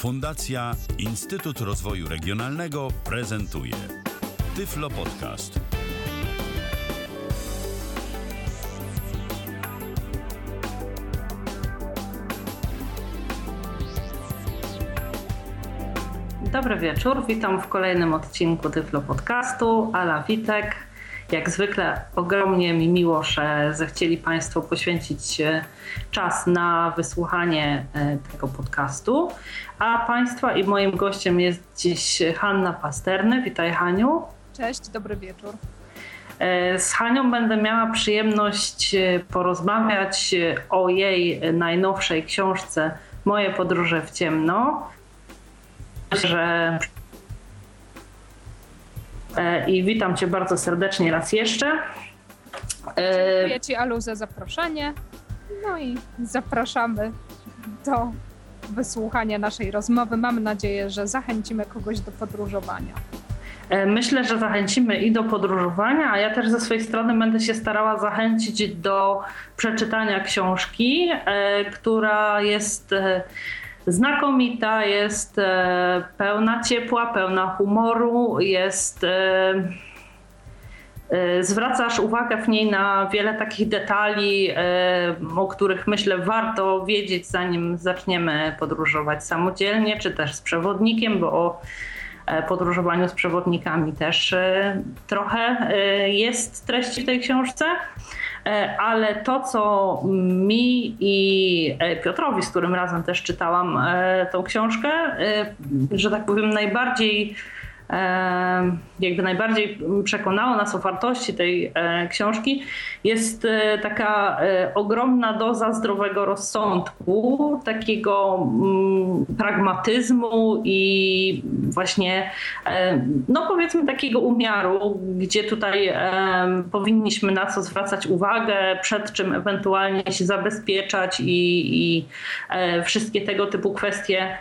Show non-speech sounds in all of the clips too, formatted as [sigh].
Fundacja Instytut Rozwoju Regionalnego prezentuje Tyflo Podcast. Dobry wieczór, witam w kolejnym odcinku Tyflo Podcastu. Ala Witek. Jak zwykle ogromnie mi miło, że zechcieli Państwo poświęcić czas na wysłuchanie e, tego podcastu. A Państwa i moim gościem jest dziś Hanna Pasterny. Witaj Haniu. Cześć, dobry wieczór. E, z Hanią będę miała przyjemność e, porozmawiać o jej najnowszej książce Moje podróże w ciemno. Że i witam Cię bardzo serdecznie raz jeszcze. Dziękuję Ci, Alu, za zaproszenie. No i zapraszamy do wysłuchania naszej rozmowy. Mam nadzieję, że zachęcimy kogoś do podróżowania. Myślę, że zachęcimy i do podróżowania, a ja też ze swojej strony będę się starała zachęcić do przeczytania książki, która jest znakomita, jest e, pełna ciepła, pełna humoru, jest. E, e, zwracasz uwagę w niej na wiele takich detali, o których myślę warto wiedzieć, zanim zaczniemy podróżować samodzielnie, czy też z przewodnikiem, bo o podróżowaniu z przewodnikami też trochę jest treści w tej książce. E, ale to, co mi i e, Piotrowi, z którym razem też czytałam e, tą książkę, że tak powiem, najbardziej jakby najbardziej przekonało nas o wartości tej e, książki, jest e, taka e, ogromna doza zdrowego rozsądku, takiego mm, pragmatyzmu i właśnie, no powiedzmy, takiego umiaru, gdzie tutaj powinniśmy na co zwracać uwagę, przed czym ewentualnie się zabezpieczać i, i wszystkie tego typu kwestie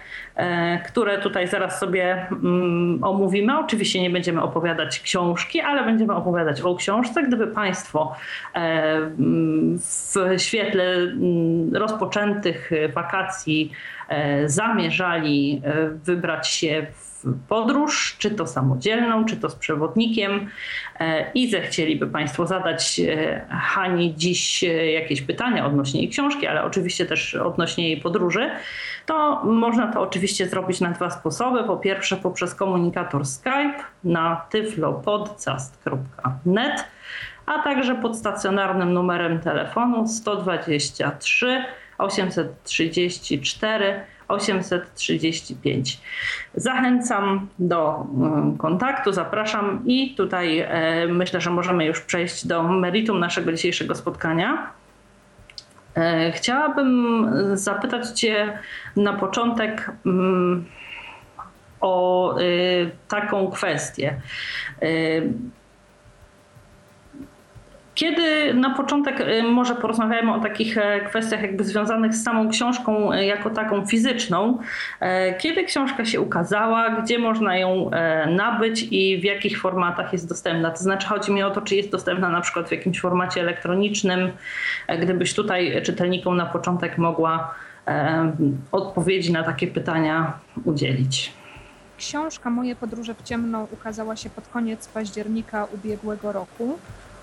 które tutaj zaraz sobie mm, omówimy. Oczywiście nie będziemy opowiadać książki, ale będziemy opowiadać o książce. Gdyby Państwo e, mm, w świetle mm, rozpoczętych wakacji e, zamierzali wybrać się w podróż, czy to samodzielną, czy to z przewodnikiem e, i zechcieliby Państwo zadać e, Hani dziś e, jakieś pytania odnośnie jej książki, ale oczywiście też odnośnie jej podróży, to można to oczywiście zrobić na dwa sposoby. Po pierwsze poprzez komunikator Skype na tyflopodcast.net, a także pod stacjonarnym numerem telefonu 123 834 835. Zachęcam do mm, kontaktu, zapraszam i tutaj e, myślę, że możemy już przejść do meritum naszego dzisiejszego spotkania. E, chciałabym zapytać Cię na początek mm, o e, taką kwestię. Kiedy na początek y, może porozmawiamy o takich e, kwestiach jakby związanych z samą książką e, jako taką fizyczną. E, kiedy książka się ukazała, gdzie można ją nabyć i w jakich formatach jest dostępna? To znaczy chodzi mi o to, czy jest dostępna na przykład w jakimś formacie elektronicznym. Gdybyś tutaj czytelnikom na początek mogła odpowiedzi na takie pytania udzielić. Książka Moje podróże w ciemno ukazała się pod koniec października ubiegłego roku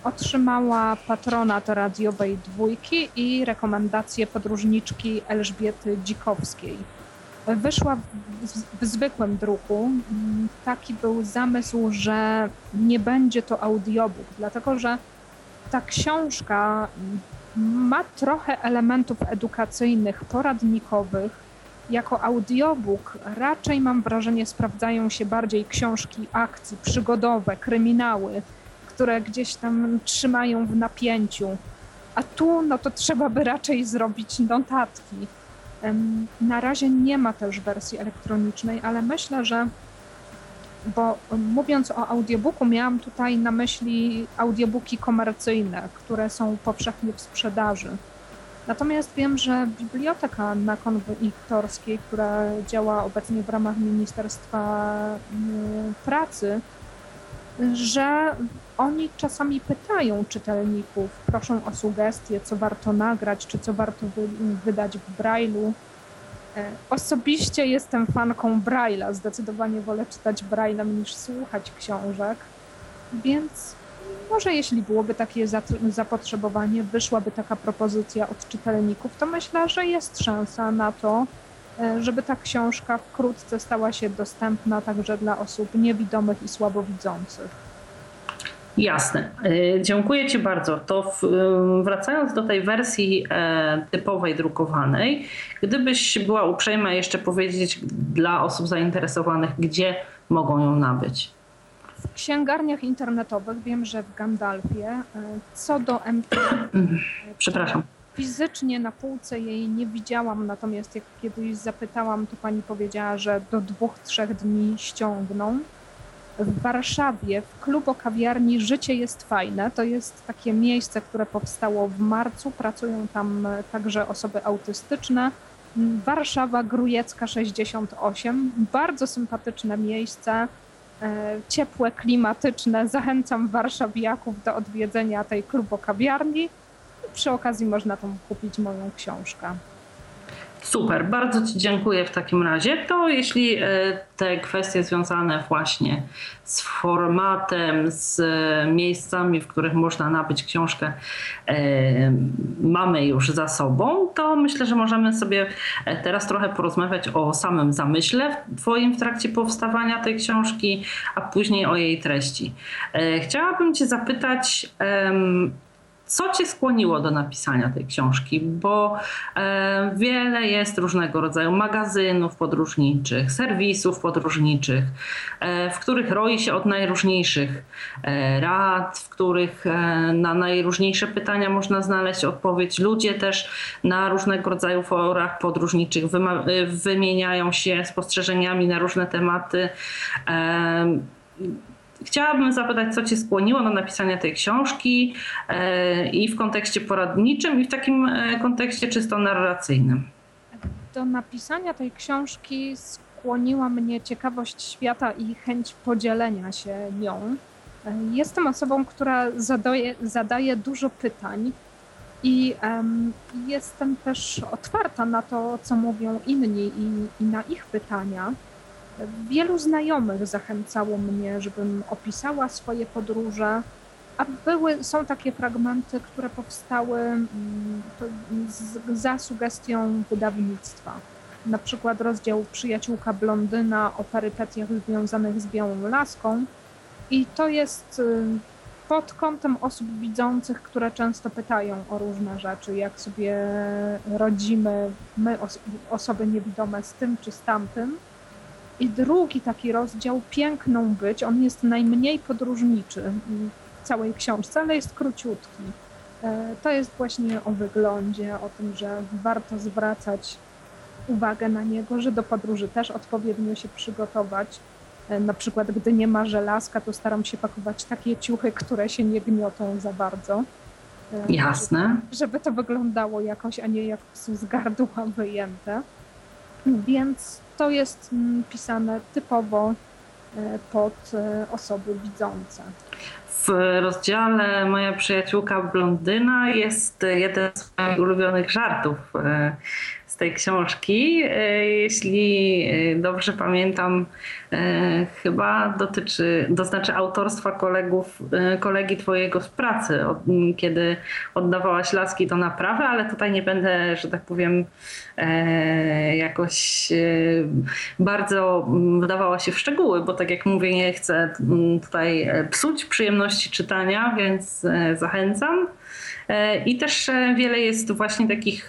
otrzymała patronat radiowej dwójki i rekomendacje podróżniczki Elżbiety Dzikowskiej. Wyszła w, w, zwykłym druku. Taki był zamysł, że nie będzie to audiobook, dlatego że ta książka ma trochę elementów edukacyjnych, poradnikowych. Jako audiobook raczej mam wrażenie sprawdzają się bardziej książki akcji, przygodowe, kryminały, które gdzieś tam trzymają w napięciu. A tu, no to trzeba by raczej zrobić notatki. Na razie nie ma też wersji elektronicznej, ale myślę, że bo mówiąc o audiobooku, miałam tutaj na myśli audiobooki komercyjne, które są powszechnie w sprzedaży. Natomiast wiem, że biblioteka na konwiktorskiej, która działa obecnie w ramach Ministerstwa Pracy, że oni czasami pytają czytelników, proszą o sugestie, co warto nagrać, czy co warto wy, wydać w Braille'u. E, osobiście jestem fanką Braille'a. Zdecydowanie wolę czytać Braille'em niż słuchać książek, więc może jeśli byłoby takie zapotrzebowanie, wyszłaby taka propozycja od czytelników, to myślę, że jest szansa na to, e, żeby ta książka wkrótce stała się dostępna także dla osób niewidomych i słabowidzących. Jasne. E, dziękuję Ci bardzo. To wracając do tej wersji e, typowej drukowanej, gdybyś była uprzejma jeszcze powiedzieć dla osób zainteresowanych, gdzie mogą ją nabyć. W księgarniach internetowych wiem, że w Gandalfie. E, co do MT. [clears throat] Przepraszam. Fizycznie na półce jej nie widziałam, natomiast jak kiedyś zapytałam, to pani powiedziała, że do dwóch, trzech dni ściągną w Warszawie w klubo kawiarni Życie jest fajne. To jest takie miejsce, które powstało w marcu. Pracują tam e, także osoby autystyczne. Warszawa Grujecka 68. Bardzo sympatyczne miejsce, e, ciepłe, klimatyczne. Zachęcam warszawiaków do odwiedzenia tej klubo kawiarni. Przy okazji można tam kupić moją książkę. Super, bardzo Ci dziękuję w takim razie. To jeśli e, te kwestie związane właśnie z formatem, z miejscami, w których można nabyć książkę, e, mamy już za sobą, to myślę, że możemy sobie e, teraz trochę porozmawiać o samym zamyśle Twoim w trakcie powstawania tej książki, a później o jej treści. Chciałabym Cię zapytać, co Cię skłoniło do napisania tej książki? Bo e, wiele jest różnego rodzaju magazynów podróżniczych, serwisów podróżniczych, e, w których roi się od najróżniejszych e, rad, w których e, na najróżniejsze pytania można znaleźć odpowiedź. Ludzie też na różnego rodzaju forach podróżniczych e, wymieniają się spostrzeżeniami na różne tematy e, Chciałabym zapytać, co Cię skłoniło do napisania tej książki e, i w kontekście poradniczym, i w takim e, kontekście czysto narracyjnym. Do napisania tej książki skłoniła mnie ciekawość świata i chęć podzielenia się nią. E, jestem osobą, która zadaje, zadaje dużo pytań i um, jestem też otwarta na to, co mówią inni i, i na ich pytania. Wielu znajomych zachęcało mnie, żebym opisała swoje podróże, a były, są takie fragmenty, które powstały mm, za sugestią wydawnictwa. Na przykład rozdział Przyjaciółka Blondyna o perypetiach związanych z Białą Laską. I to jest y, pod kątem osób widzących, które często pytają o różne rzeczy, jak sobie rodzimy my, osoby niewidome, z tym czy z tamtym. I drugi taki rozdział, Piękną być, on jest najmniej podróżniczy w całej książce, ale jest króciutki. E, to jest właśnie o wyglądzie, o tym, że warto zwracać uwagę na niego, że do podróży też odpowiednio się przygotować. E, na przykład, gdy nie ma żelazka, to staram się pakować takie ciuchy, które się nie gniotą za bardzo. E, Jasne. Żeby, to wyglądało jakoś, a nie jak z gardła wyjęte. Więc to jest mm, pisane typowo e, pod e, osoby widzące. W rozdziale Moja przyjaciółka blondyna jest jeden z moich ulubionych żartów e, z tej książki. Jeśli dobrze pamiętam, chyba dotyczy, to znaczy autorstwa kolegów, kolegi twojego z pracy, kiedy oddawałaś laski do naprawy, ale tutaj nie będę, że tak powiem, E, jakoś e, bardzo wdawała się w szczegóły, bo tak jak mówię, nie chcę tutaj e, psuć przyjemności czytania, więc zachęcam. I też wiele jest właśnie takich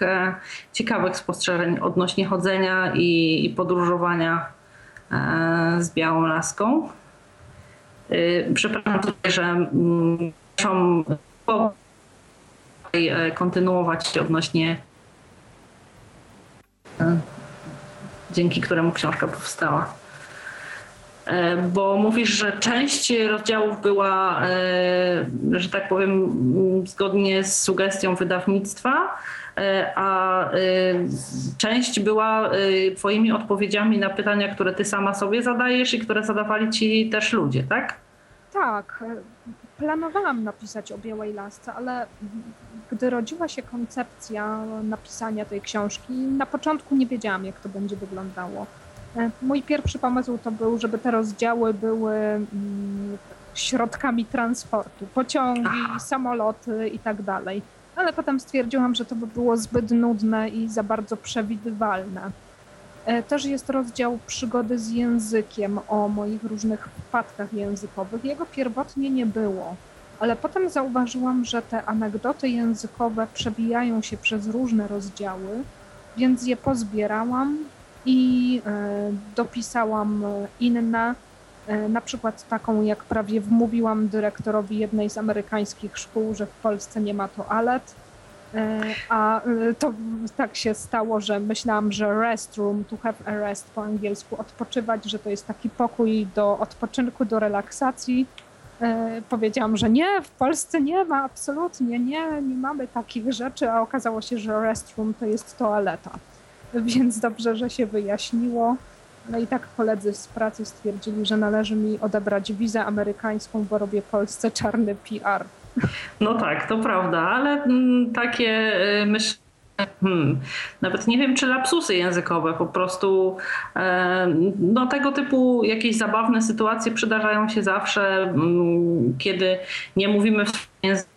ciekawych spostrzeżeń odnośnie chodzenia i podróżowania z białą laską. Przepraszam tutaj, że mm, muszę kontynuować odnośnie dzięki któremu książka powstała. E, bo mówisz, że część rozdziałów była, e, że tak powiem, zgodnie z sugestią wydawnictwa, e, a część była Twoimi odpowiedziami na pytania, które Ty sama sobie zadajesz i które zadawali Ci też ludzie, tak? Tak. planowałam napisać o Białej Lasce, ale gdy rodziła się koncepcja napisania tej książki, na początku nie wiedziałam, jak to będzie wyglądało. E, mój pierwszy pomysł to był, żeby te rozdziały były mm, środkami transportu, pociągi, samoloty i tak dalej. Ale potem stwierdziłam, że to by było zbyt nudne i za bardzo przewidywalne. E, też jest rozdział przygody z językiem o moich różnych wpadkach językowych. Jego pierwotnie nie było, ale potem zauważyłam, że te anegdoty językowe przebijają się przez różne rozdziały, więc je pozbierałam i e, dopisałam inne, e, na przykład taką, jak prawie wmówiłam dyrektorowi jednej z amerykańskich szkół, że w Polsce nie ma toalet E, a e, to tak się stało, że myślałam, że restroom, to have a rest po angielsku, odpoczywać, że to jest taki pokój do odpoczynku, do relaksacji. E, powiedziałam, że nie, w Polsce nie ma, absolutnie nie, nie mamy takich rzeczy, a okazało się, że restroom to jest toaleta. [laughs] Więc dobrze, że się wyjaśniło. No i tak koledzy z pracy stwierdzili, że należy mi odebrać wizę amerykańską, bo robię Polsce czarny PR. No tak, to prawda, ale mm, takie y, myślę, Hmm. Nawet nie wiem, czy lapsusy językowe, po prostu e, no, tego typu jakieś zabawne sytuacje przydarzają się zawsze, mm, kiedy nie mówimy w języku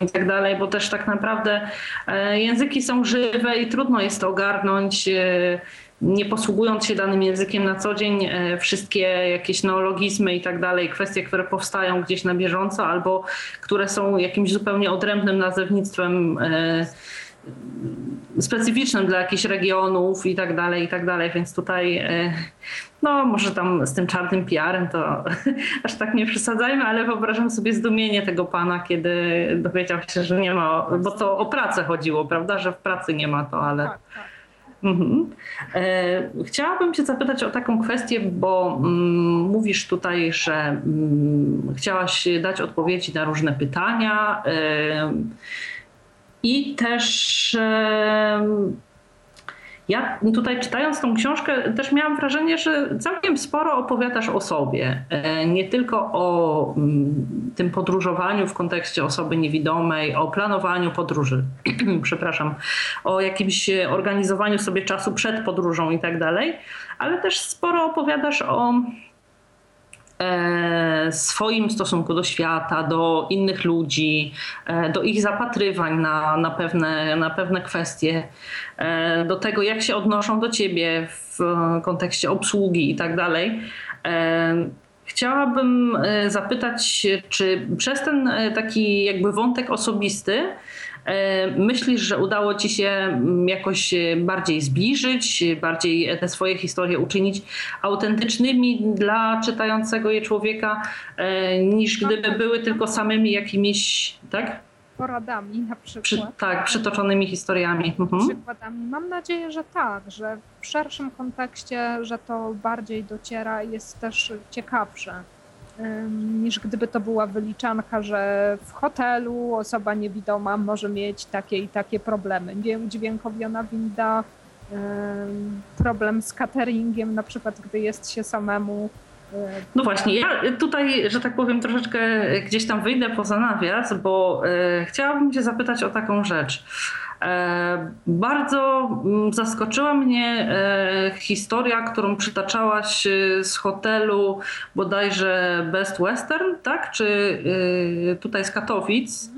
i tak dalej, bo też tak naprawdę e, języki są żywe i trudno jest to ogarnąć e, nie posługując się danym językiem na co dzień, e, wszystkie jakieś neologizmy i tak dalej, kwestie, które powstają gdzieś na bieżąco albo które są jakimś zupełnie odrębnym nazewnictwem specyficznym dla jakichś regionów i tak dalej, i tak dalej, więc tutaj no może tam z tym czarnym PR-em to [laughs] aż tak nie przesadzajmy, ale wyobrażam sobie zdumienie tego pana, kiedy dowiedział się, że nie ma, bo to o pracę chodziło, prawda, że w pracy nie ma toalet. Tak, tak. Mhm. E, chciałabym Cię zapytać o taką kwestię, bo mm, mówisz tutaj, że mm, chciałaś dać odpowiedzi na różne pytania e, i też e, ja tutaj czytając tą książkę też miałam wrażenie, że całkiem sporo opowiadasz o sobie. E, nie tylko o mm, tym podróżowaniu w kontekście osoby niewidomej, o planowaniu podróży, [clears throat] przepraszam, o jakimś organizowaniu sobie czasu przed podróżą i tak dalej, ale też sporo opowiadasz o swoim stosunku do świata, do innych ludzi, e, do ich zapatrywań na, na, pewne, na pewne kwestie, e, do tego, jak się odnoszą do ciebie w kontekście obsługi i tak dalej. Chciałabym zapytać, czy przez ten taki jakby wątek osobisty E, myślisz, że udało ci się mm, jakoś e, bardziej zbliżyć, bardziej te swoje historie uczynić autentycznymi dla czytającego je człowieka, e, niż gdyby były tylko samymi jakimiś, tak? Poradami na przykład. Przy, tak, przytoczonymi historiami. Mhm. Przykładami. Mam nadzieję, że tak, że w szerszym kontekście, że to bardziej dociera i jest też ciekawsze niż gdyby to była wyliczanka, że w hotelu osoba niewidoma może mieć takie i takie problemy. Udźwiękowiona winda, problem z cateringiem, na przykład gdy jest się samemu. No właśnie, ja tutaj, że tak powiem, troszeczkę gdzieś tam wyjdę poza nawias, bo e, chciałabym Cię zapytać o taką rzecz. E, bardzo mm, zaskoczyła mnie e, historia, którą przytaczałaś e, z hotelu bodajże Best Western, tak? Czy tutaj z Katowic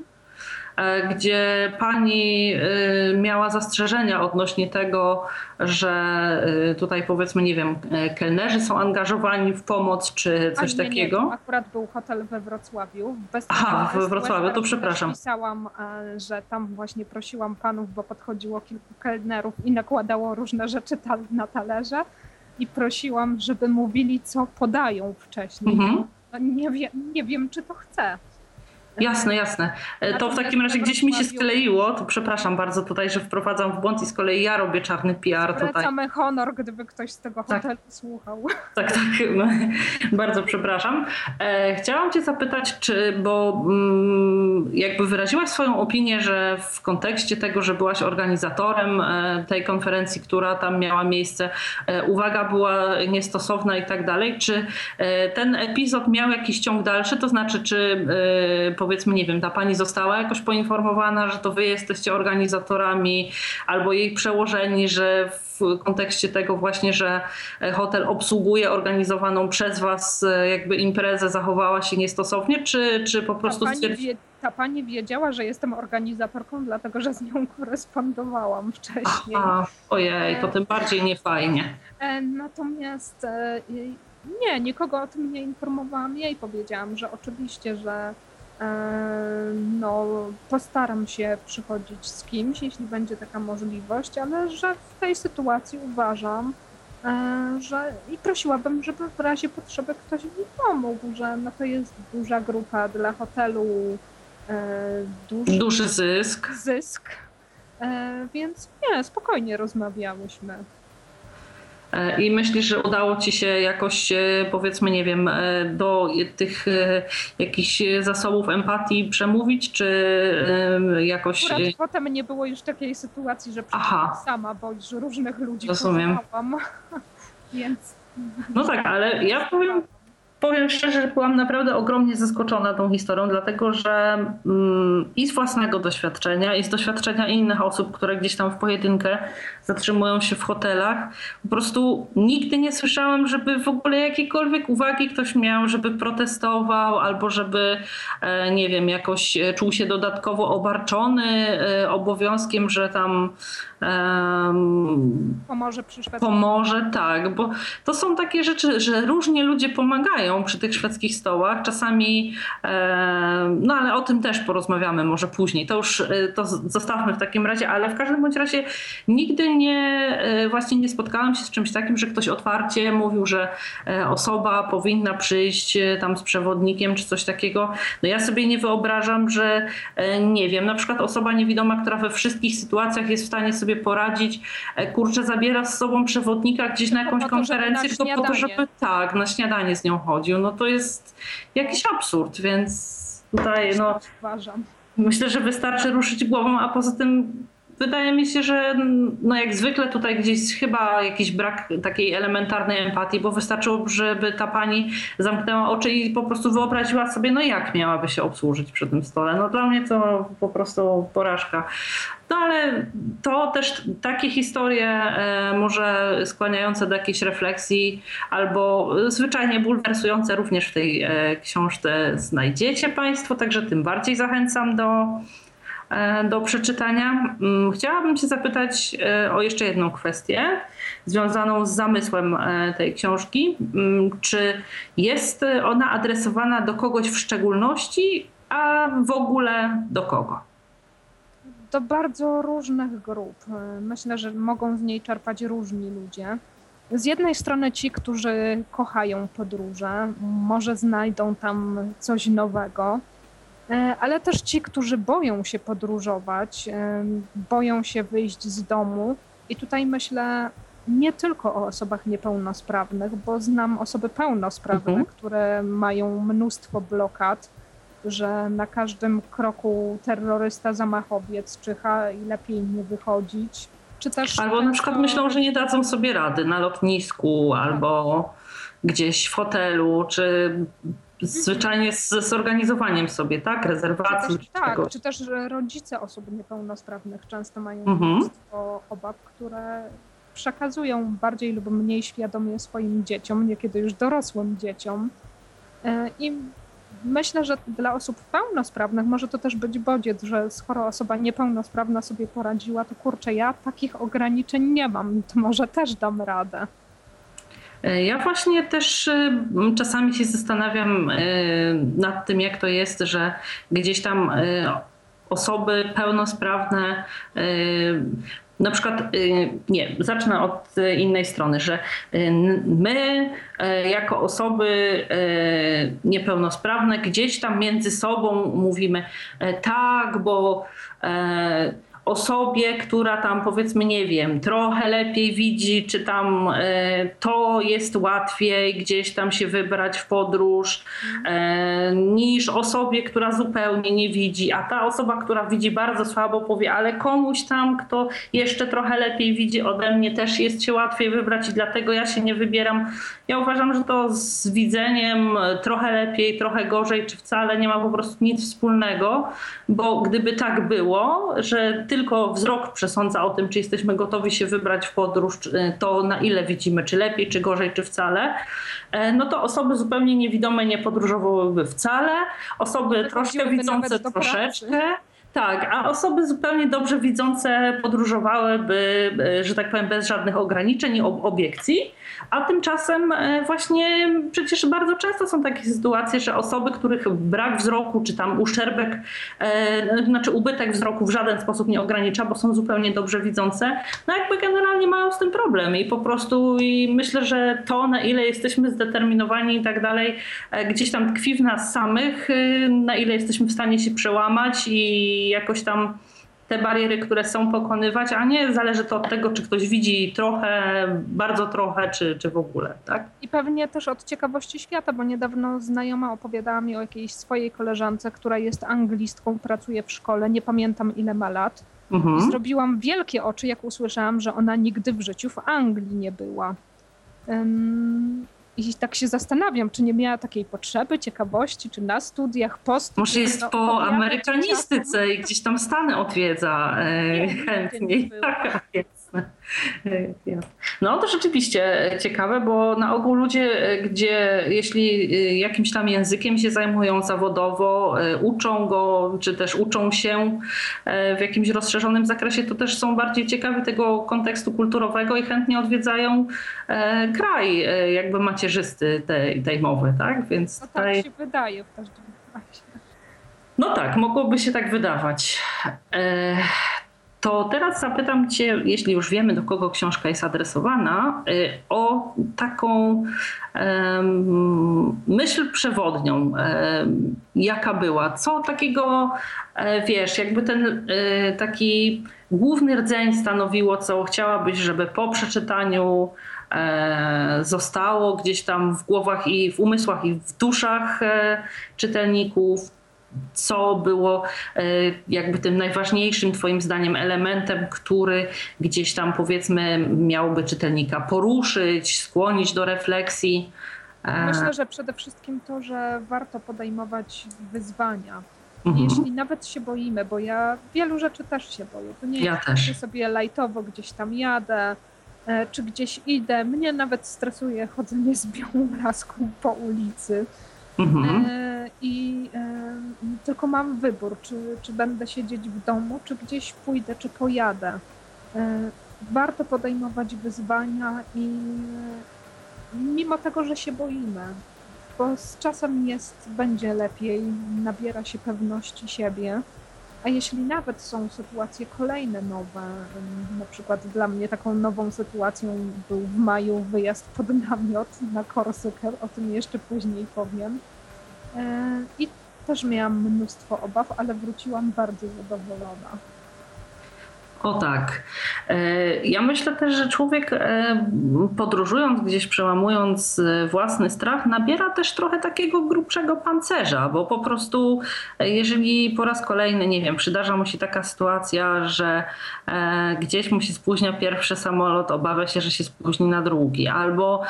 gdzie pani e, miała zastrzeżenia odnośnie tego, że e, tutaj powiedzmy, nie wiem, kelnerzy są angażowani w pomoc czy coś nie, takiego. Nie, akurat był hotel we Wrocławiu. Bez Aha, we Wrocławiu, to przepraszam. Pisałam, że tam właśnie prosiłam panów, bo podchodziło kilku kelnerów i nakładało różne rzeczy na talerze i prosiłam, żeby mówili, co podają wcześniej. Mhm. No, nie, wie, nie wiem, czy to chce. Jasne, jasne. E, to w takim razie gdzieś mi się skleiło, to przepraszam bardzo tutaj, że wprowadzam w błąd i z kolei ja robię czarny PR tutaj. Zwracamy honor, gdyby ktoś z tego tak. hotelu słuchał. Tak, tak, [laughs] bardzo przepraszam. E, chciałam cię zapytać, czy, bo mm, jakby wyraziłaś swoją opinię, że w kontekście tego, że byłaś organizatorem e, tej konferencji, która tam miała miejsce, uwaga była niestosowna i tak dalej, czy ten epizod miał jakiś ciąg dalszy, to znaczy, czy powiedzmy, nie wiem, ta pani została jakoś poinformowana, że to wy jesteście organizatorami, albo jej przełożeni, że w kontekście tego właśnie, że hotel obsługuje organizowaną przez was e, jakby imprezę, zachowała się niestosownie, czy, czy po prostu... Ta pani, wie, ta pani wiedziała, że jestem organizatorką, dlatego że z nią korespondowałam wcześniej. Aha, ojej, to tym bardziej niefajnie. E, natomiast e, nie, nikogo o tym nie informowałam. Jej powiedziałam, że oczywiście, że E, no, postaram się przychodzić z kimś, jeśli będzie taka możliwość, ale że w tej sytuacji uważam, e, że i prosiłabym, żeby w razie potrzeby ktoś mi pomógł, że no to jest duża grupa dla hotelu, e, duży, duży zysk. zysk. Więc nie, spokojnie rozmawiałyśmy. E, I myślisz, że udało ci się jakoś, e, powiedzmy, nie wiem, e, do tych jakichś zasobów empatii przemówić, czy jakoś. Akurat potem nie było już takiej sytuacji, że Aha. sama, bo już różnych ludzi Rozumiem. [laughs] Więc. No tak, ale ja powiem, powiem szczerze, że byłam naprawdę ogromnie zaskoczona tą historią, dlatego że mm, i z własnego doświadczenia, i z doświadczenia innych osób, które gdzieś tam w pojedynkę zatrzymują się w hotelach, po prostu nigdy nie słyszałam, żeby w ogóle jakiekolwiek uwagi ktoś miał, żeby protestował albo żeby, e, nie wiem, jakoś e, czuł się dodatkowo obarczony e, obowiązkiem, że tam um, pomoże przy Pomoże, tak, bo to są takie rzeczy, że różnie ludzie pomagają przy tych szwedzkich stołach. Czasami, no ale o tym też porozmawiamy może później. To już e, to zostawmy w takim razie, ale w każdym bądź razie nigdy nie, e, właśnie nie spotkałam się z czymś takim, że ktoś otwarcie mówił, że e, osoba powinna przyjść tam z przewodnikiem czy coś takiego. No ja sobie nie wyobrażam, że nie wiem, na przykład osoba niewidoma, która we wszystkich sytuacjach jest w stanie sobie poradzić, kurczę, zabiera z sobą przewodnika gdzieś na jakąś konferencję, tylko po to, żeby tak, na śniadanie z nią chodzić no to jest jakiś absurd, więc tutaj no. Uważam. Myślę, że wystarczy ruszyć głową, a poza tym wydaje mi się, że no jak zwykle tutaj gdzieś chyba jakiś brak takiej elementarnej empatii, bo wystarczyło, żeby ta pani zamknęła oczy i po prostu wyobraziła sobie, no jak miałaby się obsłużyć przy tym stole. No dla mnie to po prostu porażka. No ale to też takie historie e, może skłaniające do jakiejś refleksji albo zwyczajnie bulwersujące również w tej e, książce znajdziecie Państwo, także tym bardziej zachęcam do E, do przeczytania. Mm, chciałabym Cię zapytać o jeszcze jedną kwestię związaną z zamysłem tej książki. Mm, czy jest ona adresowana do kogoś w szczególności, a w ogóle do kogo? Do bardzo różnych grup. Myślę, że mogą z niej czerpać różni ludzie. Z jednej strony ci, którzy kochają podróże, może znajdą tam coś nowego E, ale też ci, którzy boją się podróżować, e, boją się wyjść z domu. I tutaj myślę nie tylko o osobach niepełnosprawnych, bo znam osoby pełnosprawne, mhm. które mają mnóstwo blokad, że na każdym kroku terrorysta, zamachowiec czyha i lepiej nie wychodzić. Czy też albo na przykład myślą, że nie dadzą sobie rady na lotnisku, albo gdzieś w hotelu, czy zwyczajnie z zorganizowaniem sobie, tak? Rezerwacji. Czy też, tak, czy też rodzice osób niepełnosprawnych często mają mhm. mnóstwo obaw, które przekazują bardziej lub mniej świadomie swoim dzieciom, niekiedy już dorosłym dzieciom. E, I myślę, że dla osób pełnosprawnych może to też być bodziec, że skoro osoba niepełnosprawna sobie poradziła, to kurczę, ja takich ograniczeń nie mam, to może też dam radę. E, ja właśnie też e, czasami się zastanawiam e, nad tym, jak to jest, że gdzieś tam osoby pełnosprawne na przykład, nie, zacznę od innej strony, że my, jako osoby niepełnosprawne, gdzieś tam między sobą mówimy, tak, bo osobie, która tam powiedzmy, nie wiem, trochę lepiej widzi, czy tam e, to jest łatwiej gdzieś tam się wybrać w podróż, e, niż osobie, która zupełnie nie widzi. A ta osoba, która widzi bardzo słabo, powie, ale komuś tam, kto jeszcze trochę lepiej widzi ode mnie, też jest się łatwiej wybrać i dlatego ja się nie wybieram. Ja uważam, że to z widzeniem trochę lepiej, trochę gorzej, czy wcale nie ma po prostu nic wspólnego, bo gdyby tak było, że tylko wzrok przesądza o tym, czy jesteśmy gotowi się wybrać w podróż, to na ile widzimy, czy lepiej, czy gorzej, czy wcale, e, no to osoby zupełnie niewidome nie podróżowałyby wcale, osoby troszkę widzące troszeczkę. Tak, a osoby zupełnie dobrze widzące podróżowałyby, e, że tak powiem, bez żadnych ograniczeń i obiekcji. A tymczasem e, właśnie przecież bardzo często są takie sytuacje, że osoby, których brak wzroku, czy tam uszczerbek, e, znaczy ubytek wzroku w żaden sposób nie ogranicza, bo są zupełnie dobrze widzące, no jakby generalnie mają z tym problem. I po prostu i myślę, że to na ile jesteśmy zdeterminowani i tak dalej, gdzieś tam tkwi w nas samych, na ile jesteśmy w stanie się przełamać i jakoś tam te bariery, które są pokonywać, a nie zależy to od tego, czy ktoś widzi trochę, bardzo trochę, czy, czy w ogóle, tak? I pewnie też od ciekawości świata, bo niedawno znajoma opowiadała mi o jakiejś swojej koleżance, która jest anglistką, pracuje w szkole, nie pamiętam ile ma lat. Mhm. Zrobiłam wielkie oczy, jak usłyszałam, że ona nigdy w życiu w Anglii nie była. I tak się zastanawiam, czy nie miała takiej potrzeby, ciekawości, czy na studiach, po studiach. Może jest no, po amerykanistyce i gdzieś tam Stany odwiedza e, chętniej. [laughs] Tak, [laughs] No to rzeczywiście ciekawe, bo na ogół ludzie, e, gdzie jeśli e, jakimś tam językiem się zajmują zawodowo, e, uczą go, czy też uczą się w jakimś rozszerzonym zakresie, to też są bardziej ciekawi tego kontekstu kulturowego i chętnie odwiedzają kraj jakby macierzysty tej, tej mowy, tak? Więc no tak tutaj... się wydaje w każdym razie. No tak, mogłoby się tak wydawać. To teraz zapytam Cię, jeśli już wiemy, do kogo książka jest adresowana, y, o taką myśl przewodnią, jaka była. Co takiego, e, wiesz, jakby ten e, taki główny rdzeń stanowiło, co chciałabyś, żeby po przeczytaniu e, zostało gdzieś tam w głowach i w umysłach i w duszach czytelników, co było e, jakby tym najważniejszym Twoim zdaniem elementem, który gdzieś tam powiedzmy miałby czytelnika poruszyć, skłonić do refleksji? E, Myślę, że przede wszystkim to, że warto podejmować wyzwania. Mhm. Jeśli nawet się boimy, bo ja wielu rzeczy też się boję. To nie ja jest, też. że sobie lajtowo gdzieś tam jadę, e, czy gdzieś idę. Mnie nawet stresuje chodzenie z białą laską po ulicy. Mhm. E, I tylko mam wybór, czy, czy będę siedzieć w domu, czy gdzieś pójdę, czy pojadę. E, warto podejmować wyzwania i mimo tego, że się boimy, bo z czasem jest, będzie lepiej, nabiera się pewności siebie. A jeśli nawet są sytuacje kolejne nowe, na przykład dla mnie taką nową sytuacją był w maju wyjazd pod namiot na Korsykę, o tym jeszcze później powiem. E, I też miałam mnóstwo obaw, ale wróciłam bardzo zadowolona. O tak. E, ja myślę też, że człowiek e, podróżując gdzieś, przełamując e, własny strach, nabiera też trochę takiego grubszego pancerza, bo po prostu jeżeli po raz kolejny, nie wiem, przydarza mu się taka sytuacja, że gdzieś mu się spóźnia pierwszy samolot, obawia się, że się spóźni na drugi, albo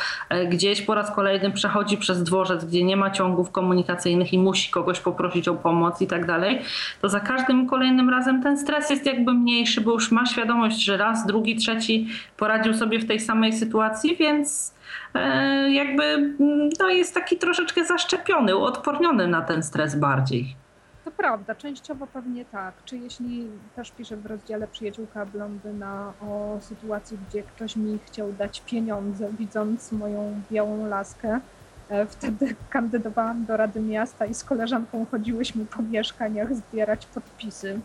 gdzieś po raz kolejny przechodzi przez dworzec, gdzie nie ma ciągów komunikacyjnych i musi kogoś poprosić o pomoc i tak dalej, to za każdym kolejnym razem ten stres jest jakby mniejszy, bo już już ma świadomość, że raz, drugi, trzeci poradził sobie w tej samej sytuacji, więc e, jakby no, jest taki troszeczkę zaszczepiony, uodporniony na ten stres bardziej. To prawda, częściowo pewnie tak. Czy jeśli też piszę w rozdziale przyjaciółka blondyna o sytuacji, gdzie ktoś mi chciał dać pieniądze, widząc moją białą laskę, E, wtedy [laughs] kandydowałam do Rady Miasta i z koleżanką chodziłyśmy po mieszkaniach zbierać podpisy.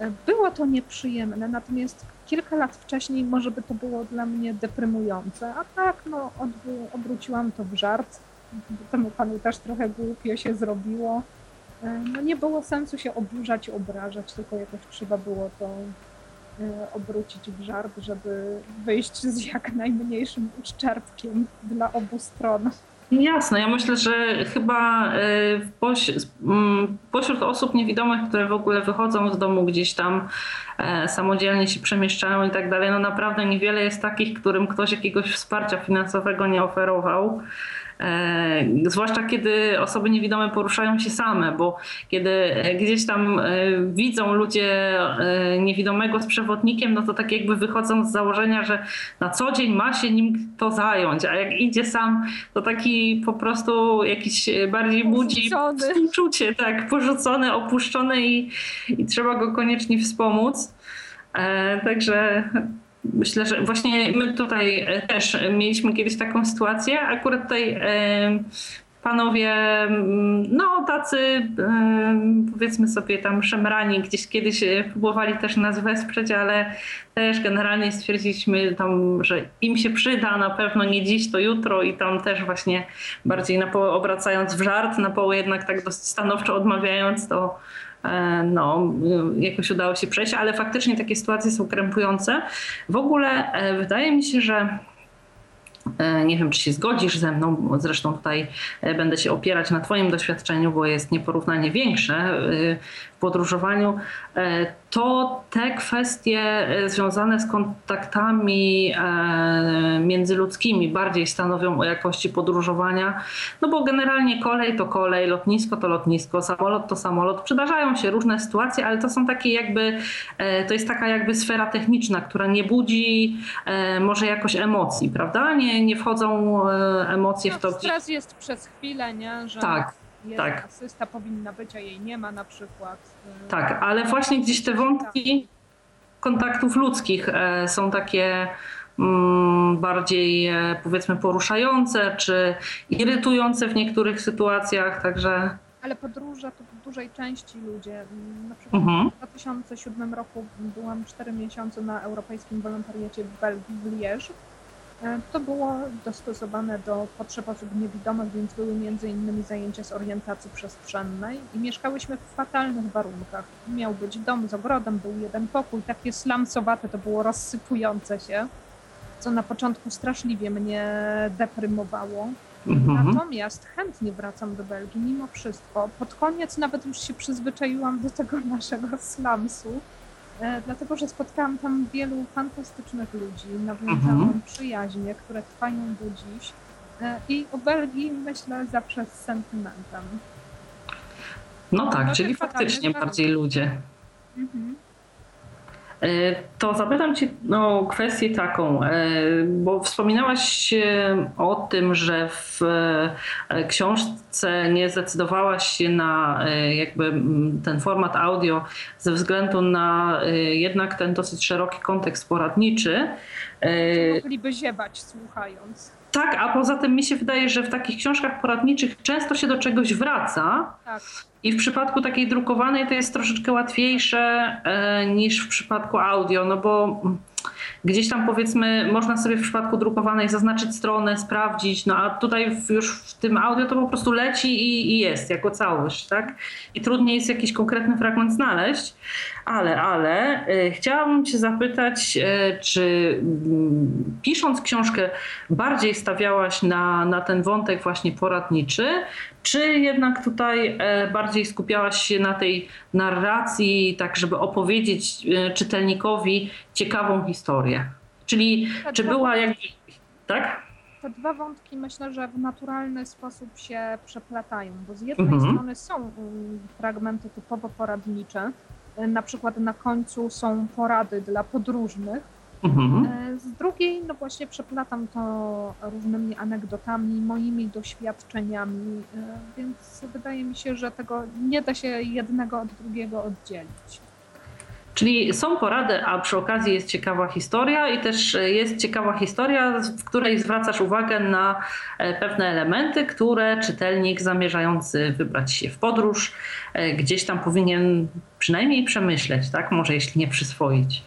E, było to nieprzyjemne, natomiast kilka lat wcześniej może by to było dla mnie deprymujące, a tak no, obróciłam to w żart. Temu panu też trochę głupio się zrobiło. E, no nie było sensu się oburzać, obrażać, tylko jakoś trzeba było to obrócić w żart, żeby wyjść z jak najmniejszym uszczerbkiem dla obu stron. Jasne, ja myślę, że chyba y, mm, pośród osób niewidomych, które w ogóle wychodzą z domu gdzieś tam e, samodzielnie się przemieszczają i tak dalej, no naprawdę niewiele jest takich, którym ktoś jakiegoś wsparcia finansowego nie oferował. E, zwłaszcza kiedy osoby niewidome poruszają się same, bo kiedy gdzieś tam e, widzą ludzie e, niewidomego z przewodnikiem, no to tak jakby wychodzą z założenia, że na co dzień ma się nim to zająć, a jak idzie sam, to taki po prostu jakiś bardziej budzi uczucie, tak, porzucony, opuszczony i, i trzeba go koniecznie wspomóc. Także myślę, że właśnie my tutaj e, też mieliśmy kiedyś taką sytuację. Akurat tutaj e, panowie, mm, no tacy e, powiedzmy sobie tam szemrani, gdzieś kiedyś próbowali też nas wesprzeć, ale też generalnie stwierdziliśmy tam, że im się przyda, na pewno nie dziś, to jutro i tam też właśnie bardziej na połowę obracając w żart, na połowę jednak tak stanowczo odmawiając, to no, jakoś udało się przejść, ale faktycznie takie sytuacje są krępujące. W ogóle e, wydaje mi się, że e, nie wiem, czy się zgodzisz ze mną, zresztą tutaj będę się opierać na Twoim doświadczeniu, bo jest nieporównanie większe podróżowaniu to te kwestie e, związane z kontaktami e, międzyludzkimi bardziej stanowią o jakości podróżowania, no bo generalnie kolej to kolej, lotnisko to lotnisko, samolot to samolot. Przydarzają się różne sytuacje, ale to są takie jakby, e, to jest taka jakby sfera techniczna, która nie budzi może jakoś emocji, prawda? Nie, nie wchodzą emocje no, w to. Stres jest przez chwilę, nie? Że... Tak tak. asysta powinna być, a jej nie ma na przykład. Y, tak, ale właśnie gdzieś te wątki kontaktów ludzkich e, są takie mm, bardziej e, powiedzmy poruszające czy irytujące w niektórych sytuacjach, także... Ale podróże to w dużej części ludzie. Na przykład mhm. w 2007 roku byłam 4 miesiące na europejskim wolontariacie w Belgii, w E, to było dostosowane do potrzeb osób niewidomych, więc były między innymi zajęcia z orientacji przestrzennej i mieszkałyśmy w fatalnych warunkach. Miał być dom z ogrodem, był jeden pokój, takie slamsowate, to było rozsypujące się, co na początku straszliwie mnie deprymowało. Mhm. Natomiast chętnie wracam do Belgii mimo wszystko. Pod koniec nawet już się przyzwyczaiłam do tego [laughs] naszego slamsu E, dlatego że spotkałam tam wielu fantastycznych ludzi, nawiązałam mhm. przyjaźnie, które trwają do dziś e, i o Belgii myślę zawsze z sentymentem. No tak, no czyli faktycznie bardziej ludzie. Mhm. E, to zapytam Cię o kwestię taką, e, bo wspominałaś o tym, że w e, książce nie zdecydowałaś się na jakby ten format audio ze względu na jednak ten dosyć szeroki kontekst poradniczy. Mogliby ziewać słuchając. Tak, a poza tym mi się wydaje, że w takich książkach poradniczych często się do czegoś wraca. Tak. I w przypadku takiej drukowanej to jest troszeczkę łatwiejsze e, niż w przypadku audio, no bo gdzieś tam powiedzmy można sobie w przypadku drukowanej zaznaczyć stronę, sprawdzić, no a tutaj już w tym audio to po prostu leci i, i jest jako całość, tak? I trudniej jest jakiś konkretny fragment znaleźć, ale, ale y, chciałabym cię zapytać, y, czy mm, pisząc książkę bardziej stawiałaś na, na ten wątek właśnie poradniczy, czy jednak tutaj e, bardziej skupiałaś się na tej narracji, tak żeby opowiedzieć e, czytelnikowi ciekawą historię? Czyli czy była jakby. Tak? Te dwa wątki myślę, że w naturalny sposób się przeplatają, bo z jednej mhm. strony są mm, fragmenty typowo poradnicze, na przykład na końcu są porady dla podróżnych, Mhm. E, z drugiej, no właśnie przeplatam to różnymi anegdotami, moimi doświadczeniami, e, więc wydaje mi się, że tego nie da się jednego od drugiego oddzielić. Czyli są porady, a przy okazji jest ciekawa historia i też jest ciekawa historia, w której zwracasz uwagę na e, pewne elementy, które czytelnik zamierzający wybrać się w podróż gdzieś tam powinien przynajmniej przemyśleć, tak? Może jeśli nie przyswoić.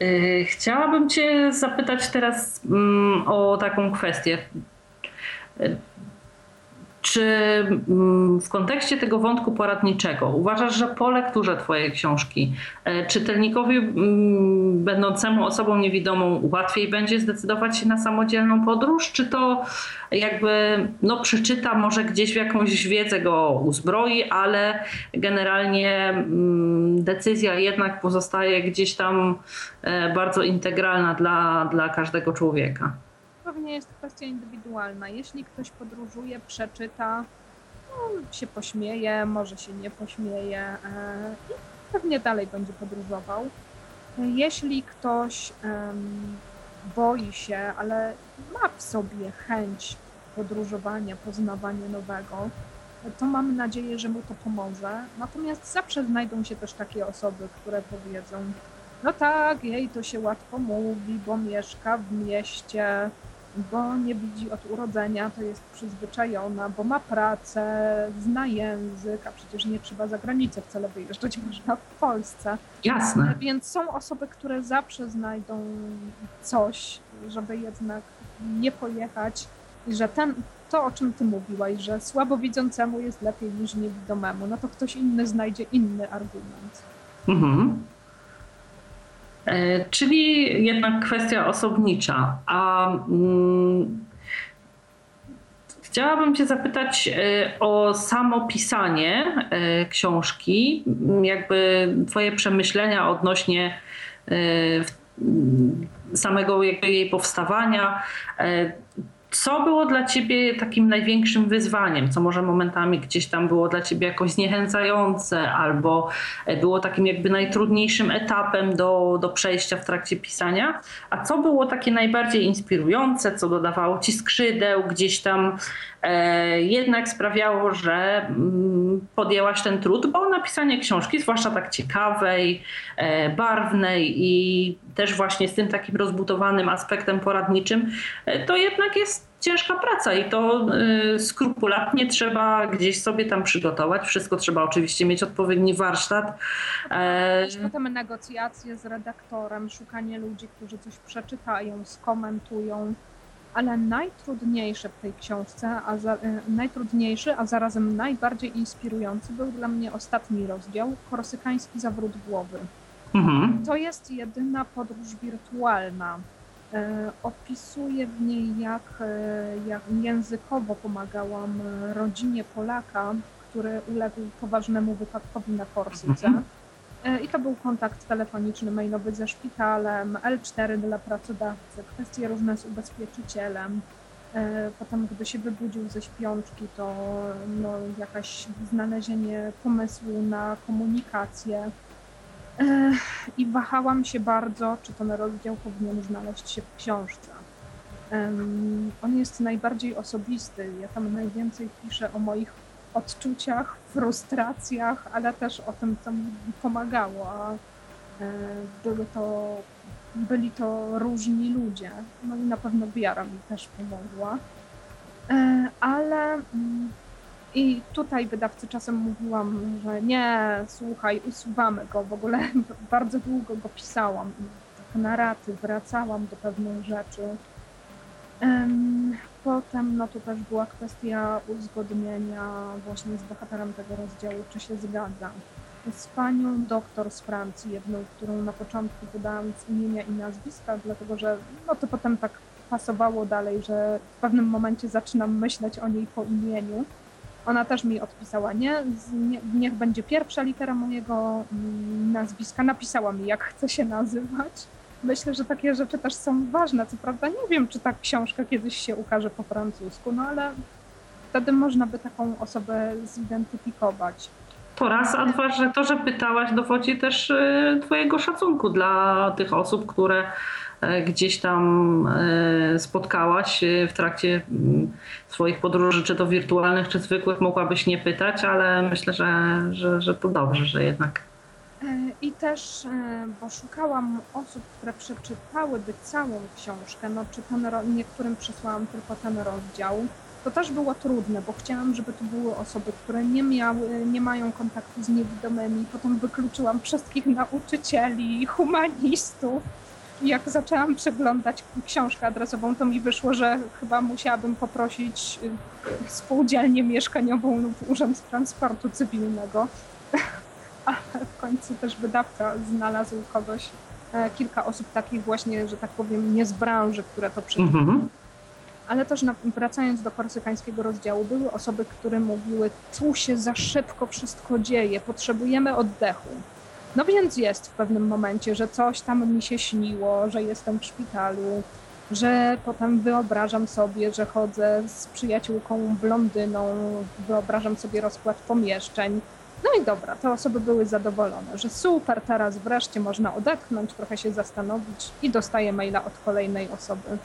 E, chciałabym Cię zapytać teraz mm, o taką kwestię. Czy mm, w kontekście tego wątku poradniczego uważasz, że po lekturze Twojej książki e, czytelnikowi mm, będącemu osobą niewidomą łatwiej będzie zdecydować się na samodzielną podróż? Czy to jakby no, przeczyta, może gdzieś w jakąś wiedzę go uzbroi, ale generalnie mm, decyzja jednak pozostaje gdzieś tam e, bardzo integralna dla, dla każdego człowieka? Pewnie jest kwestia indywidualna. Jeśli ktoś podróżuje, przeczyta, no, się pośmieje, może się nie pośmieje e, i pewnie dalej będzie podróżował. Jeśli ktoś boi się, ale ma w sobie chęć podróżowania, poznawania nowego, to mam nadzieję, że mu to pomoże. Natomiast zawsze znajdą się też takie osoby, które powiedzą, no tak, jej to się łatwo mówi, bo mieszka w mieście, bo nie widzi od urodzenia, to jest przyzwyczajona, bo ma pracę, zna język, a przecież nie trzeba za granicę wcale wyjeżdżać, [laughs] można w Polsce. Jasne. Więc są osoby, które zawsze znajdą coś, żeby jednak nie pojechać i że ten, to, o czym ty mówiłaś, że słabowidzącemu jest lepiej niż niewidomemu, no to ktoś inny znajdzie inny argument. Mhm. E, czyli jednak kwestia osobnicza. A mm, chciałabym Cię zapytać e, o samo pisanie e, książki, jakby Twoje przemyślenia odnośnie samego jej powstawania. Co było dla ciebie takim największym wyzwaniem? Co może momentami gdzieś tam było dla ciebie jakoś zniechęcające, albo e, było takim jakby najtrudniejszym etapem do, do przejścia w trakcie pisania? A co było takie najbardziej inspirujące, co dodawało ci skrzydeł, gdzieś tam jednak sprawiało, że mm, podjęłaś ten trud, bo napisanie książki, zwłaszcza tak ciekawej, e, barwnej i też właśnie z tym takim rozbudowanym aspektem poradniczym, e, to jednak jest ciężka praca i to skrupulatnie trzeba gdzieś sobie tam przygotować. Wszystko trzeba oczywiście mieć odpowiedni warsztat. E... Potem negocjacje z redaktorem, szukanie ludzi, którzy coś przeczytają, skomentują. Ale najtrudniejsze w tej książce, a za, y, najtrudniejszy, a zarazem najbardziej inspirujący był dla mnie ostatni rozdział, korsykański zawrót głowy. Mhm. To jest jedyna podróż wirtualna. E, opisuję w niej, jak, e, jak językowo pomagałam rodzinie Polaka, który uległ poważnemu wypadkowi na Korsyce. Mhm. E, I to był kontakt telefoniczny, mailowy ze szpitalem, L4 dla pracodawcy, kwestie różne z ubezpieczycielem. Potem, gdy się wybudził ze śpiączki, to no, jakaś znalezienie pomysłu na komunikację. I wahałam się bardzo, czy ten rozdział powinien znaleźć się w książce. On jest najbardziej osobisty. Ja tam najwięcej piszę o moich odczuciach, frustracjach, ale też o tym, co mi pomagało. E, były to, byli to różni ludzie. No i na pewno wiara mi też pomogła. E, ale mm, i tutaj wydawcy czasem mówiłam, że nie, słuchaj, usuwamy go. W ogóle [laughs] bardzo długo go pisałam. Tak na raty wracałam do pewnych rzeczy. Potem no to też była kwestia uzgodnienia właśnie z bohaterem tego rozdziału, czy się zgadza. Z panią doktor z Francji, jedną, którą na początku podałam z imienia i nazwiska, dlatego że no to potem tak pasowało dalej, że w pewnym momencie zaczynam myśleć o niej po imieniu. Ona też mi odpisała, nie, niech będzie pierwsza litera mojego mm, nazwiska. Napisała mi, jak chce się nazywać. Myślę, że takie rzeczy też są ważne. Co prawda nie wiem, czy ta książka kiedyś się ukaże po francusku, no ale wtedy można by taką osobę zidentyfikować. To raz, a dwa, że to, że pytałaś, dowodzi też y, Twojego szacunku dla tych osób, które gdzieś tam spotkałaś w trakcie mm, swoich podróży, czy to wirtualnych, czy zwykłych, mogłabyś nie pytać, ale myślę, że, że, że to dobrze, że jednak i też, e, bo szukałam osób, które przeczytałyby całą książkę, no czy ten, niektórym przysłałam tylko ten rozdział. To też było trudne, bo chciałam, żeby to były osoby, które nie miały, nie mają kontaktu z niewidomymi. Potem wykluczyłam wszystkich nauczycieli, humanistów. Jak zaczęłam przeglądać książkę adresową, to mi wyszło, że chyba musiałabym poprosić y, spółdzielnię mieszkaniową lub Urząd Transportu Cywilnego ale w końcu też wydawca znalazł kogoś, e, kilka osób takich właśnie, że tak powiem, nie z branży, które to przeczytały. Mhm. Ale też wracając do korsykańskiego rozdziału, były osoby, które mówiły, tu się za szybko wszystko dzieje, potrzebujemy oddechu. No więc jest w pewnym momencie, że coś tam mi się śniło, że jestem w szpitalu, że potem wyobrażam sobie, że chodzę z przyjaciółką blondyną, wyobrażam sobie rozkład pomieszczeń, no i dobra, te osoby były zadowolone, że super, teraz wreszcie można odetchnąć, trochę się zastanowić i dostaję maila od kolejnej osoby.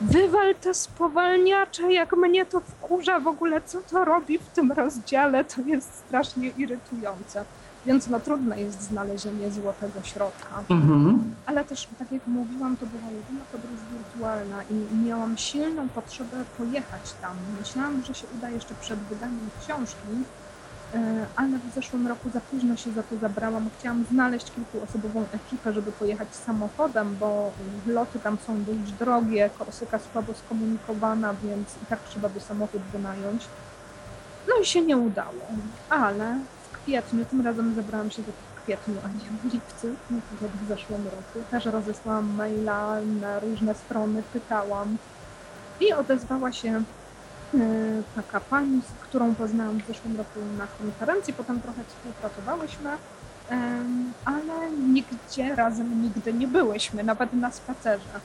Wywal te spowalniacze, jak mnie to wkurza w ogóle, co to robi w tym rozdziale, to jest strasznie irytujące. Więc no trudne jest znalezienie złotego środka. Mhm. Ale też, tak jak mówiłam, to była jedyna podróż wirtualna i miałam silną potrzebę pojechać tam. Myślałam, że się uda jeszcze przed wydaniem książki, ale w zeszłym roku za późno się za to zabrałam. Chciałam znaleźć kilkuosobową ekipę, żeby pojechać samochodem, bo loty tam są dość drogie, Korsyka słabo skomunikowana, więc i tak trzeba by samochód wynająć. No i się nie udało, ale w kwietniu, tym razem zabrałam się w kwietniu, a nie w lipcu, nie tak w zeszłym roku. Też rozesłałam maila na różne strony, pytałam i odezwała się E, taka pani, z którą poznałam w zeszłym roku na konferencji, potem trochę współpracowałyśmy, ale nigdzie razem nigdy nie byłyśmy, nawet na spacerze.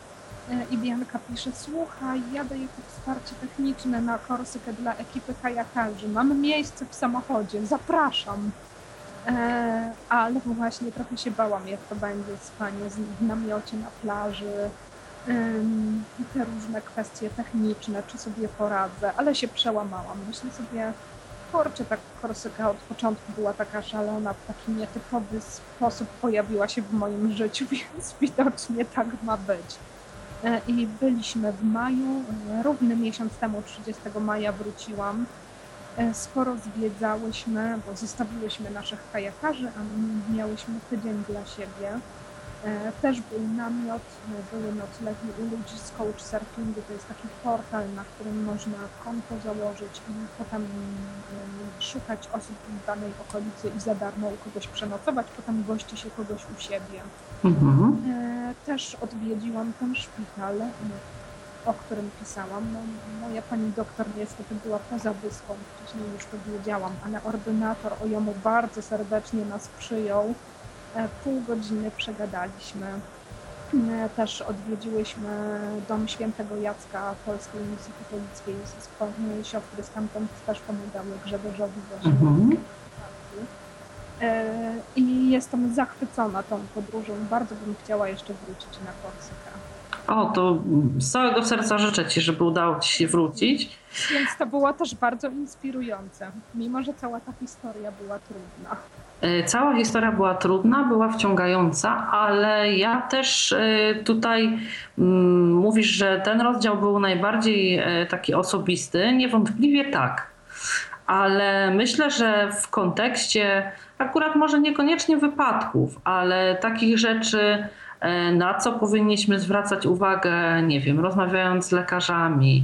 E, I Bianka pisze, słuchaj, jadę jako wsparcie techniczne na Korsykę dla ekipy kajakarzy, mam miejsce w samochodzie, zapraszam. E, ale właśnie trochę się bałam, jak to będzie spanie w namiocie na plaży, te różne kwestie techniczne, czy sobie poradzę, ale się przełamałam. Myślę sobie, kurczę, ta Korsyka od początku była taka szalona, w taki nietypowy sposób pojawiła się w moim życiu, [laughs] więc widocznie tak ma być. E, I byliśmy w maju, e, równy miesiąc temu, 30 maja wróciłam. E, sporo zwiedzałyśmy, bo zostawiłyśmy naszych kajakarzy, a miałyśmy tydzień dla siebie. E, też był namiot, e, były noclegi u ludzi z Couchsurfingu. To jest taki portal, na którym można konto założyć i potem e, szukać osób w danej okolicy i za darmo u kogoś przenocować. Potem gości się kogoś u siebie. Mhm. Też odwiedziłam ten szpital, o którym pisałam. No, moja pani doktor niestety była poza wyspą, wcześniej już to wiedziałam, ale ordynator o jemu bardzo serdecznie nas przyjął E, pół godziny przegadaliśmy. E, też odwiedziłyśmy dom świętego Jacka Polskiej Misji Katolickiej. Siostry stamtąd też pomagały Grzegorzowi właśnie. Mhm. E, I jestem zachwycona tą podróżą. Bardzo bym chciała jeszcze wrócić na Korsykę. O, to z całego serca życzę Ci, żeby udało Ci się wrócić. Więc to było też bardzo inspirujące, mimo że cała ta historia była trudna. E, cała historia była trudna, była wciągająca, ale ja też e, tutaj mm, mówisz, że ten rozdział był najbardziej e, taki osobisty. Niewątpliwie tak, ale myślę, że w kontekście akurat może niekoniecznie wypadków, ale takich rzeczy, na co powinniśmy zwracać uwagę, nie wiem, rozmawiając z lekarzami,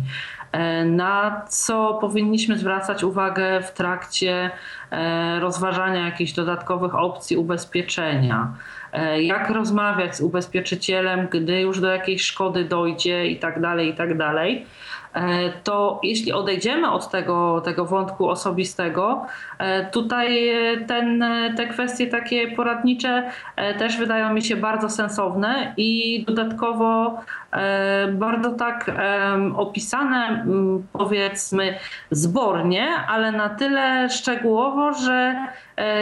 na co powinniśmy zwracać uwagę w trakcie e, rozważania jakichś dodatkowych opcji ubezpieczenia. E, jak rozmawiać z ubezpieczycielem, gdy już do jakiejś szkody dojdzie i tak dalej, i tak dalej. E, to jeśli odejdziemy od tego, tego wątku osobistego, e, tutaj ten, te kwestie takie poradnicze też wydają mi się bardzo sensowne i dodatkowo bardzo tak opisane, powiedzmy, zbornie, ale na tyle szczegółowo, że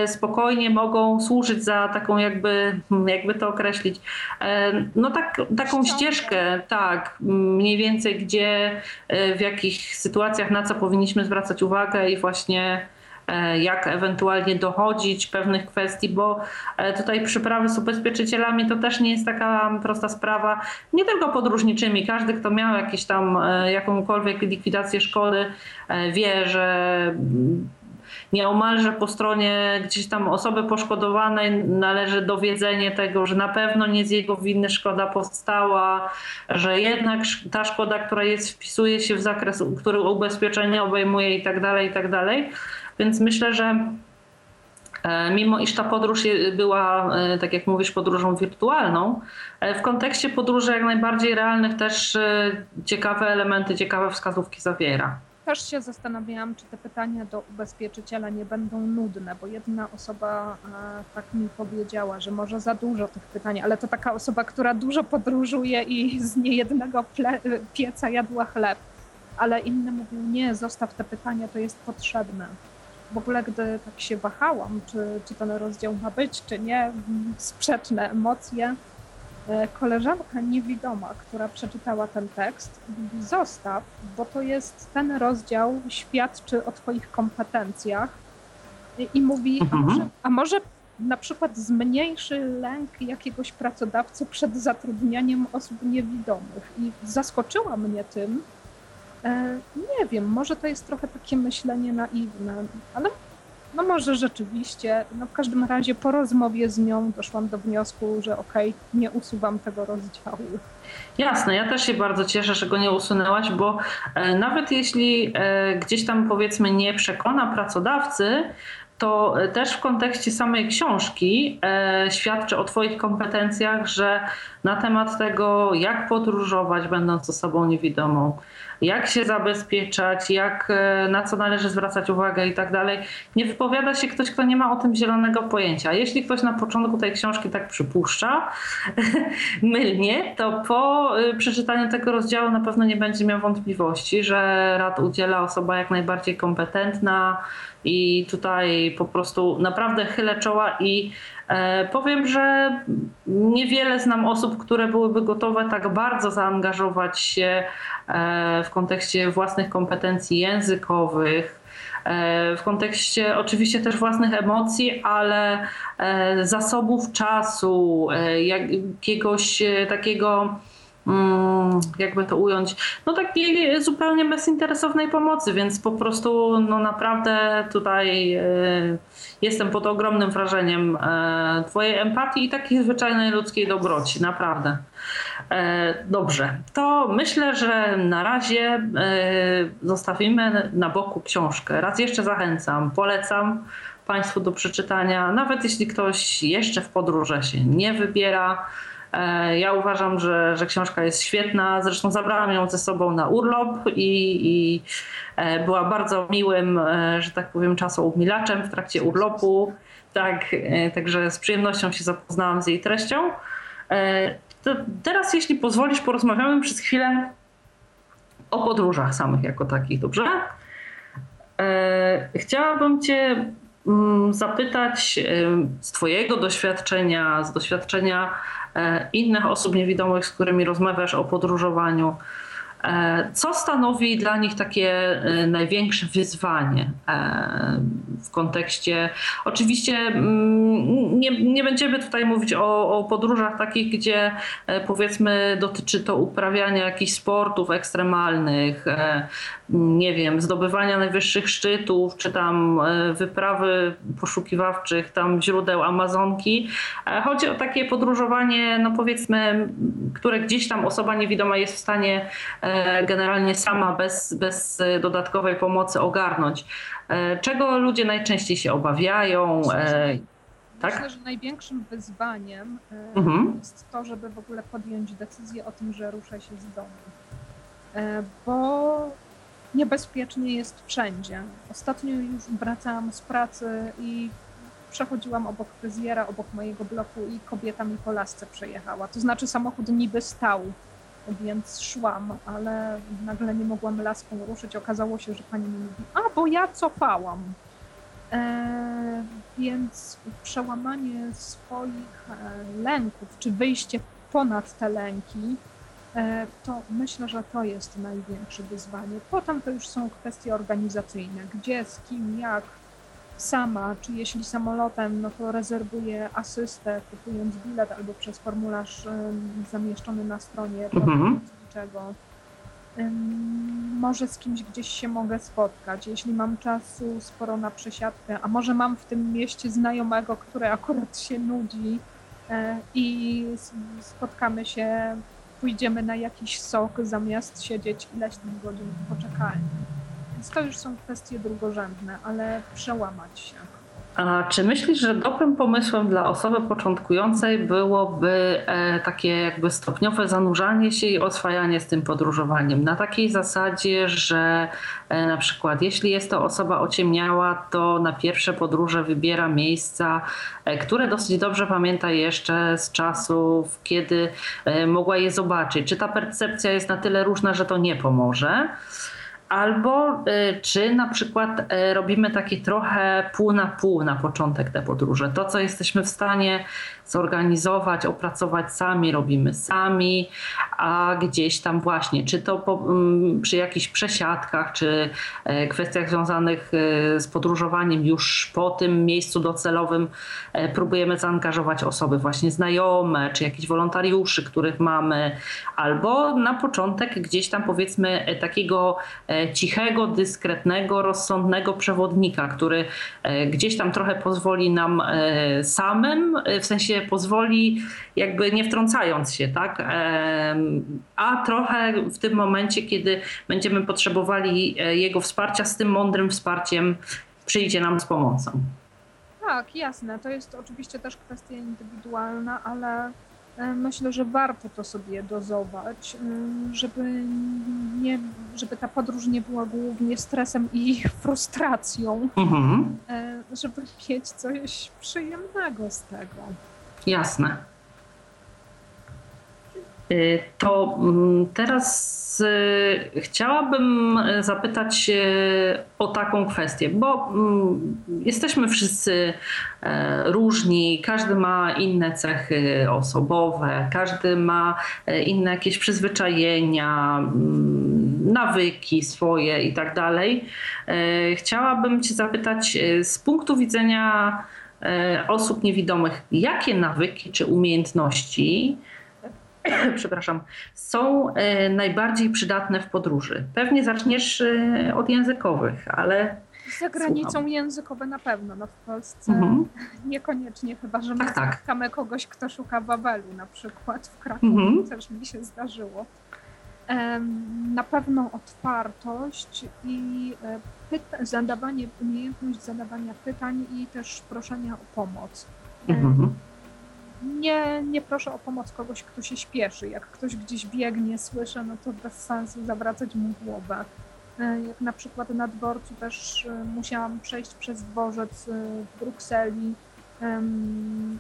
spokojnie mogą służyć za taką jakby jakby to określić, no tak, taką ścieżkę, tak, mniej więcej gdzie, w jakich sytuacjach, na co powinniśmy zwracać uwagę i właśnie E, jak ewentualnie dochodzić pewnych kwestii, bo e, tutaj przyprawy z ubezpieczycielami to też nie jest taka prosta sprawa, nie tylko podróżniczymi. Każdy, kto miał jakieś tam e, jakąkolwiek likwidację szkody, wie, że nieomalże po stronie gdzieś tam osoby poszkodowanej należy dowiedzenie tego, że na pewno nie z jego winy szkoda powstała, że jednak ta szkoda, która jest, wpisuje się w zakres, który ubezpieczenie obejmuje i tak dalej, i tak dalej. Więc myślę, że e, mimo iż ta podróż była, e, tak jak mówisz, podróżą wirtualną, e, w kontekście podróży jak najbardziej realnych też ciekawe elementy, ciekawe wskazówki zawiera. Też się zastanawiałam, czy te pytania do ubezpieczyciela nie będą nudne, bo jedna osoba tak mi powiedziała, że może za dużo tych pytań, ale to taka osoba, która dużo podróżuje i z niejednego pieca jadła chleb. Ale inny mówił, nie, zostaw te pytania, to jest potrzebne w ogóle, gdy tak się wahałam, czy, czy ten rozdział ma być, czy nie, sprzeczne emocje, e, koleżanka niewidoma, która przeczytała ten tekst, mówi: Zostaw, bo to jest ten rozdział, świadczy o Twoich kompetencjach. I, i mówi: a mhm. może, a może na przykład zmniejszy lęk jakiegoś pracodawcy przed zatrudnianiem osób niewidomych. I zaskoczyła mnie tym, nie wiem, może to jest trochę takie myślenie naiwne, ale no może rzeczywiście, no w każdym razie po rozmowie z nią doszłam do wniosku, że okej, okay, nie usuwam tego rozdziału. Jasne, ja też się bardzo cieszę, że go nie usunęłaś, bo e, nawet jeśli e, gdzieś tam powiedzmy nie przekona pracodawcy, to też w kontekście samej książki e, świadczy o Twoich kompetencjach, że na temat tego, jak podróżować, będąc osobą niewidomą, jak się zabezpieczać, jak, e, na co należy zwracać uwagę i tak dalej. Nie wypowiada się ktoś, kto nie ma o tym zielonego pojęcia. Jeśli ktoś na początku tej książki tak przypuszcza, [laughs] mylnie, to po e, przeczytaniu tego rozdziału na pewno nie będzie miał wątpliwości, że rad udziela osoba jak najbardziej kompetentna i tutaj po prostu naprawdę chylę czoła i powiem, że niewiele znam osób, które byłyby gotowe tak bardzo zaangażować się e, w kontekście własnych kompetencji językowych, e, w kontekście oczywiście też własnych emocji, ale zasobów czasu, jakiegoś takiego jakby to ująć, no takiej zupełnie bezinteresownej pomocy, więc po prostu no naprawdę tutaj jestem pod ogromnym wrażeniem e, Twojej empatii i takiej zwyczajnej ludzkiej dobroci, naprawdę. E, dobrze, to myślę, że na razie e, zostawimy na boku książkę. Raz jeszcze zachęcam, polecam Państwu do przeczytania, nawet jeśli ktoś jeszcze w podróże się nie wybiera E, ja uważam, że, że książka jest świetna. Zresztą zabrałam ją ze sobą na urlop i, i e, była bardzo miłym, e, że tak powiem, czasoumilaczem w trakcie urlopu. Tak, także z przyjemnością się zapoznałam z jej treścią. Teraz, jeśli pozwolisz, porozmawiamy przez chwilę o podróżach samych jako takich, dobrze? Chciałabym Cię zapytać z Twojego doświadczenia, z doświadczenia E, innych osób niewidomych, z którymi rozmawiasz o podróżowaniu. E, co stanowi dla nich takie e, największe wyzwanie w kontekście? Oczywiście mm, nie, nie będziemy tutaj mówić o, o podróżach takich, gdzie powiedzmy dotyczy to uprawiania jakichś sportów ekstremalnych, nie wiem, zdobywania najwyższych szczytów, czy tam wyprawy poszukiwawczych, tam źródeł Amazonki. Chodzi o takie podróżowanie, no powiedzmy, które gdzieś tam osoba niewidoma jest w stanie E, generalnie sama bez, bez dodatkowej pomocy ogarnąć. E, czego ludzie najczęściej się obawiają? E, tak? Myślę, że największym wyzwaniem mhm. jest to, żeby w ogóle podjąć decyzję o tym, że ruszę się z domu. Bo niebezpiecznie jest wszędzie. Ostatnio już wracałam z pracy i przechodziłam obok fryzjera, obok mojego bloku i kobieta mi po lasce przejechała. To znaczy samochód niby stał, więc szłam, ale nagle nie mogłam laską ruszyć. Okazało się, że pani mi mówi, a bo ja cofałam. E, więc przełamanie swoich e, lęków, czy wyjście ponad te lęki, to myślę, że to jest największe wyzwanie. Potem to już są kwestie organizacyjne, gdzie, z kim, jak, sama, czy jeśli samolotem, no to rezerwuję asystę, kupując bilet albo przez formularz zamieszczony na stronie mhm. Może z kimś gdzieś się mogę spotkać, jeśli mam czasu sporo na przesiadkę, a może mam w tym mieście znajomego, który akurat się nudzi e, i spotkamy się, pójdziemy na jakiś sok zamiast siedzieć ileś tam godzin w poczekalni. Więc to już są kwestie drugorzędne, ale przełamać się. A czy myślisz, że dobrym pomysłem dla osoby początkującej byłoby e, takie jakby stopniowe zanurzanie się i oswajanie z tym podróżowaniem? Na takiej zasadzie, że e, na przykład jeśli jest to osoba ociemniała, to na pierwsze podróże wybiera miejsca, e, które dosyć dobrze pamięta jeszcze z czasów, kiedy mogła je zobaczyć. Czy ta percepcja jest na tyle różna, że to nie pomoże? Albo y, czy na przykład y, robimy takie trochę pół na pół na początek te podróże. To, co jesteśmy w stanie zorganizować, opracować sami, robimy sami, a gdzieś tam właśnie, czy to po, mm, przy jakichś przesiadkach, czy e, kwestiach związanych e, z podróżowaniem już po tym miejscu docelowym, e, próbujemy zaangażować osoby właśnie znajome, czy jakichś wolontariuszy, których mamy, albo na początek gdzieś tam powiedzmy takiego cichego, dyskretnego, rozsądnego przewodnika, który gdzieś tam trochę pozwoli nam samym, w sensie pozwoli, jakby nie wtrącając się, tak? A trochę w tym momencie, kiedy będziemy potrzebowali e, jego wsparcia, z tym mądrym wsparciem przyjdzie nam z pomocą. Tak, jasne. To jest oczywiście też kwestia indywidualna, ale e, myślę, że warto to sobie dozować, e, żeby, nie, żeby ta podróż nie była głównie stresem i [laughs] frustracją, mhm. żeby mieć coś przyjemnego z tego. Jasne. Y, to mm, teraz y, chciałabym zapytać o taką kwestię, bo mm, jesteśmy wszyscy e, różni, każdy ma inne cechy osobowe, każdy ma e, inne jakieś przyzwyczajenia, mm, nawyki swoje i tak dalej. E, chciałabym Cię zapytać z punktu widzenia osób niewidomych, jakie nawyki czy umiejętności [clears throat] przepraszam, są e, najbardziej przydatne w podróży? Pewnie zaczniesz e, od językowych, ale. Za granicą słucham. językowe na pewno. No w Polsce mhm. [laughs] niekoniecznie, chyba że tak, tak. spotkamy tak. kogoś, kto szuka Babelu na przykład w Krakowie, mhm. też mi się zdarzyło. Na pewno otwartość i pyta- zadawanie, umiejętność zadawania pytań i też proszenia o pomoc. Mhm. Nie, nie proszę o pomoc kogoś, kto się śpieszy. Jak ktoś gdzieś biegnie, słyszę, no to bez sensu zawracać mu głowę. E, jak na przykład na dworcu też e, musiałam przejść przez dworzec e, w Brukseli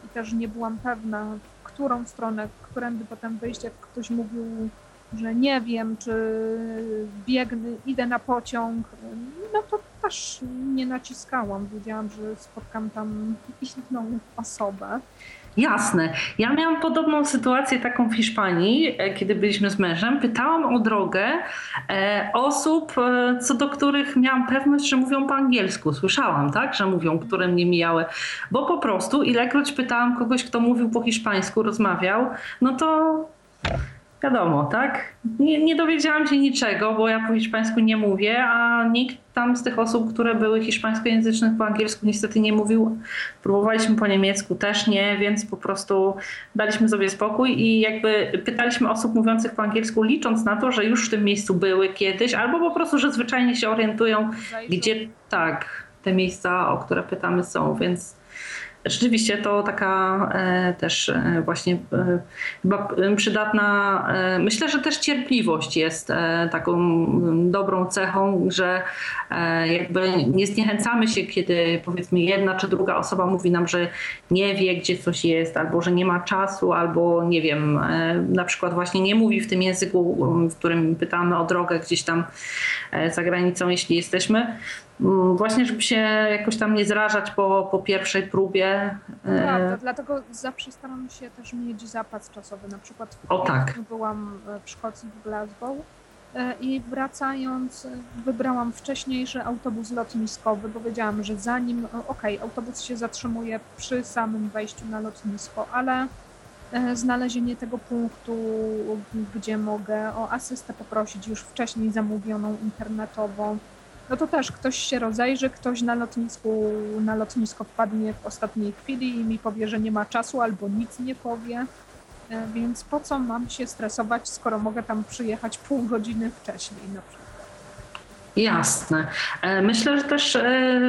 i też nie byłam pewna, w którą stronę, którędy potem wyjść, jak ktoś mówił że nie wiem, czy biegnę, idę na pociąg, no to też nie naciskałam. Wiedziałam, że spotkam tam inną osobę. Jasne. Ja miałam podobną sytuację taką w Hiszpanii, e, kiedy byliśmy z mężem. Pytałam o drogę e, osób, e, co do których miałam pewność, że mówią po angielsku. Słyszałam, tak, że mówią, które mnie mijały. Bo po prostu ilekroć pytałam kogoś, kto mówił po hiszpańsku, rozmawiał, no to wiadomo, tak? Nie, nie dowiedziałam się niczego, bo ja po hiszpańsku nie mówię, a nikt tam z tych osób, które były hiszpańskojęzycznych po angielsku niestety nie mówił. Próbowaliśmy po niemiecku też nie, więc po prostu daliśmy sobie spokój i jakby pytaliśmy osób mówiących po angielsku, licząc na to, że już w tym miejscu były kiedyś, albo po prostu, że zwyczajnie się orientują, gdzie tak, te miejsca, o które pytamy są, więc Rzeczywiście to taka e, też e, właśnie e, chyba przydatna, myślę, że też cierpliwość jest taką dobrą cechą, że jakby nie zniechęcamy się, kiedy powiedzmy jedna czy druga osoba mówi nam, że nie wie, gdzie coś jest, albo że nie ma czasu, albo nie wiem, na przykład właśnie nie mówi w tym języku, w którym pytamy o drogę gdzieś tam za granicą, jeśli jesteśmy właśnie, żeby się jakoś tam nie zrażać po, po pierwszej próbie. Prawda, dlatego zawsze staram się też mieć zapas czasowy. Na przykład o, tak. byłam w Szkocji, w Glasgow i wracając wybrałam wcześniejszy autobus lotniskowy, bo wiedziałam, że zanim, okej, okay, autobus się zatrzymuje przy samym wejściu na lotnisko, ale E, znalezienie tego punktu, gdzie mogę o asystę poprosić już wcześniej zamówioną internetową. No to też ktoś się rozejrzy, ktoś na lotnisku, na lotnisko wpadnie w ostatniej chwili i mi powie, że nie ma czasu albo nic nie powie. E, więc po co mam się stresować, skoro mogę tam przyjechać pół godziny wcześniej na przykład. Jasne. E, myślę, że też e,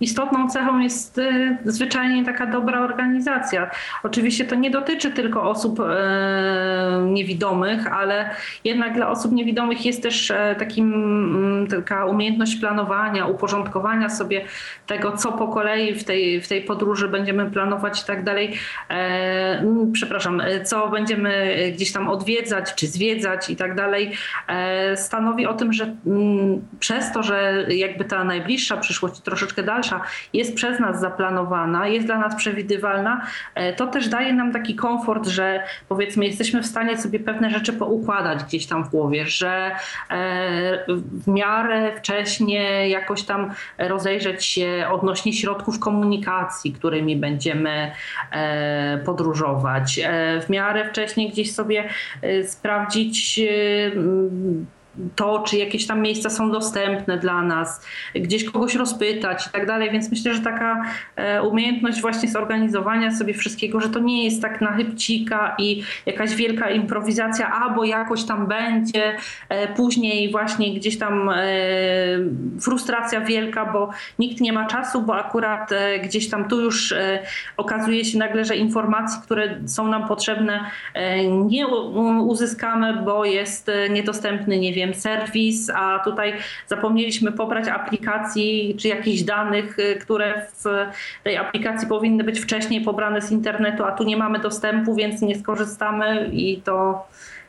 istotną cechą jest e, zwyczajnie taka dobra organizacja. Oczywiście to nie dotyczy tylko osób niewidomych, ale jednak dla osób niewidomych jest też takim, mm, taka umiejętność planowania, uporządkowania sobie tego, co po kolei w tej, w tej podróży będziemy planować i tak dalej. Przepraszam, co będziemy gdzieś tam odwiedzać czy zwiedzać i tak dalej. Stanowi o tym, że mm, przez to, że jakby ta najbliższa przyszłość, troszeczkę dalsza, jest przez nas zaplanowana, jest dla nas przewidywalna, e, to też daje nam taki komfort, że powiedzmy jesteśmy w stanie sobie pewne rzeczy poukładać gdzieś tam w głowie, że e, w miarę wcześnie jakoś tam rozejrzeć się odnośnie środków komunikacji, którymi będziemy e, podróżować, w miarę wcześnie gdzieś sobie sprawdzić to, czy jakieś tam miejsca są dostępne dla nas, gdzieś kogoś rozpytać i tak dalej. Więc myślę, że taka e, umiejętność właśnie zorganizowania sobie wszystkiego, że to nie jest tak na chybcika i jakaś wielka improwizacja, albo jakoś tam będzie, e, później właśnie gdzieś tam e, frustracja wielka, bo nikt nie ma czasu, bo akurat gdzieś tam tu już okazuje się nagle, że informacji, które są nam potrzebne, nie uzyskamy, bo jest niedostępny, nie wiem, wiem, serwis, a tutaj zapomnieliśmy pobrać aplikacji czy jakichś danych, y, które w tej aplikacji powinny być wcześniej pobrane z internetu, a tu nie mamy dostępu, więc nie skorzystamy i to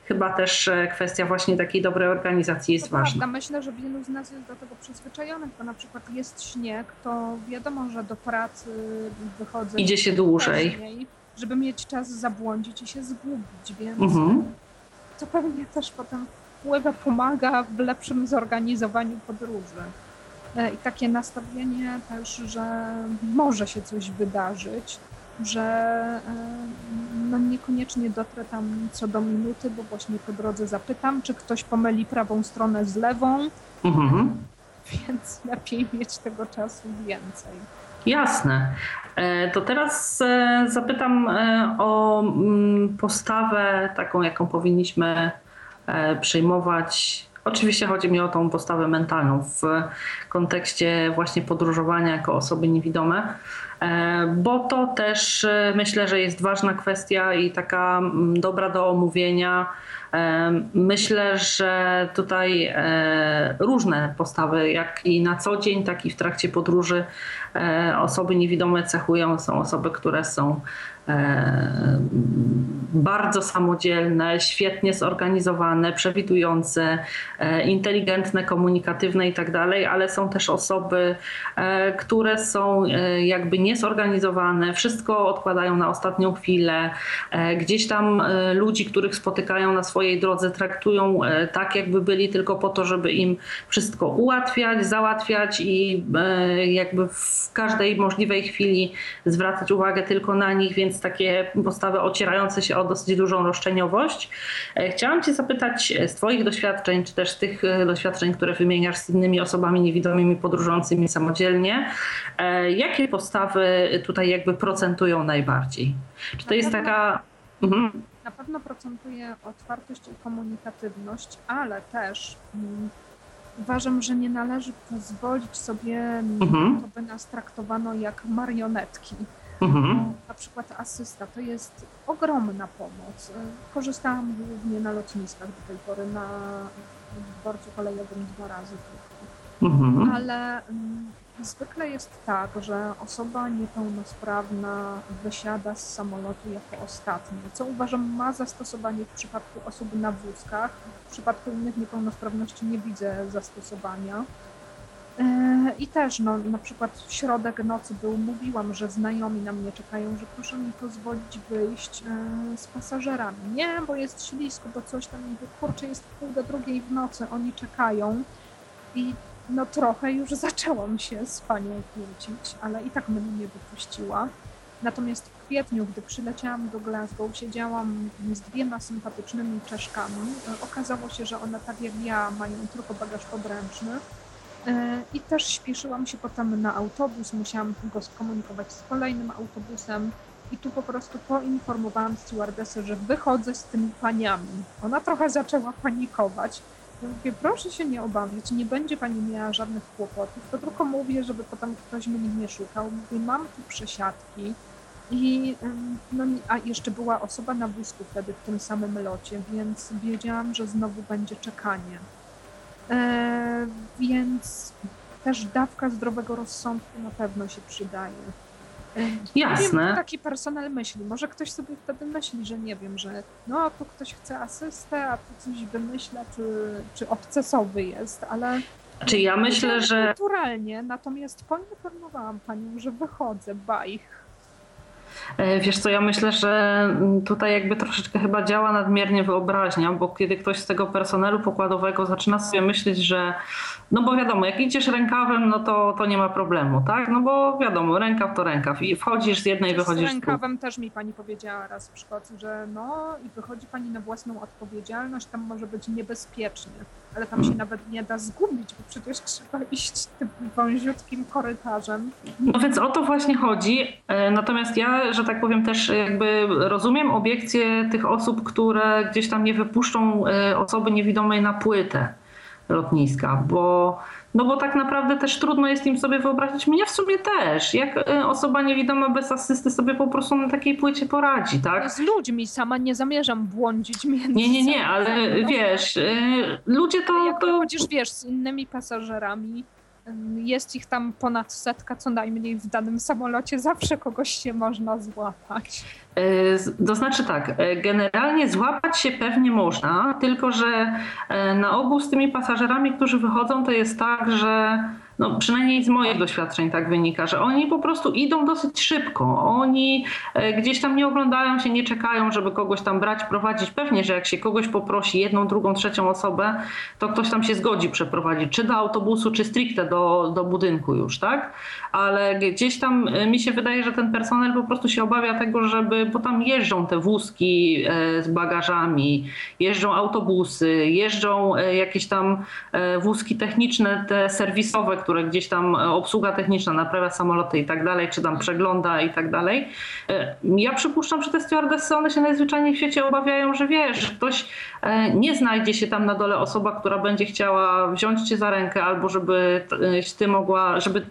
chyba też e, kwestia właśnie takiej dobrej organizacji jest to ważna. Prawda. Myślę, że wielu z nas jest do tego przyzwyczajonych, bo na przykład jest śnieg, to wiadomo, że do pracy wychodzę. Idzie się dłużej. Wcześniej, żeby mieć czas zabłądzić i się zgubić, więc mhm. to pewnie też potem wpływa, pomaga w lepszym zorganizowaniu podróży. E, I takie nastawienie też, że może się coś wydarzyć, że e, no niekoniecznie dotrę tam co do minuty, bo właśnie po drodze zapytam, czy ktoś pomyli prawą stronę z lewą. Mhm. [laughs] Więc lepiej mieć tego czasu więcej. Jasne. E, to teraz zapytam o mm, postawę taką, jaką powinniśmy przyjmować. Oczywiście chodzi mi o tą postawę mentalną w kontekście właśnie podróżowania jako osoby niewidome, e, bo to też e, myślę, że jest ważna kwestia i taka mm, dobra do omówienia. Myślę, że tutaj różne postawy, jak i na co dzień, tak i w trakcie podróży osoby niewidome cechują. Są osoby, które są E, bardzo samodzielne, świetnie zorganizowane, przewidujące, e, inteligentne, komunikatywne i tak dalej, ale są też osoby, e, które są jakby niezorganizowane, wszystko odkładają na ostatnią chwilę. Gdzieś tam ludzi, których spotykają na swojej drodze, traktują tak, jakby byli tylko po to, żeby im wszystko ułatwiać, załatwiać i jakby w każdej możliwej chwili zwracać uwagę tylko na nich, więc więc takie postawy ocierające się o dosyć dużą roszczeniowość. E, chciałam Cię zapytać e, z Twoich doświadczeń, czy też tych e, doświadczeń, które wymieniasz z innymi osobami niewidomymi podróżującymi samodzielnie, jakie postawy tutaj jakby procentują najbardziej? Czy to jest taka. Mhm. Na pewno procentuje otwartość i komunikatywność, ale też mm, uważam, że nie należy pozwolić sobie mhm. to, by nas traktowano jak marionetki. Mhm. Na przykład asysta to jest ogromna pomoc. Korzystałam głównie na lotniskach do tej pory, na dworcu kolejowym dwa razy tylko. Mhm. Ale mm, zwykle jest tak, że osoba niepełnosprawna wysiada z samolotu jako ostatnia, co uważam ma zastosowanie w przypadku osób na wózkach. W przypadku innych niepełnosprawności nie widzę zastosowania. I też no, na przykład w środek nocy był, mówiłam, że znajomi na mnie czekają, że proszę mi pozwolić wyjść z pasażerami. Nie, bo jest ślisko, bo coś tam, mówię, kurczę, jest pół do drugiej w nocy, oni czekają. I no trochę już [laughs] zaczęłam się z panią kłócić, ale i tak mnie nie wypuściła. Natomiast w kwietniu, gdy przyleciałam do Glasgow, siedziałam z dwiema sympatycznymi Czeszkami. Okazało się, że one tak jak ja mają tylko bagaż podręczny. E, I też śpieszyłam się potem na autobus, musiałam go skomunikować z kolejnym autobusem. I tu po prostu poinformowałam stewardessę, że wychodzę z tymi paniami. Ona trochę zaczęła panikować Mówię, proszę się nie obawiać, nie będzie pani miała żadnych kłopotów. To tylko mówię, żeby potem ktoś mnie nie szukał. Mówię, mam tu przesiadki. I no, a jeszcze była osoba na wózku wtedy w tym samym locie, więc wiedziałam, że znowu będzie czekanie. E, więc też dawka zdrowego rozsądku na pewno się przydaje. Jasne. Nie wiem, taki personel myśli. Może ktoś sobie wtedy myśli, że nie wiem, że no tu ktoś chce asystę, a tu coś wymyśla, czy, czy obcesowy jest, ale. Czy ja myślę, że. Naturalnie, natomiast poinformowałam panią, że wychodzę, baj. E, wiesz co, ja myślę, że tutaj jakby troszeczkę chyba działa nadmiernie wyobraźnia, bo kiedy ktoś z tego personelu pokładowego zaczyna sobie myśleć, że no bo wiadomo, jak idziesz rękawem, no to, to nie ma problemu, tak? No bo wiadomo, rękaw to rękaw i wchodzisz z jednej, wychodzisz z rękawem też mi pani powiedziała raz w Szkocji, że no i wychodzi pani na własną odpowiedzialność, tam może być niebezpiecznie, ale tam się hmm. nawet nie da zgubić, bo przecież trzeba iść tym wąziutkim korytarzem. No więc o to właśnie chodzi, e, natomiast ja, że tak powiem też jakby rozumiem obiekcje tych osób, które gdzieś tam nie wypuszczą e, osoby niewidomej na płytę lotniska, bo, no bo tak naprawdę też trudno jest im sobie wyobrazić, mnie w sumie też, jak e, osoba niewidoma bez asysty sobie po prostu na takiej płycie poradzi, tak? Z ludźmi sama nie zamierzam błądzić [laughs] między Nie, nie, nie, [laughs] ale wiesz, e, ludzie to... Jak to... chodzisz, wiesz, z innymi pasażerami, jest ich tam ponad setka co najmniej w danym samolocie, zawsze kogoś się można złapać. E, to znaczy tak, e, generalnie złapać się pewnie można, tylko że e, na ogół z tymi pasażerami, którzy wychodzą, to jest tak, że no przynajmniej z moich doświadczeń tak wynika, że oni po prostu idą dosyć szybko. Oni e, gdzieś tam nie oglądają się, nie czekają, żeby kogoś tam brać, prowadzić. Pewnie, że jak się kogoś poprosi, jedną, drugą, trzecią osobę, to ktoś tam się zgodzi przeprowadzić, czy do autobusu, czy stricte do, do budynku już, tak? Ale gdzieś tam e, mi się wydaje, że ten personel po prostu się obawia tego, żeby, bo tam jeżdżą te wózki e, z bagażami, jeżdżą autobusy, jeżdżą jakieś tam wózki techniczne, te serwisowe, które gdzieś tam e, obsługa techniczna naprawia samoloty i tak dalej, czy tam przegląda i tak dalej. E, ja przypuszczam, że te stewardessy, one się najzwyczajniej w świecie obawiają, że wiesz, ktoś e, nie znajdzie się tam na dole osoba, która będzie chciała wziąć cię za rękę albo żeby ty mogła, żeby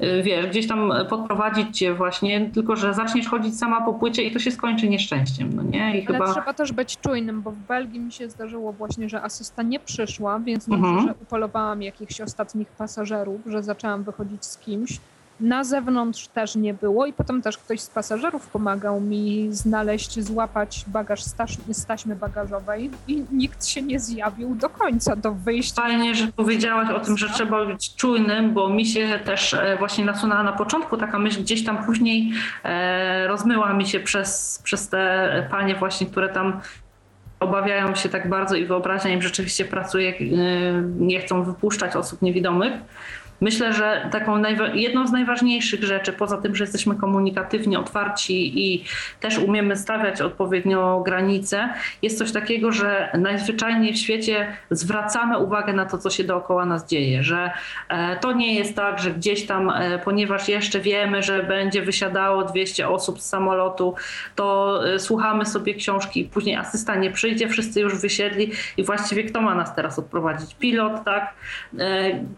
wiesz, gdzieś tam podprowadzić cię właśnie, tylko że zaczniesz chodzić sama po płycie i to się skończy nieszczęściem, no nie? I Ale chyba... trzeba też być czujnym, bo w Belgii mi się zdarzyło właśnie, że asysta nie przyszła, więc mhm. dobrze, że upolowałam jakichś ostatnich pasażerów, że zaczęłam wychodzić z kimś na zewnątrz też nie było i potem też ktoś z pasażerów pomagał mi znaleźć, złapać bagaż z taśmy bagażowej i nikt się nie zjawił do końca, do wyjścia. Fajnie, że powiedziałaś o tym, że trzeba być czujnym, bo mi się też e, właśnie nasunęła na początku taka myśl, gdzieś tam później e, rozmyła mi się przez, przez te panie właśnie, które tam obawiają się tak bardzo i wyobraźnia im rzeczywiście pracuje, e, nie chcą wypuszczać osób niewidomych. Myślę, że taką jedną z najważniejszych rzeczy, poza tym, że jesteśmy komunikatywnie otwarci i też umiemy stawiać odpowiednio granice, jest coś takiego, że najzwyczajniej w świecie zwracamy uwagę na to, co się dookoła nas dzieje, że e, to nie jest tak, że gdzieś tam, e, ponieważ jeszcze wiemy, że będzie wysiadało 200 osób z samolotu, to e, słuchamy sobie książki i później asysta nie przyjdzie, wszyscy już wysiedli i właściwie kto ma nas teraz odprowadzić? Pilot, tak?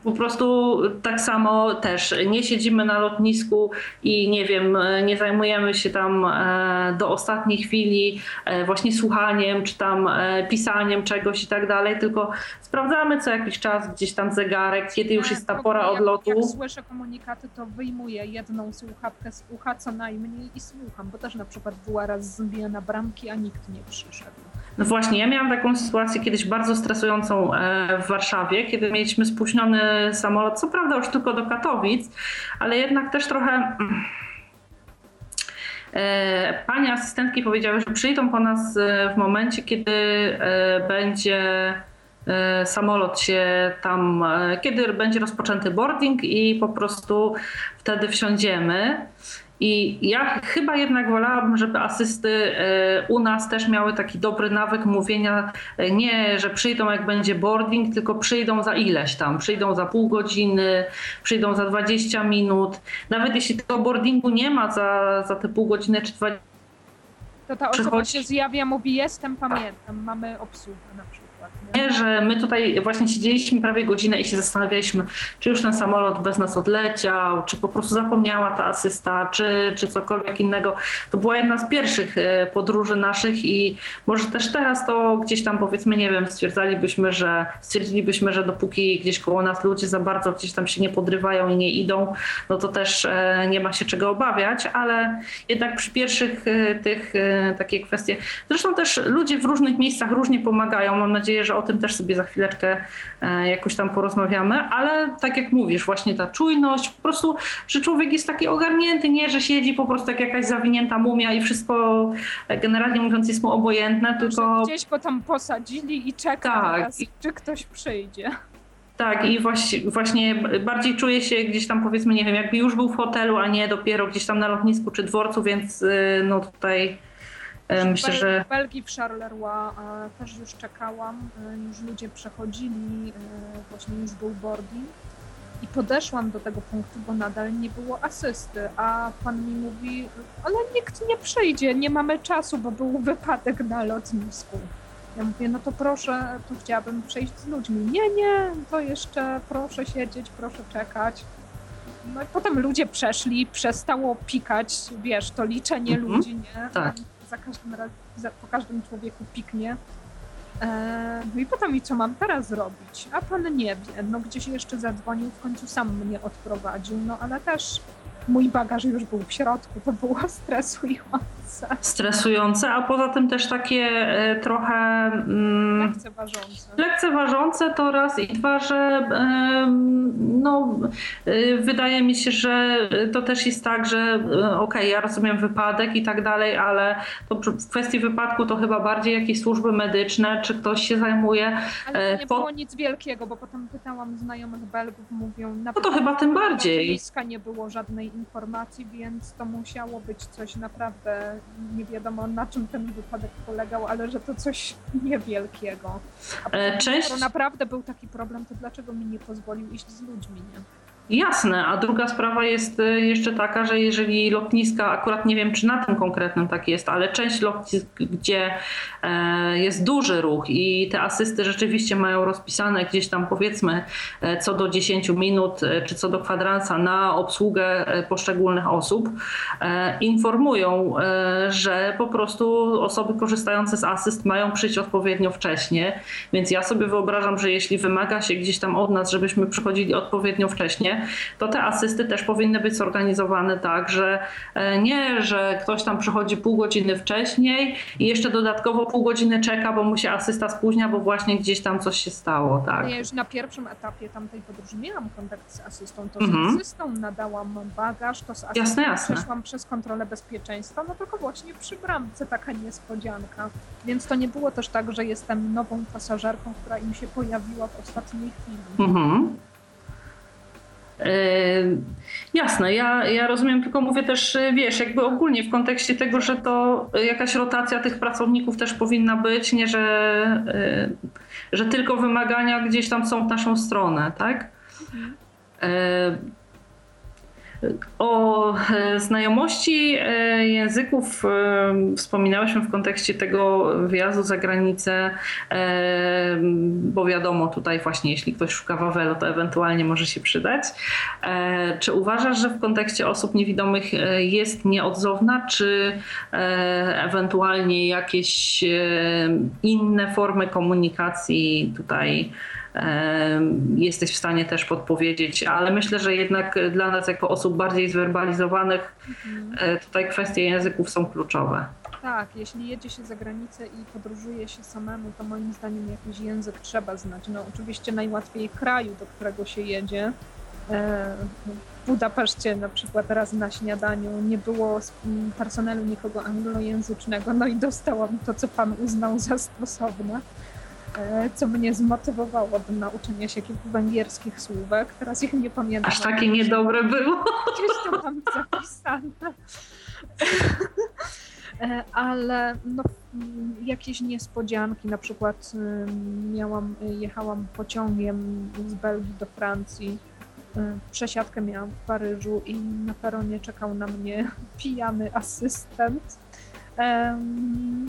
Po prostu tak samo też nie siedzimy na lotnisku i nie wiem, nie zajmujemy się tam e, do ostatniej chwili e, właśnie słuchaniem czy tam e, pisaniem czegoś i tak dalej, tylko sprawdzamy co jakiś czas gdzieś tam zegarek, kiedy już jest ta pora odlotu. Jak, jak słyszę komunikaty, to wyjmuję jedną słuchawkę z ucha co najmniej i słucham, bo też na przykład była raz zbijana bramki, a nikt nie przyszedł. No właśnie, ja miałam taką sytuację kiedyś bardzo stresującą w Warszawie, kiedy mieliśmy spóźniony samolot, co prawda już tylko do Katowic, ale jednak też trochę mm, E, pani asystentki powiedziały, że przyjdą po nas e, w momencie, kiedy e, będzie samolot się tam, kiedy będzie rozpoczęty boarding i po prostu wtedy wsiądziemy. I ja chyba jednak wolałabym, żeby asysty e, u nas też miały taki dobry nawyk mówienia e, nie, że przyjdą jak będzie boarding, tylko przyjdą za ileś tam. Przyjdą za pół godziny, przyjdą za 20 minut. Nawet jeśli tego boardingu nie ma za, za te pół godziny czy 20 to ta osoba Przychodzi... się zjawia, mówi jestem, pamiętam, mamy obsługę na przykład. Że my tutaj właśnie siedzieliśmy prawie godzinę i się zastanawialiśmy, czy już ten samolot bez nas odleciał, czy po prostu zapomniała ta asysta, czy, czy cokolwiek innego. To była jedna z pierwszych e, podróży naszych i może też teraz to gdzieś tam powiedzmy, nie wiem, stwierdzalibyśmy, że stwierdzilibyśmy, że dopóki gdzieś koło nas ludzie za bardzo gdzieś tam się nie podrywają i nie idą, no to też e, nie ma się czego obawiać, ale jednak przy pierwszych e, tych takie kwestie, zresztą też ludzie w różnych miejscach różnie pomagają. Mam nadzieję, że o tym też sobie za chwileczkę e, jakoś tam porozmawiamy, ale tak jak mówisz, właśnie ta czujność, po prostu, że człowiek jest taki ogarnięty, nie, że siedzi po prostu jak jakaś zawinięta mumia i wszystko e, generalnie mówiąc jest mu obojętne, tylko... Że gdzieś go tam posadzili i czeka tak. Nas, czy ktoś przyjdzie. Tak, i właśnie, właśnie bardziej czuję się gdzieś tam powiedzmy, nie wiem, jakby już był w hotelu, a nie dopiero gdzieś tam na lotnisku czy dworcu, więc y, no tutaj myślę, że... W Belgii, w Charleroi e, też już czekałam, e, już ludzie przechodzili, właśnie już był boarding i podeszłam do tego punktu, bo nadal nie było asysty, a pan mi mówi, ale nikt nie przyjdzie, nie mamy czasu, bo był wypadek na lotnisku. Ja mówię, no to proszę, tu chciałabym przejść z ludźmi. Nie, nie, to jeszcze proszę siedzieć, proszę czekać. No i potem ludzie przeszli, przestało pikać, wiesz, to liczenie mhm. ludzi, nie? Tak za każdym za, po każdym człowieku piknie. E, no i pyta mi, co mam teraz zrobić. A pan nie wie. No gdzieś jeszcze zadzwonił, w końcu sam mnie odprowadził. No ale też mój bagaż już był w środku, to było stresujące. Stresujące, a poza tym też takie e, trochę mm, lekceważące. Lekceważące to raz i dwa, że e, no, e, wydaje mi się, że to też jest tak, że okej, okay, ja rozumiem wypadek i tak dalej, ale to w kwestii wypadku to chyba bardziej jakieś służby medyczne, czy ktoś się zajmuje. Ale nie po... było nic wielkiego, bo potem pytałam znajomych Belgów, mówią... No to chyba tym bardziej. nie było żadnej informacji, więc to musiało być coś naprawdę nie wiadomo na czym ten wypadek polegał, ale że to coś [laughs] niewielkiego. A e, Cześć. skoro naprawdę był taki problem, to dlaczego mi nie pozwolił iść z ludźmi, nie? Jasne, a druga sprawa jest e, jeszcze taka, że jeżeli lotniska, akurat nie wiem czy na tym konkretnym tak jest, ale część lotnisk, gdzie e, jest duży ruch i te asysty rzeczywiście mają rozpisane gdzieś tam powiedzmy e, co do 10 minut czy co do kwadransa na obsługę poszczególnych osób, informują, że po prostu osoby korzystające z asyst mają przyjść odpowiednio wcześnie, więc ja sobie wyobrażam, że jeśli wymaga się gdzieś tam od nas, żebyśmy przychodzili odpowiednio wcześnie, to te asysty też powinny być zorganizowane tak, że e, nie, że ktoś tam przychodzi pół godziny wcześniej i jeszcze dodatkowo pół godziny czeka, bo mu się asysta spóźnia, bo właśnie gdzieś tam coś się stało. Tak. Ja już na pierwszym etapie tamtej podróży miałam kontakt z asystą, to z mhm. asystą nadałam bagaż, to z asystą jasne, jasne. przeszłam przez kontrolę bezpieczeństwa, no tylko właśnie przy bramce taka niespodzianka. Więc to nie było też tak, że jestem nową pasażerką, która im się pojawiła w ostatniej chwili. Mhm. Yy, jasne, ja, ja rozumiem, tylko mówię też, yy, wiesz, jakby ogólnie w kontekście tego, że to jakaś rotacja tych pracowników też powinna być, nie że, yy, że tylko wymagania gdzieś tam są w naszą stronę, tak? Mhm. O e, znajomości e, języków e, wspominałyśmy w kontekście tego wyjazdu za granicę, bo wiadomo, tutaj właśnie jeśli ktoś szuka Wawelu, to ewentualnie może się przydać. Czy uważasz, że w kontekście osób niewidomych jest nieodzowna, czy ewentualnie jakieś inne formy komunikacji tutaj jesteś w stanie też podpowiedzieć, ale myślę, że jednak dla nas jako osób bardziej zwerbalizowanych mhm. tutaj kwestie języków są kluczowe. Tak, jeśli jedzie się za granicę i podróżuje się samemu, to moim zdaniem jakiś język trzeba znać. No oczywiście najłatwiej kraju, do którego się jedzie. E, w Budapeszcie na przykład raz na śniadaniu nie było z personelu nikogo anglojęzycznego, no i dostałam to, co pan uznał za stosowne, e, co mnie zmotywowało do nauczenia się kilku węgierskich słówek. Teraz ich nie pamiętam. Aż takie niedobre było. Gdzieś to mam zapisane. E, ale no, jakieś niespodzianki, na przykład miałam, jechałam pociągiem z Belgii do Francji, e, przesiadkę miałam w Paryżu i na peronie czekał na mnie pijany asystent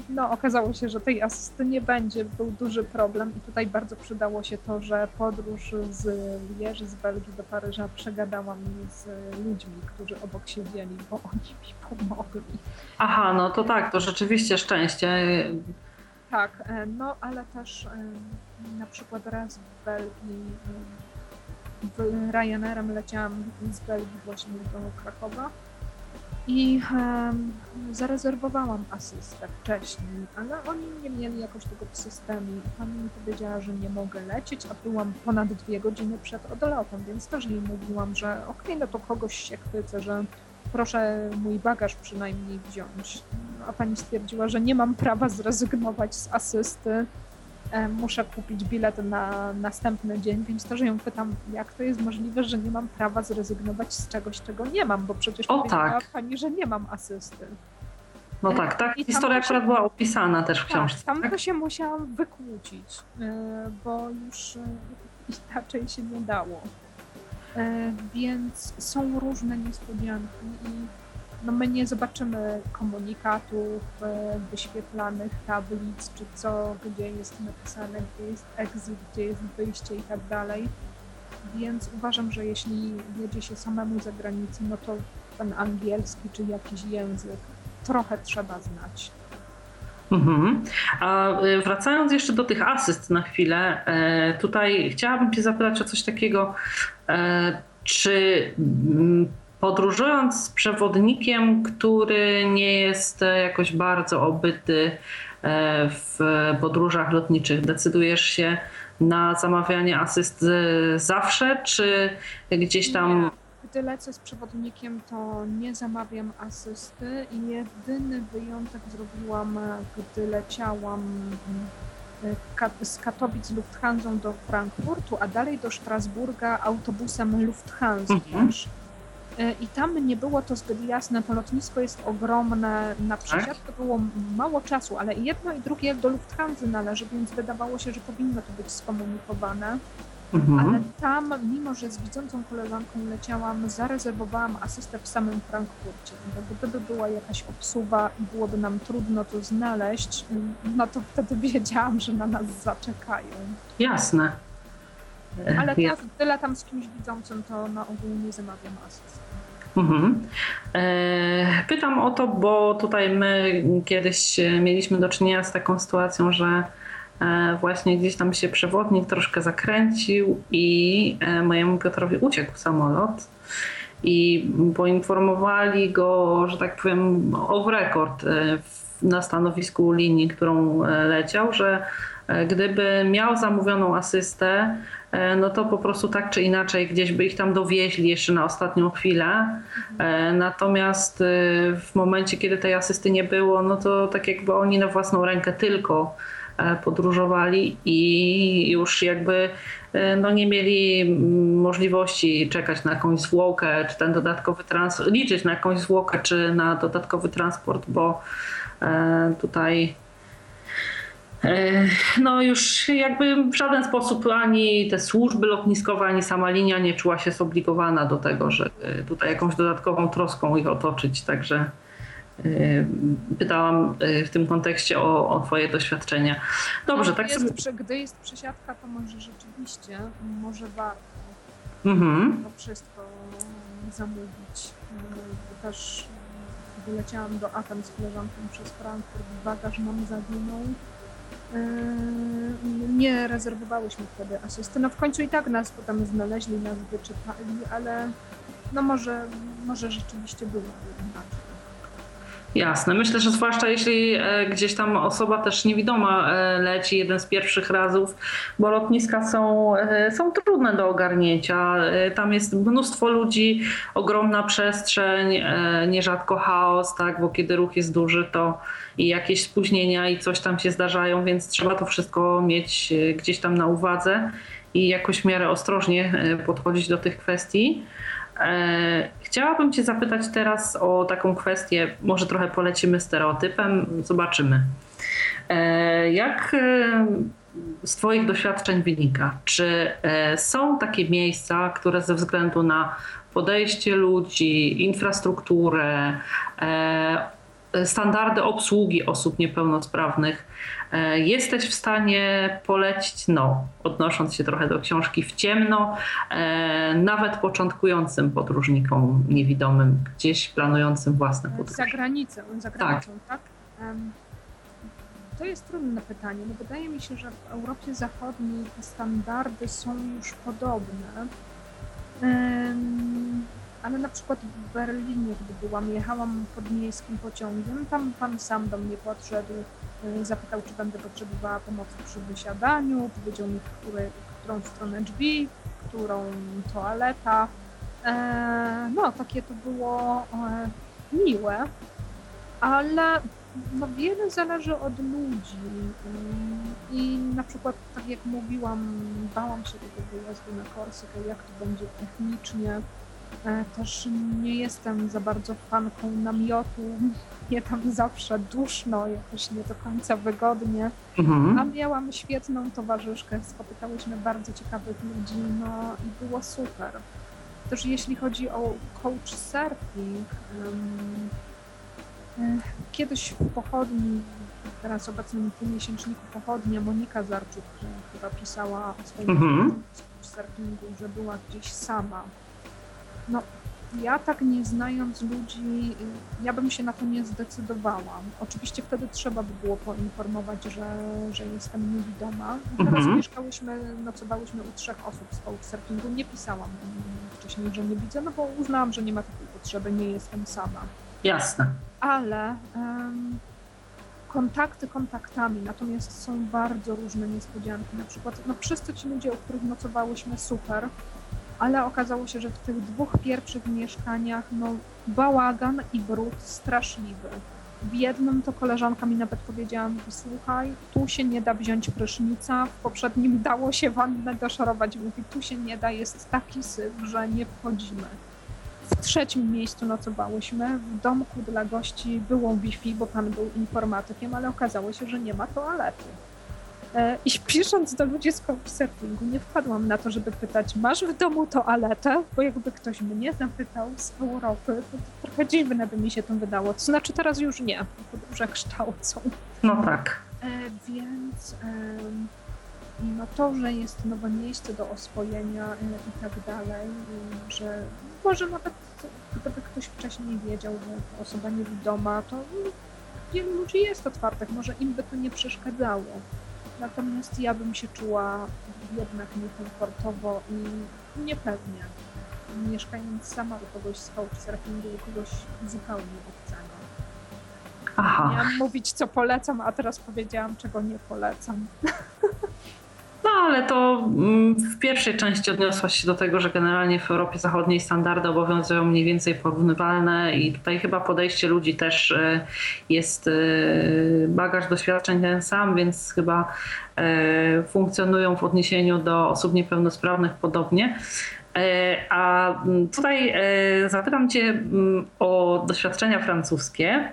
no, okazało się, że tej asysty nie będzie, był duży problem i tutaj bardzo przydało się to, że podróż z Lieży, z Belgii do Paryża przegadałam z ludźmi, którzy obok siedzieli, bo oni mi pomogli. Aha, no to tak, to rzeczywiście szczęście. Tak, e, no ale też na przykład raz w Belgii Ryanerem leciałam z Belgii właśnie do Krakowa i zarezerwowałam asystę wcześniej, ale oni nie mieli jakoś tego w systemie. Pani mi powiedziała, że nie mogę lecieć, a byłam ponad dwie godziny przed odlotem, więc też jej mówiłam, że okej, okay, no to kogoś się chwycę, że proszę mój bagaż przynajmniej wziąć. A pani stwierdziła, że nie mam prawa zrezygnować z asysty, muszę kupić bilet na następny dzień, więc to, że ją pytam, jak to jest możliwe, że nie mam prawa zrezygnować z czegoś, czego nie mam, bo przecież o, powiedziała tak. pani, że nie mam asysty. No tak, tak. I historia się... akurat była opisana też w tak, książce. Tam tak? to się musiałam wykłócić, e, bo już e, [laughs] inaczej się nie dało. Więc są różne niespodzianki i no my nie zobaczymy komunikatów, e, wyświetlanych tablic, czy co, gdzie jest napisane, gdzie jest exit, gdzie jest wyjście i tak dalej. Więc uważam, że jeśli jedzie się samemu za granicę, no to ten angielski czy jakiś język trochę trzeba znać. Mhm. A e, wracając jeszcze do tych asyst na chwilę, e, tutaj chciałabym Cię zapytać o coś takiego. Czy podróżując z przewodnikiem, który nie jest jakoś bardzo obyty e, w podróżach lotniczych, decydujesz się na zamawianie asyst zawsze, czy gdzieś tam. Nie. Gdy lecę z przewodnikiem, to nie zamawiam asysty i jedyny wyjątek zrobiłam, gdy leciałam e, z Katowic Lufthansa do Frankfurtu, a dalej do Strasburga autobusem Lufthansa. Mhm. E, I tam nie było to zbyt jasne. To lotnisko jest ogromne. Na tak? przesiadkę było mało czasu, ale jedno i drugie do Lufthansa należy, więc wydawało się, że powinno to być skomunikowane. Mhm. Ale tam, mimo że z widzącą koleżanką leciałam, zarezerwowałam asystę w samym Frankfurcie. Gdyby była jakaś obsuwa i byłoby nam trudno to znaleźć, no to wtedy [laughs] wiedziałam, że na nas zaczekają. Jasne. Ale tak, tyle tam z kimś widzącym, to na ogół nie zamawiam asyst. Mhm. E, pytam o to, bo tutaj my kiedyś mieliśmy do czynienia z taką sytuacją, że e, właśnie gdzieś tam się przewodnik troszkę zakręcił i e, mojemu Piotrowi uciekł samolot i poinformowali go, że tak powiem, off record na stanowisku linii, którą leciał, że gdyby miał zamówioną asystę, no to po prostu tak czy inaczej gdzieś by ich tam dowieźli jeszcze na ostatnią chwilę. E, natomiast e, w momencie, kiedy tej asysty nie było, no to tak jakby oni na własną rękę tylko podróżowali i już jakby no nie mieli możliwości czekać na jakąś zwłokę, czy ten dodatkowy transport, liczyć na jakąś zwłokę, czy na dodatkowy transport, bo tutaj E, no już jakby w żaden sposób ani te służby lotniskowe, ani sama linia nie czuła się zobligowana do tego, że e, tutaj jakąś dodatkową troską ich otoczyć. Także e, pytałam w tym kontekście o, o Twoje doświadczenia. Dobrze, no, tak jest, sobie... Gdy jest przesiadka, to może rzeczywiście, może warto mhm. to wszystko zamówić. Też wyleciałam do Aten z koleżanką przez Frankfurt, bagaż nam zaginął Yy, nie rezerwowałyśmy wtedy asysty. No w końcu i tak nas potem znaleźli, nas wyczytali, ale no może, może rzeczywiście było inaczej. Jasne. Myślę, że zwłaszcza jeśli e, gdzieś tam osoba też niewidoma e, leci jeden z pierwszych razów, bo lotniska są, e, są trudne do ogarnięcia. Tam jest mnóstwo ludzi, ogromna przestrzeń, nierzadko chaos, tak, bo kiedy ruch jest duży, to i jakieś spóźnienia i coś tam się zdarzają, więc trzeba to wszystko mieć gdzieś tam na uwadze i jakoś w miarę ostrożnie podchodzić do tych kwestii. E, chciałabym Cię zapytać teraz o taką kwestię, może trochę polecimy stereotypem, zobaczymy. E, jak e, z Twoich doświadczeń wynika, czy są takie miejsca, które ze względu na podejście ludzi, infrastrukturę, standardy obsługi osób niepełnosprawnych, E, jesteś w stanie polecić, no, odnosząc się trochę do książki w ciemno, e, nawet początkującym podróżnikom niewidomym, gdzieś planującym własne podróże. Za granicą, za granicą, tak? tak? To jest trudne pytanie. No wydaje mi się, że w Europie Zachodniej te standardy są już podobne. Ale na przykład w Berlinie, gdy byłam, jechałam podmiejskim pociągiem, tam pan sam do mnie podszedł, y, zapytał, czy będę potrzebowała pomocy przy wysiadaniu, powiedział mi, który, którą stronę drzwi, którą toaleta. E, no, takie to było e, miłe, ale no, wiele zależy od ludzi. I na przykład, tak jak mówiłam, bałam się tego wyjazdu na Korsykę, jak to będzie technicznie. E, też nie jestem za bardzo fanką namiotu. [laughs] Nie tam zawsze duszno, jakoś nie do końca wygodnie. Mhm. A miałam świetną towarzyszkę, spotykałyśmy bardzo ciekawych ludzi, no i było super. Też jeśli chodzi o coach surfing, e, kiedyś w pochodni, teraz obecnym półmiesięczniku pochodnia, Monika Zarczuk chyba pisała o swoim mhm. surfingu, że była gdzieś sama no, ja tak nie znając ludzi, y, ja bym się na to nie zdecydowała. Oczywiście wtedy trzeba by było poinformować, że, że jestem niewidoma. Teraz mhm. mieszkałyśmy, nocowałyśmy u trzech osób z couchsurfingu. Nie pisałam wcześniej, że nie widzę, no bo uznałam, że nie ma takiej potrzeby, nie jestem sama. Jasne. Ale um, kontakty kontaktami, natomiast są bardzo różne niespodzianki. Na przykład, no wszyscy ci ludzie, o których nocowałyśmy, super, ale okazało się, że w tych dwóch pierwszych mieszkaniach no, bałagan i brud straszliwy. W jednym to koleżanka mi nawet powiedziała, słuchaj, tu się nie da wziąć prysznica, w poprzednim dało się wannę doszorować, mówi, tu się nie da, jest taki syf, że nie wchodzimy. W trzecim miejscu nocowałyśmy, w domku dla gości było Wi-Fi, bo pan był informatykiem, ale okazało się, że nie ma toalety. E, I pisząc do ludzi z couchsurfingu, nie wpadłam na to, żeby pytać, masz w domu toaletę? Bo jakby ktoś mnie zapytał z Europy, to, to trochę dziwne by mi się to wydało. To znaczy teraz już nie, podróże kształcą. No tak. E, więc no to, że jest nowe miejsce do oswojenia e, i tak dalej, że może nawet gdyby ktoś wcześniej wiedział, że osoba niewidoma, to wielu ludzi jest otwartych, może im by to nie przeszkadzało. Natomiast ja bym się czuła jednak niekomfortowo i niepewnie, mieszkając sama u kogoś z couchsurfingu, kogoś zupełnie obcego. Aha. Miałam mówić, co polecam, a teraz powiedziałam, czego nie polecam. [laughs] No ale to mm, w pierwszej części odniosłaś się do tego, że generalnie w Europie Zachodniej standardy obowiązują mniej więcej porównywalne i tutaj chyba podejście ludzi też e, jest e, bagaż doświadczeń ten sam, więc chyba e, funkcjonują w odniesieniu do osób niepełnosprawnych podobnie. A mm, tutaj zapytam Cię mm, o doświadczenia francuskie.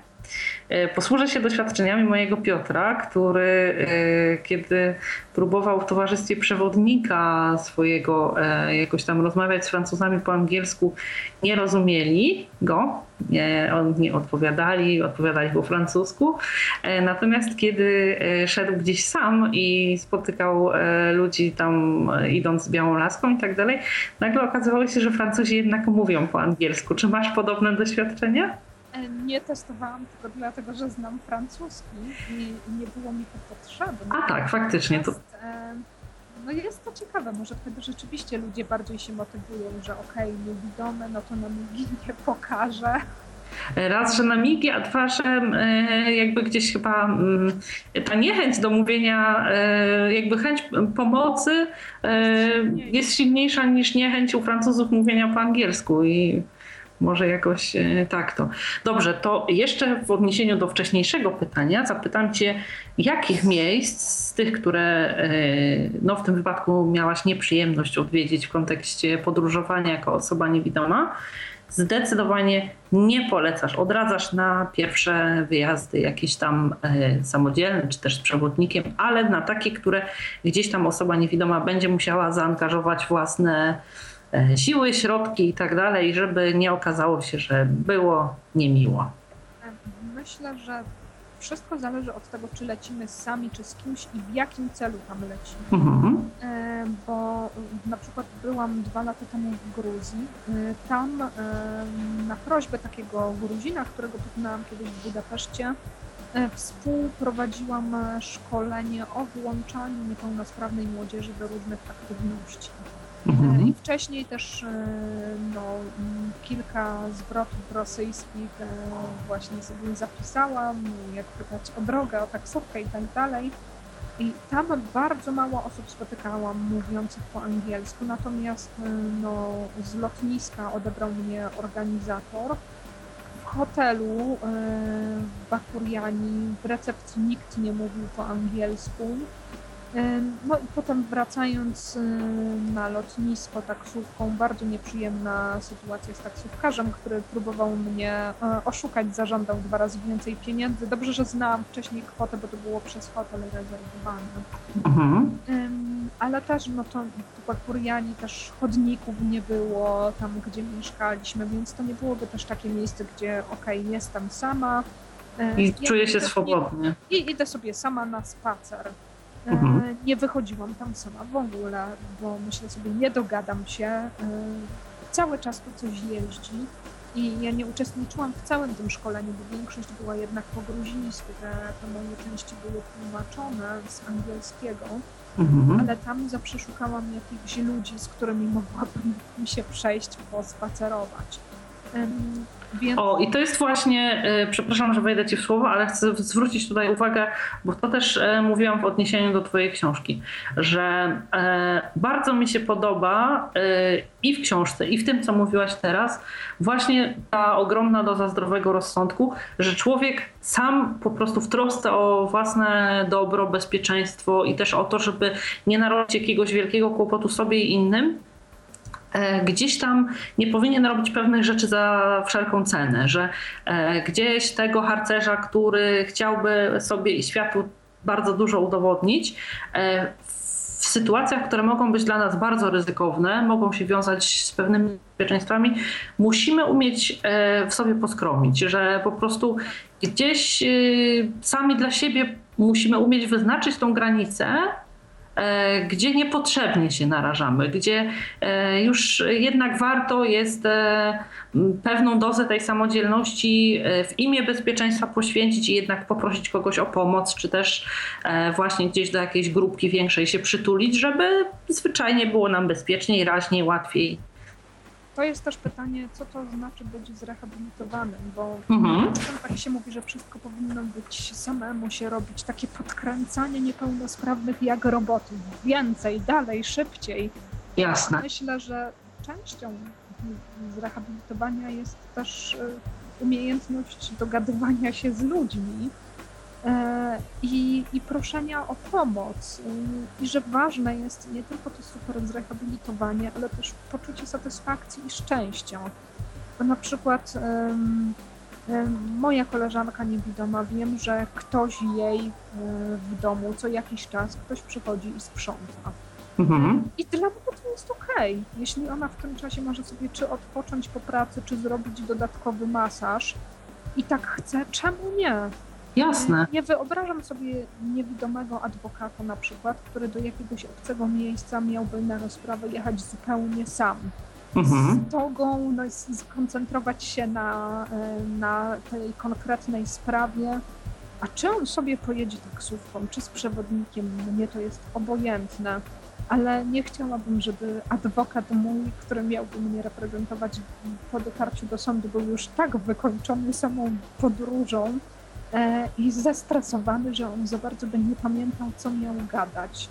E, posłużę się doświadczeniami mojego Piotra, który e, kiedy próbował w towarzystwie przewodnika swojego e, jakoś tam rozmawiać z Francuzami po angielsku, nie rozumieli go, nie, nie odpowiadali, odpowiadali po francusku. Natomiast kiedy szedł gdzieś sam i spotykał ludzi tam idąc białą laską i tak dalej, nagle okazywało się, że Francuzi jednak mówią po angielsku. Czy masz podobne doświadczenia? E, nie testowałam tego dlatego, że znam francuski i nie było mi to potrzebne. A tak, faktycznie. To... E, no jest to ciekawe, może wtedy rzeczywiście ludzie bardziej się motywują, że okej, okay, niewidome, no to nam ginie [laughs] pokaże. Raz, że na migi, a dwa, że e, jakby gdzieś chyba mm, ta niechęć do mówienia, jakby chęć pomocy jest silniejsza niż niechęć u Francuzów mówienia po angielsku i może jakoś tak to. Dobrze, to jeszcze w odniesieniu do wcześniejszego pytania zapytam Cię, jakich miejsc z tych, które no w tym wypadku miałaś nieprzyjemność odwiedzić w kontekście podróżowania jako osoba niewidoma, zdecydowanie nie polecasz, odradzasz na pierwsze wyjazdy jakieś tam e, samodzielne, czy też z przewodnikiem, ale na takie, które gdzieś tam osoba niewidoma będzie musiała zaangażować własne e, siły, środki i tak dalej, żeby nie okazało się, że było niemiło. Myślę, że wszystko zależy od tego, czy lecimy sami, czy z kimś i w jakim celu tam lecimy. Mhm. E, bo na przykład byłam dwa lata temu w Gruzji. E, tam e, na prośbę takiego Gruzina, którego poznałam kiedyś w Budapeszcie, współprowadziłam szkolenie o włączaniu niepełnosprawnej młodzieży do różnych aktywności. Mhm. I wcześniej też e, no, kilka zwrotów rosyjskich e, właśnie sobie zapisałam, jak pytać o drogę, o taksówkę i tak dalej. I tam bardzo mało osób spotykałam mówiących po angielsku, natomiast e, no, z lotniska odebrał mnie organizator. W hotelu w Bakuriani w recepcji nikt nie mówił po angielsku. No i potem wracając na lotnisko taksówką, bardzo nieprzyjemna sytuacja z taksówkarzem, który próbował mnie e, oszukać, zażądał dwa razy więcej pieniędzy. Dobrze, że znałam wcześniej kwotę, bo to było przez hotel rezerwowane. Mhm. Ale też, no to Bakuriani też chodników nie było tam, gdzie mieszkaliśmy, więc to nie byłoby też takie miejsce, gdzie okej, okay, jestem sama. E, I czuję się swobodnie. I idę sobie sama na spacer. Mhm. E, nie wychodziłam tam sama w ogóle, bo myślę sobie, nie dogadam się. E, cały czas tu coś jeździ i ja nie uczestniczyłam w całym tym szkoleniu, bo większość była jednak po gruzińsku. Te, te moje części były tłumaczone z angielskiego, mhm. ale tam zaprzeszukałam jakichś ludzi, z którymi mogłabym [laughs] się przejść, pospacerować. Więc... O, i to jest właśnie, e, przepraszam, że wejdę Ci w słowo, ale chcę zwrócić tutaj uwagę, bo to też e, mówiłam w odniesieniu do Twojej książki, że e, bardzo mi się podoba i w książce, i w tym, co mówiłaś teraz, właśnie ta ogromna doza zdrowego rozsądku, że człowiek sam po prostu w trosce o własne dobro, bezpieczeństwo i też o to, żeby nie narobić jakiegoś wielkiego kłopotu sobie i innym, gdzieś tam nie powinien robić pewnych rzeczy za wszelką cenę, że e, gdzieś tego harcerza, który chciałby sobie i światu bardzo dużo udowodnić, e, w sytuacjach, które mogą być dla nas bardzo ryzykowne, mogą się wiązać z pewnymi bezpieczeństwami, musimy umieć w sobie poskromić, że po prostu gdzieś sami dla siebie musimy umieć wyznaczyć tą granicę, E, gdzie niepotrzebnie się narażamy, gdzie e, już jednak warto jest e, pewną dozę tej samodzielności w imię bezpieczeństwa poświęcić i jednak poprosić kogoś o pomoc, czy też właśnie gdzieś do jakiejś grupki większej się przytulić, żeby zwyczajnie było nam bezpieczniej, raźniej, łatwiej to jest też pytanie, co to znaczy być zrehabilitowanym, bo mhm. tak się mówi, że wszystko powinno być samemu się robić, takie podkręcanie niepełnosprawnych jak robotów, więcej, dalej, szybciej. Jasne. Myślę, że częścią zrehabilitowania jest też e, umiejętność dogadywania się z ludźmi, i, i proszenia o pomoc. I że ważne jest nie tylko to super zrehabilitowanie, ale też poczucie satysfakcji i szczęścia. Bo na przykład moja koleżanka niewidoma, wiem, że ktoś jej e, w domu co jakiś czas ktoś przychodzi i sprząta. Mhm. I dla mnie to jest okej. Okay. Jeśli ona w tym czasie może sobie czy odpocząć po pracy, czy zrobić dodatkowy masaż i tak chce, czemu nie? Jasne. Nie wyobrażam sobie niewidomego adwokata na przykład, który do jakiegoś obcego miejsca miałby na rozprawę jechać zupełnie sam. Mhm. Z togą no, skoncentrować się na, e, na tej konkretnej sprawie. A czy on sobie pojedzie taksówką, czy z przewodnikiem, mnie to jest obojętne. ale nie chciałabym, żeby adwokat mój, który miałby mnie reprezentować po dotarciu do sądu, był już tak wykończony samą podróżą e, i zestresowany, że on za bardzo by nie pamiętał, co miał gadać.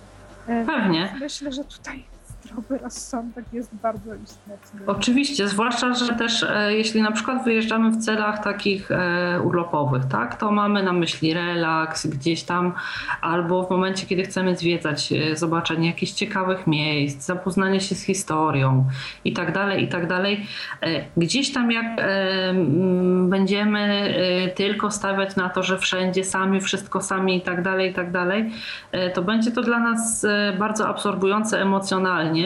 E, Pewnie. Myślę, że tutaj zdrowy rozsądek jest bardzo istotny. Oczywiście, zwłaszcza, że też e, jeśli na przykład wyjeżdżamy w celach takich e, urlopowych, tak, to mamy na myśli relaks gdzieś tam, albo w momencie, kiedy chcemy zwiedzać, e, zobaczenie jakichś ciekawych miejsc, zapoznanie się z historią i tak dalej, i tak dalej. Gdzieś tam jak będziemy tylko stawiać na to, że wszędzie sami, wszystko sami i tak dalej, i tak dalej, to będzie to dla nas bardzo absorbujące emocjonalnie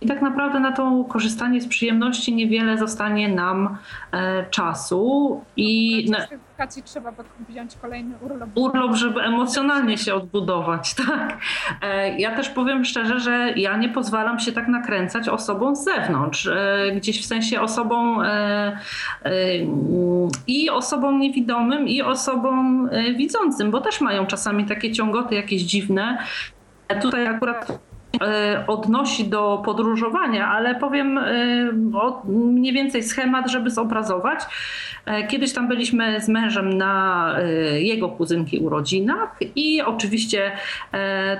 i tak naprawdę na to korzystanie z przyjemności niewiele zostanie nam e, czasu. I na edukacji trzeba wziąć kolejny urlop. Urlop, żeby emocjonalnie się odbudować, [laughs] tak. E, ja też powiem szczerze, że ja nie pozwalam się tak nakręcać osobom z zewnątrz. E, gdzieś w sensie osobom e, e, i osobom niewidomym, i osobom e, widzącym, bo też mają czasami takie ciągoty jakieś dziwne. Tutaj akurat odnosi do podróżowania, ale powiem e, mniej więcej schemat, żeby zobrazować. E, kiedyś tam byliśmy z mężem na jego kuzynki urodzinach i oczywiście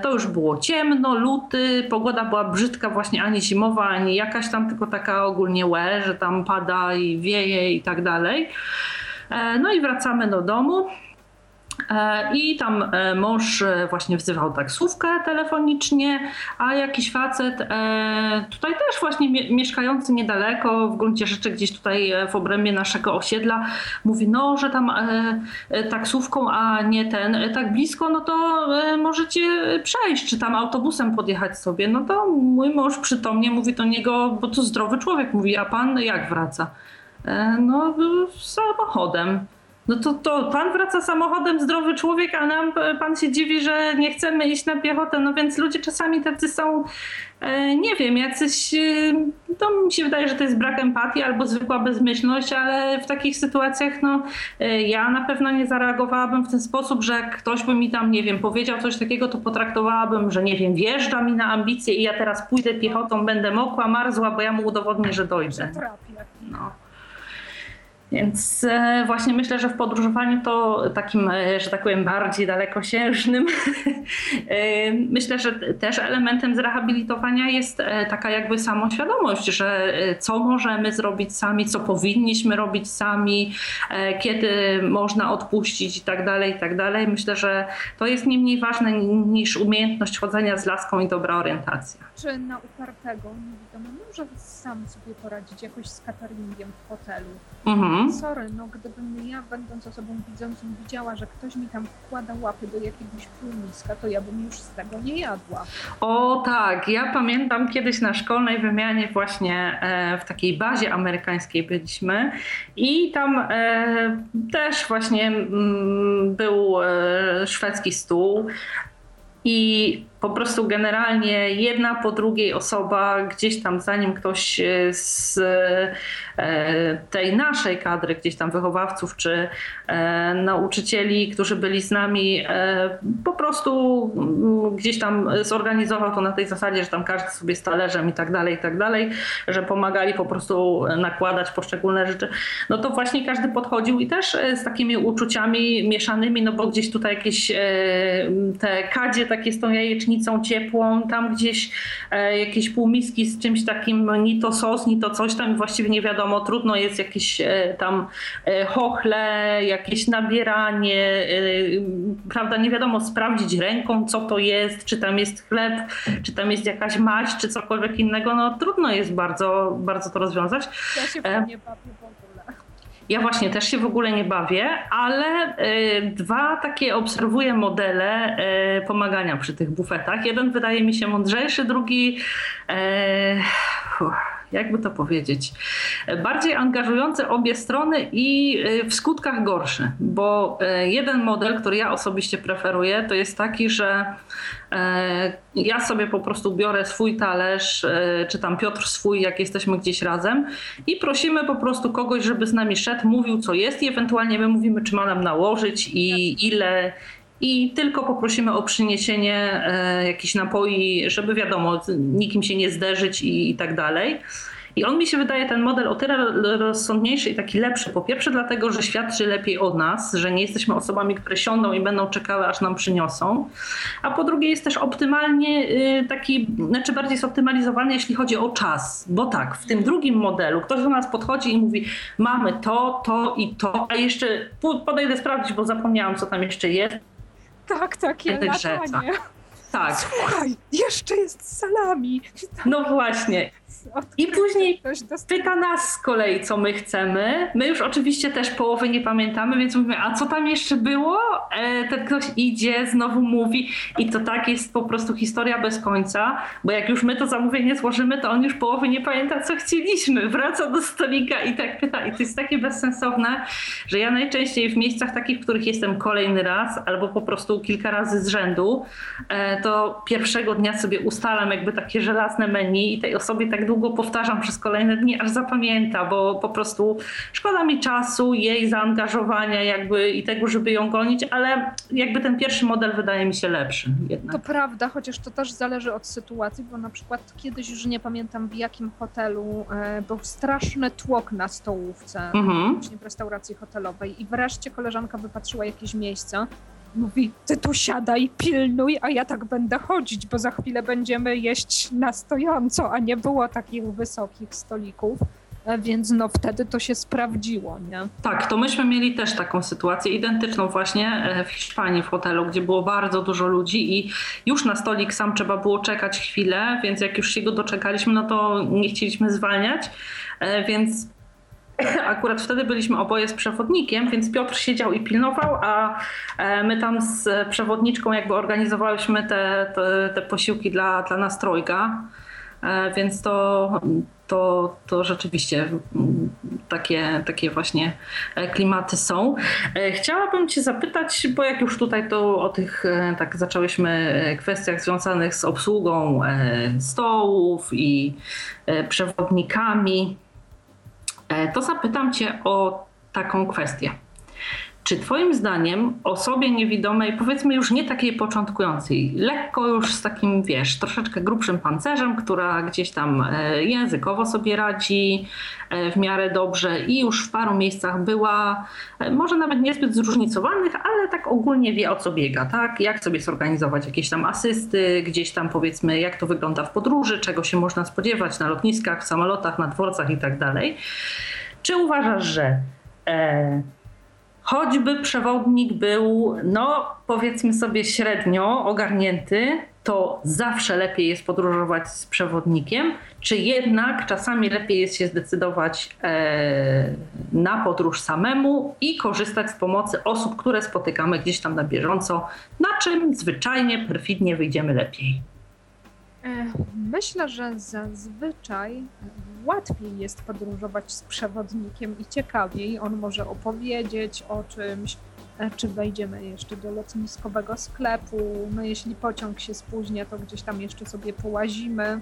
to już było ciemno, luty, pogoda była brzydka, właśnie ani zimowa, ani jakaś tam, tylko taka ogólnie łe, że tam pada i wieje i tak dalej. No i wracamy do domu. E, I tam e, mąż e, właśnie wzywał taksówkę telefonicznie, a jakiś facet, tutaj też właśnie mieszkający niedaleko, w gruncie rzeczy gdzieś tutaj w obrębie naszego osiedla, mówi, no, że tam taksówką, a nie ten, tak blisko, no to możecie przejść, czy tam autobusem podjechać sobie. No to mój mąż przytomnie mówi do niego, bo to zdrowy człowiek, mówi, a pan jak wraca? No, samochodem. No to, to pan wraca samochodem, zdrowy człowiek, a nam e, pan się dziwi, że nie chcemy iść na piechotę. No więc ludzie czasami tacy są, e, nie wiem, jacyś, e, to mi się wydaje, że to jest brak empatii albo zwykła bezmyślność, ale w takich sytuacjach, no ja na pewno nie zareagowałabym w ten sposób, że ktoś by mi tam, nie wiem, powiedział coś takiego, to potraktowałabym, że nie wiem, wjeżdża mi na ambicje i ja teraz pójdę piechotą, będę mokła, marzła, bo ja mu udowodnię, że dojdę. No. Więc e, właśnie myślę, że w podróżowaniu to takim, e, że tak powiem, bardziej dalekosiężnym, [laughs] e, myślę, że też elementem zrehabilitowania jest taka jakby samoświadomość, że co możemy zrobić sami, co powinniśmy robić sami, kiedy można odpuścić i tak dalej, i tak dalej. Myślę, że to jest nie mniej ważne niż umiejętność chodzenia z laską i dobra orientacja. Czy na upartego niewidomy może sam sobie poradzić jakoś z cateringiem w hotelu? Mhm. Sorry, no gdybym ja, będąc osobą widzącą, widziała, że ktoś mi tam wkłada łapy do jakiegoś półmiska, to ja bym już z tego nie jadła. O tak, ja pamiętam kiedyś na szkolnej wymianie właśnie e, w takiej bazie amerykańskiej byliśmy i tam e, też właśnie mm, był e, szwedzki stół i po prostu generalnie jedna po drugiej osoba gdzieś tam, zanim ktoś e, z e, tej naszej kadry, gdzieś tam wychowawców czy e, nauczycieli, którzy byli z nami, po prostu mm, gdzieś tam zorganizował to na tej zasadzie, że tam każdy sobie z talerzem i tak dalej, i tak dalej, że pomagali po prostu nakładać poszczególne rzeczy. No to właśnie każdy podchodził i też z takimi uczuciami mieszanymi, no bo gdzieś tutaj jakieś te kadzie takie z tą jajecznicą prysznicą ciepłą, tam gdzieś e, jakieś półmiski z czymś takim, ni to sos, ni to coś tam, właściwie nie wiadomo, trudno jest jakieś e, tam e, chochle, jakieś nabieranie, prawda, nie wiadomo sprawdzić ręką, co to jest, czy tam jest chleb, czy tam jest jakaś maść, czy cokolwiek innego, no trudno jest bardzo, bardzo to rozwiązać. Ja się e, ja właśnie też się w ogóle nie bawię, ale y, dwa takie obserwuję modele y, pomagania przy tych bufetach. Jeden wydaje mi się mądrzejszy, drugi. Y, jakby to powiedzieć, bardziej angażujący obie strony i w skutkach gorszy, bo jeden model, który ja osobiście preferuję, to jest taki, że E, ja sobie po prostu biorę swój talerz, czy tam Piotr swój, jak jesteśmy gdzieś razem i prosimy po prostu kogoś, żeby z nami szedł, mówił co jest i ewentualnie my mówimy, czy ma nam nałożyć i ile i tylko poprosimy o przyniesienie e, jakichś napoi, żeby wiadomo, nikim się nie zderzyć i, i tak dalej. I on mi się wydaje ten model o tyle rozsądniejszy i taki lepszy. Po pierwsze, dlatego, że świadczy lepiej o nas, że nie jesteśmy osobami, które siądą i będą czekały, aż nam przyniosą. A po drugie, jest też optymalnie y, taki, znaczy bardziej zoptymalizowany, jeśli chodzi o czas. Bo tak, w tym drugim modelu ktoś do nas podchodzi i mówi: Mamy to, to i to, a jeszcze podejdę sprawdzić, bo zapomniałam, co tam jeszcze jest. Tak, takie latanie. Tak. Słuchaj, jeszcze jest salami. No właśnie. I później pyta nas z kolei, co my chcemy. My już oczywiście też połowy nie pamiętamy, więc mówimy, a co tam jeszcze było? E, ten ktoś idzie, znowu mówi i to tak jest po prostu historia bez końca, bo jak już my to zamówienie złożymy, to on już połowy nie pamięta, co chcieliśmy. Wraca do stolika i tak pyta. I to jest takie bezsensowne, że ja najczęściej w miejscach takich, w których jestem kolejny raz albo po prostu kilka razy z rzędu, e, to pierwszego dnia sobie ustalam jakby takie żelazne menu i tej osobie tak długo powtarzam przez kolejne dni, aż zapamięta, bo po prostu szkoda mi czasu, jej zaangażowania jakby i tego, żeby ją gonić, ale jakby ten pierwszy model wydaje mi się lepszy jednak. To prawda, chociaż to też zależy od sytuacji, bo na przykład kiedyś już nie pamiętam w jakim hotelu e, był straszny tłok na stołówce, mhm. właśnie w restauracji hotelowej i wreszcie koleżanka wypatrzyła jakieś miejsce, mówi, ty tu siadaj, pilnuj, a ja tak będę chodzić, bo za chwilę będziemy jeść na stojąco, a nie było takich wysokich stolików. E, więc no wtedy to się sprawdziło, nie? Tak, to myśmy mieli też taką sytuację identyczną właśnie e, w Hiszpanii w hotelu, gdzie było bardzo dużo ludzi i już na stolik sam trzeba było czekać chwilę, więc jak już się go doczekaliśmy, no to nie chcieliśmy zwalniać, e, więc Akurat wtedy byliśmy oboje z przewodnikiem, więc Piotr siedział i pilnował, a e, my tam z przewodniczką jakby organizowałyśmy te, te, te posiłki dla, dla nastrojga. E, więc to, to, to rzeczywiście takie, takie właśnie e, klimaty są. Chciałabym Cię zapytać, bo jak już tutaj to o tych, tak zaczęłyśmy kwestiach związanych z obsługą stołów i przewodnikami, to zapytam Cię o taką kwestię. Czy Twoim zdaniem osobie niewidomej, powiedzmy już nie takiej początkującej, lekko już z takim, wiesz, troszeczkę grubszym pancerzem, która gdzieś tam e, językowo sobie radzi e, w miarę dobrze i już w paru miejscach była, może nawet niezbyt zróżnicowanych, ale tak ogólnie wie o co biega, tak? Jak sobie zorganizować jakieś tam asysty, gdzieś tam powiedzmy, jak to wygląda w podróży, czego się można spodziewać na lotniskach, w samolotach, na dworcach i tak dalej. Czy uważasz, że e, choćby przewodnik był, no powiedzmy sobie średnio ogarnięty, to zawsze lepiej jest podróżować z przewodnikiem, czy jednak czasami lepiej jest się zdecydować e, na podróż samemu i korzystać z pomocy osób, które spotykamy gdzieś tam na bieżąco, na czym zwyczajnie, perfidnie wyjdziemy lepiej. E, myślę, że zazwyczaj łatwiej jest podróżować z przewodnikiem i ciekawiej. On może opowiedzieć o czymś, e, czy wejdziemy jeszcze do lotniskowego sklepu. No, jeśli pociąg się spóźnia, to gdzieś tam jeszcze sobie połazimy.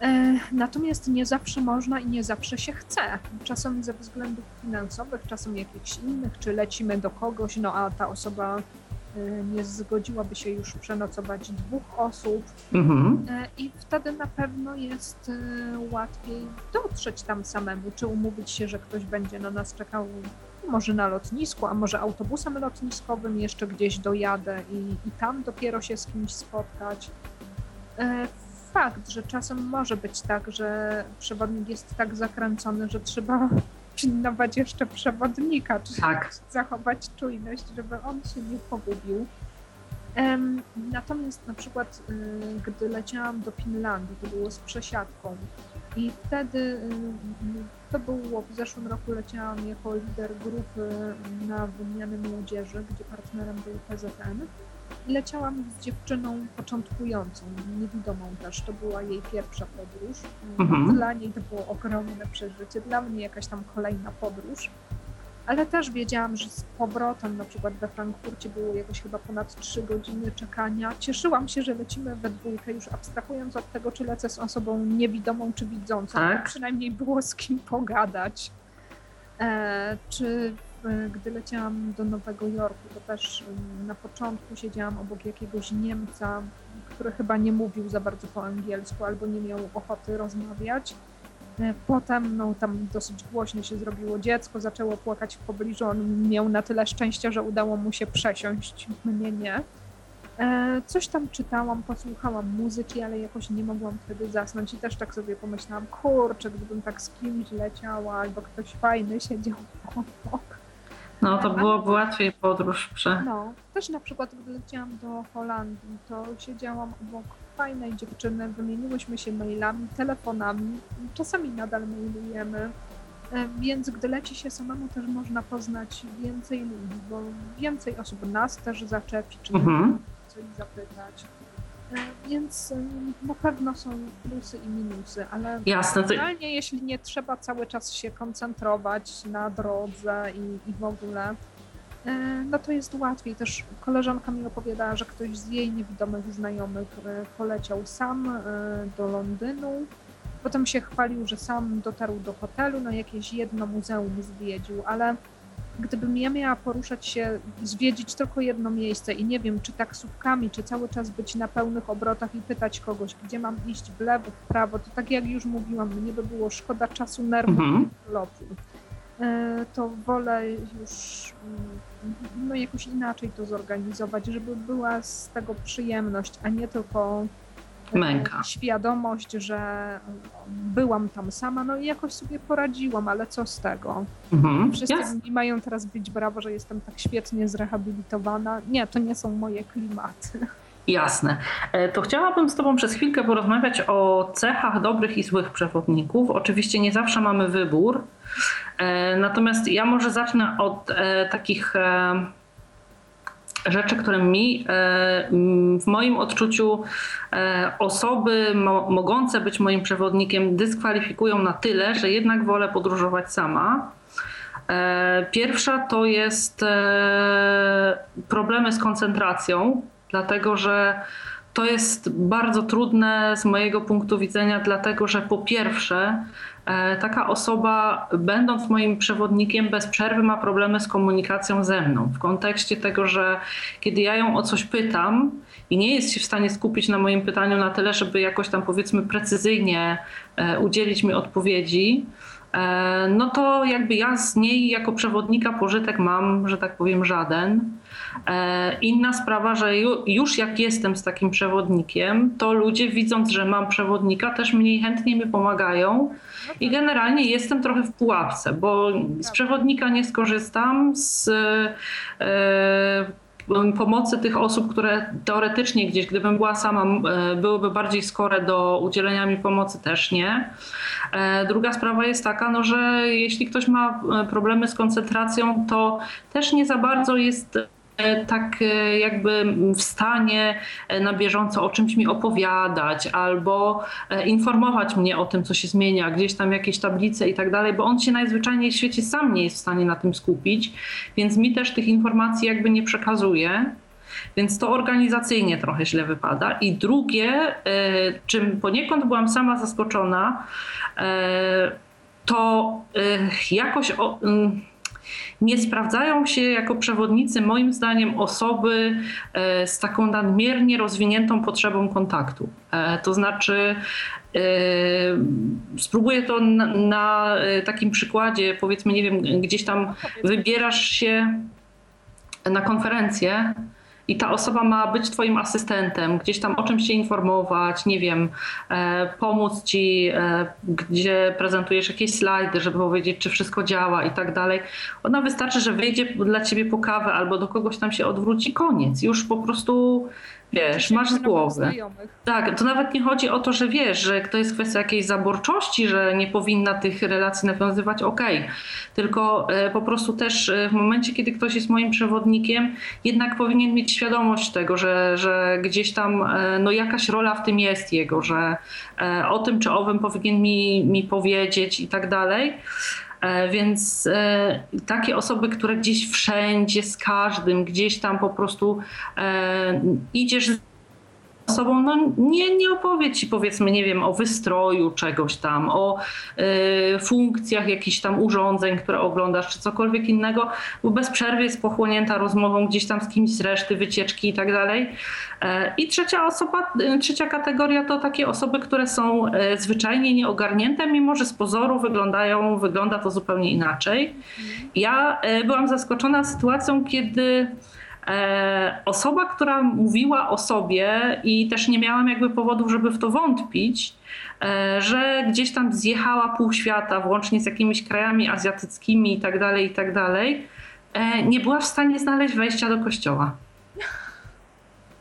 E, natomiast nie zawsze można i nie zawsze się chce. Czasem ze względów finansowych, czasem jakichś innych, czy lecimy do kogoś, no a ta osoba nie zgodziłaby się już przenocować dwóch osób mhm. Y, i wtedy na pewno jest y, łatwiej dotrzeć tam samemu, czy umówić się, że ktoś będzie na nas czekał może na lotnisku, a może autobusem lotniskowym jeszcze gdzieś dojadę i, i tam dopiero się z kimś spotkać. Fakt, że czasem może być tak, że przewodnik jest tak zakręcony, że trzeba pilnować jeszcze przewodnika, czy tak. zachować czujność, żeby on się nie pogubił. Natomiast na przykład, y, gdy leciałam do Finlandii, to było z przesiadką i wtedy y, to było w zeszłym roku leciałam jako lider grupy na wymianę młodzieży, gdzie partnerem był PZN leciałam z dziewczyną początkującą, niewidomą też. To była jej pierwsza podróż. Mhm. Dla niej to było ogromne przeżycie, dla mnie jakaś tam kolejna podróż. Ale też wiedziałam, że z powrotem, na przykład we Frankfurcie było jakoś chyba ponad 3 godziny czekania. Cieszyłam się, że lecimy we dwójkę, już abstrahując od tego, czy lecę z osobą niewidomą czy widzącą. Tak. Przynajmniej było z kim pogadać. E, czy gdy leciałam do Nowego Jorku, to też na początku siedziałam obok jakiegoś Niemca, który chyba nie mówił za bardzo po angielsku albo nie miał ochoty rozmawiać. E, potem no, tam dosyć głośno się zrobiło dziecko, zaczęło płakać w pobliżu. On miał na tyle szczęścia, że udało mu się przesiąść, mnie nie. E, coś tam czytałam, posłuchałam muzyki, ale jakoś nie mogłam wtedy zasnąć i też tak sobie pomyślałam, kurczę, gdybym tak z kimś leciała albo ktoś fajny siedział [laughs] obok. No to byłoby łatwiej podróż prze... No, też na przykład gdy leciałam do Holandii, to siedziałam obok fajnej dziewczyny, wymieniłyśmy się mailami, telefonami, czasami nadal mailujemy, więc gdy leci się samemu też można poznać więcej ludzi, bo więcej osób nas też zaczepi, czy mhm. coś zapytać. E, więc na pewno są plusy i minusy, ale Jasne, to... jeśli nie trzeba cały czas się koncentrować na drodze i, i w ogóle, e, no to jest łatwiej. Też koleżanka mi opowiadała, że ktoś z jej niewidomych znajomych e, poleciał sam do Londynu. Potem się chwalił, że sam dotarł do hotelu, no jakieś jedno muzeum zwiedził, ale gdybym ja miała poruszać się, zwiedzić tylko jedno miejsce i nie wiem, czy taksówkami, czy cały czas być na pełnych obrotach i pytać kogoś, gdzie mam iść w lewo, w prawo, to tak jak już mówiłam, mnie by było szkoda czasu, nerwów mhm. lotu. E, to wolę już mm, no jakoś inaczej to zorganizować, żeby była z tego przyjemność, a nie tylko Męka. świadomość, że byłam tam sama, no i jakoś sobie poradziłam, ale co z tego? Mhm. Wszyscy Jasne. mi mają teraz być brawo, że jestem tak świetnie zrehabilitowana. Nie, to nie są moje klimaty. Jasne. E, to chciałabym z Tobą przez chwilkę porozmawiać o cechach dobrych i złych przewodników. Oczywiście nie zawsze mamy wybór, e, natomiast ja może zacznę od e, takich rzeczy, które mi w moim odczuciu osoby mogące być moim przewodnikiem dyskwalifikują na tyle, że jednak wolę podróżować sama. Pierwsza to jest problemy z koncentracją dlatego że to jest bardzo trudne z mojego punktu widzenia, dlatego że po pierwsze, e, taka osoba, będąc moim przewodnikiem, bez przerwy ma problemy z komunikacją ze mną. W kontekście tego, że kiedy ja ją o coś pytam i nie jest się w stanie skupić na moim pytaniu na tyle, żeby jakoś tam powiedzmy precyzyjnie e, udzielić mi odpowiedzi, e, no to jakby ja z niej jako przewodnika pożytek mam, że tak powiem, żaden. E, inna sprawa, że już jak jestem z takim przewodnikiem, to ludzie widząc, że mam przewodnika, też mniej chętnie mi pomagają. I generalnie jestem trochę w pułapce, bo z przewodnika nie skorzystam, z e, pomocy tych osób, które teoretycznie gdzieś, gdybym była sama, e, byłyby bardziej skore do udzielenia mi pomocy, też nie. Druga sprawa jest taka, no, że jeśli ktoś ma problemy z koncentracją, to też nie za bardzo jest tak e, jakby w stanie e, na bieżąco o czymś mi opowiadać albo informować mnie o tym, co się zmienia, gdzieś tam jakieś tablice i tak dalej, bo on się najzwyczajniej w świecie sam nie jest w stanie na tym skupić, więc mi też tych informacji jakby nie przekazuje. Więc to organizacyjnie trochę źle wypada. I drugie, czym poniekąd byłam sama zaskoczona, to jakoś nie sprawdzają się jako przewodnicy, moim zdaniem, osoby e, z taką nadmiernie rozwiniętą potrzebą kontaktu. E, to znaczy, e, spróbuję to na, na takim przykładzie, powiedzmy, nie wiem, gdzieś tam wybierasz się na konferencję i ta osoba ma być Twoim asystentem, gdzieś tam o czymś się informować, nie wiem, e, pomóc Ci, e, gdzie prezentujesz jakieś slajdy, żeby powiedzieć, czy wszystko działa i tak dalej. Ona wystarczy, że wyjdzie dla Ciebie po kawę albo do kogoś tam się odwróci, koniec. Już po prostu wiesz, masz z głowy. Tak, to nawet nie chodzi o to, że wiesz, że to jest kwestia jakiejś zaborczości, że nie powinna tych relacji nawiązywać, okej. Okay. Tylko e, po prostu też e, w momencie, kiedy ktoś jest moim przewodnikiem, jednak powinien mieć świadomość tego, że, że gdzieś tam e, no jakaś rola w tym jest jego, że o tym czy owym powinien mi, mi powiedzieć i tak dalej. E, więc e, takie osoby, które gdzieś wszędzie, z każdym, gdzieś tam po prostu e, idziesz osobą no, nie, nie opowie ci powiedzmy, nie wiem, o wystroju czegoś tam, o y, funkcjach jakichś tam urządzeń, które oglądasz, czy cokolwiek innego, bo bez przerwy jest pochłonięta rozmową gdzieś tam z kimś z reszty, wycieczki i tak dalej. E, I trzecia osoba, y, trzecia kategoria to takie osoby, które są e, zwyczajnie nieogarnięte, mimo że z pozoru wyglądają, wygląda to zupełnie inaczej. Ja e, byłam zaskoczona sytuacją, kiedy osoba, która mówiła o sobie i też nie miałam jakby powodów, żeby w to wątpić, że gdzieś tam zjechała pół świata, włącznie z jakimiś krajami azjatyckimi i tak dalej, i tak dalej, nie była w stanie znaleźć wejścia do kościoła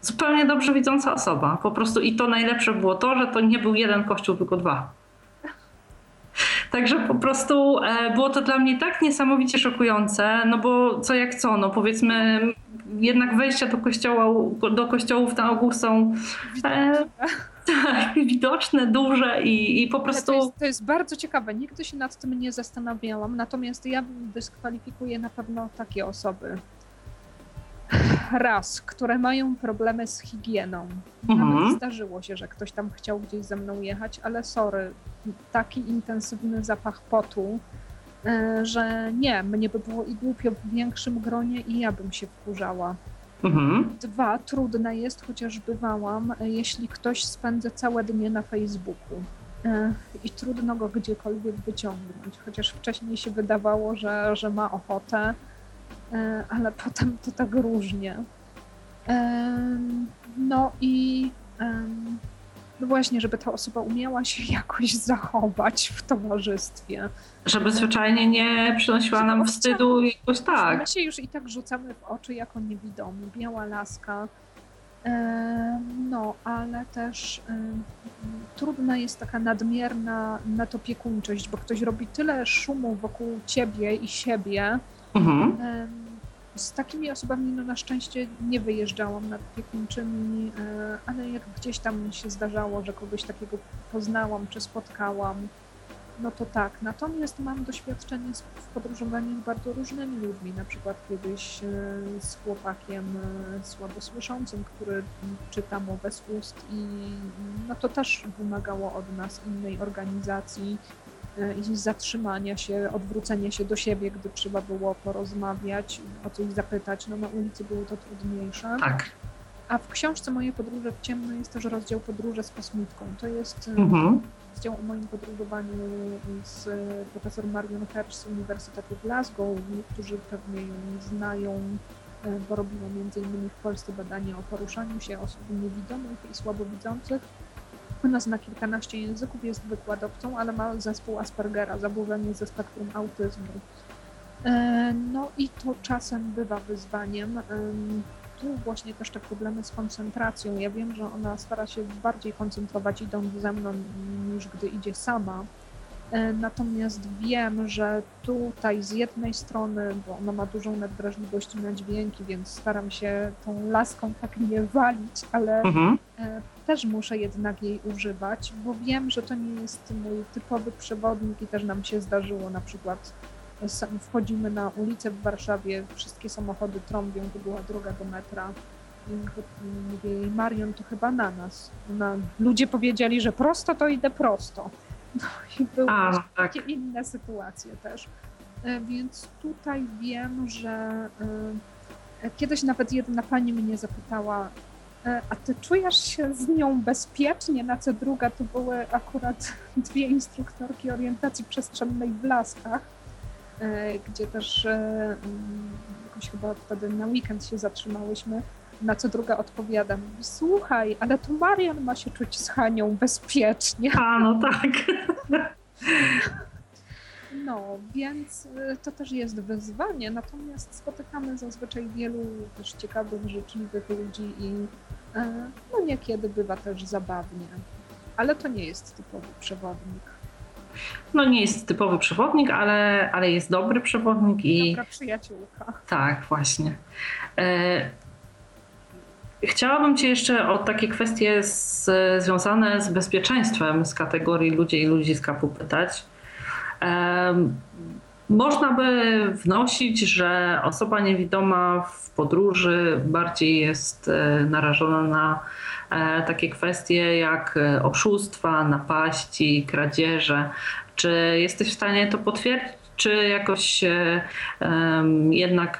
zupełnie dobrze widząca osoba. Po prostu i to najlepsze było to, że to nie był jeden kościół, tylko dwa. Także po prostu e, było to dla mnie tak niesamowicie szokujące, no bo co jak co, no powiedzmy jednak wejścia do kościoła, do kościołów na ogół są e, tak, widoczne, duże i, i po prostu... To jest, to jest, bardzo ciekawe, nigdy się nad tym nie zastanawiałam, natomiast ja dyskwalifikuję na pewno takie osoby, ras, które mają problemy z higieną. Mhm. Nawet zdarzyło się, że ktoś tam chciał gdzieś ze mną jechać, ale sorry, taki intensywny zapach potu, e, że nie, mnie by było i głupio w większym gronie i ja bym się wkurzała. Mhm. Dwa, trudne jest, chociaż bywałam, jeśli ktoś spędza całe dnie na Facebooku e, i trudno go gdziekolwiek wyciągnąć, chociaż wcześniej się wydawało, że, że ma ochotę, E, ale potem to tak różnie. No i no właśnie, żeby ta osoba umiała się [laughs] jakoś zachować w towarzystwie. Żeby zwyczajnie nie przynosiła nam wstydu jakoś tak. My się już i tak rzucamy w oczy jako niewidomi, biała laska. No, ale też trudna jest taka nadmierna natopiekuńczość, bo ktoś robi tyle szumu wokół ciebie i siebie, Mhm. Z takimi osobami no na szczęście nie wyjeżdżałam nad opiekuńczymi, e, ale jak gdzieś tam się zdarzało, że kogoś takiego poznałam czy spotkałam, no to tak. Natomiast mam doświadczenie w podróżowaniu z bardzo różnymi ludźmi. Na przykład kiedyś e, z chłopakiem e, słabosłyszącym, który czyta mowę z ust i no to też wymagało od nas innej organizacji i zatrzymania się, odwrócenia się do siebie, gdy trzeba było porozmawiać, o coś zapytać. No na ulicy było to trudniejsze. Tak. A w książce Moje podróże w ciemno jest też rozdział Podróże z kosmitką. To jest e, mhm. rozdział o moim podróżowaniu z e, profesor Marion Hersh z Uniwersytetu Glasgow. Niektórzy pewnie ją znają, bo robiła innymi w Polsce badania o poruszaniu się osób niewidomych i słabowidzących Ona zna kilkanaście języków, jest wykładowcą, ale ma zespół Aspergera, zaburzenie ze spektrum autyzmu. E, no i to czasem bywa wyzwaniem. Tu właśnie też te problemy z koncentracją. Ja wiem, że ona stara się bardziej koncentrować idąc ze mną niż gdy idzie sama. E, natomiast wiem, że tutaj z jednej strony, bo ona ma dużą nadwrażliwość na dźwięki, więc staram się tą laską tak nie walić, ale mhm. E, też muszę jednak jej używać, bo wiem, że to nie jest mój typowy przewodnik i też nam się zdarzyło na przykład wchodzimy na ulicę w Warszawie, wszystkie samochody trąbią, to była droga do metra. I mówię jej, Marion, to chyba na nas. Ona, ludzie powiedzieli, że prosto, to idę prosto. No i były A, tak. takie inne sytuacje też. E, więc tutaj wiem, że e, kiedyś nawet jedna pani mnie zapytała, e, a ty czujesz się z nią bezpiecznie? Na co druga to były akurat [laughs] dwie instruktorki orientacji przestrzennej w Laskach, gdzie też jakoś chyba wtedy na weekend się zatrzymałyśmy. Na co druga odpowiada, słuchaj, ale to Marian ma się czuć z Hanią bezpiecznie. A, no tak. [laughs] No, więc y, to też jest wyzwanie, natomiast spotykamy zazwyczaj wielu też ciekawych, życzliwych ludzi i e, no niekiedy bywa też zabawnie, ale to nie jest typowy przewodnik. No nie jest typowy przewodnik, ale, ale jest dobry przewodnik i... Dobra przyjaciółka. Tak, właśnie. E, Chciałabym Cię jeszcze o takie kwestie z, związane z bezpieczeństwem z kategorii ludzie i ludziska popytać. można by wnosić, że osoba niewidoma w podróży bardziej jest e, narażona na e, takie kwestie jak e, oszustwa, napaści, kradzieże. Czy jesteś w stanie to potwierdzić? Czy jakoś jednak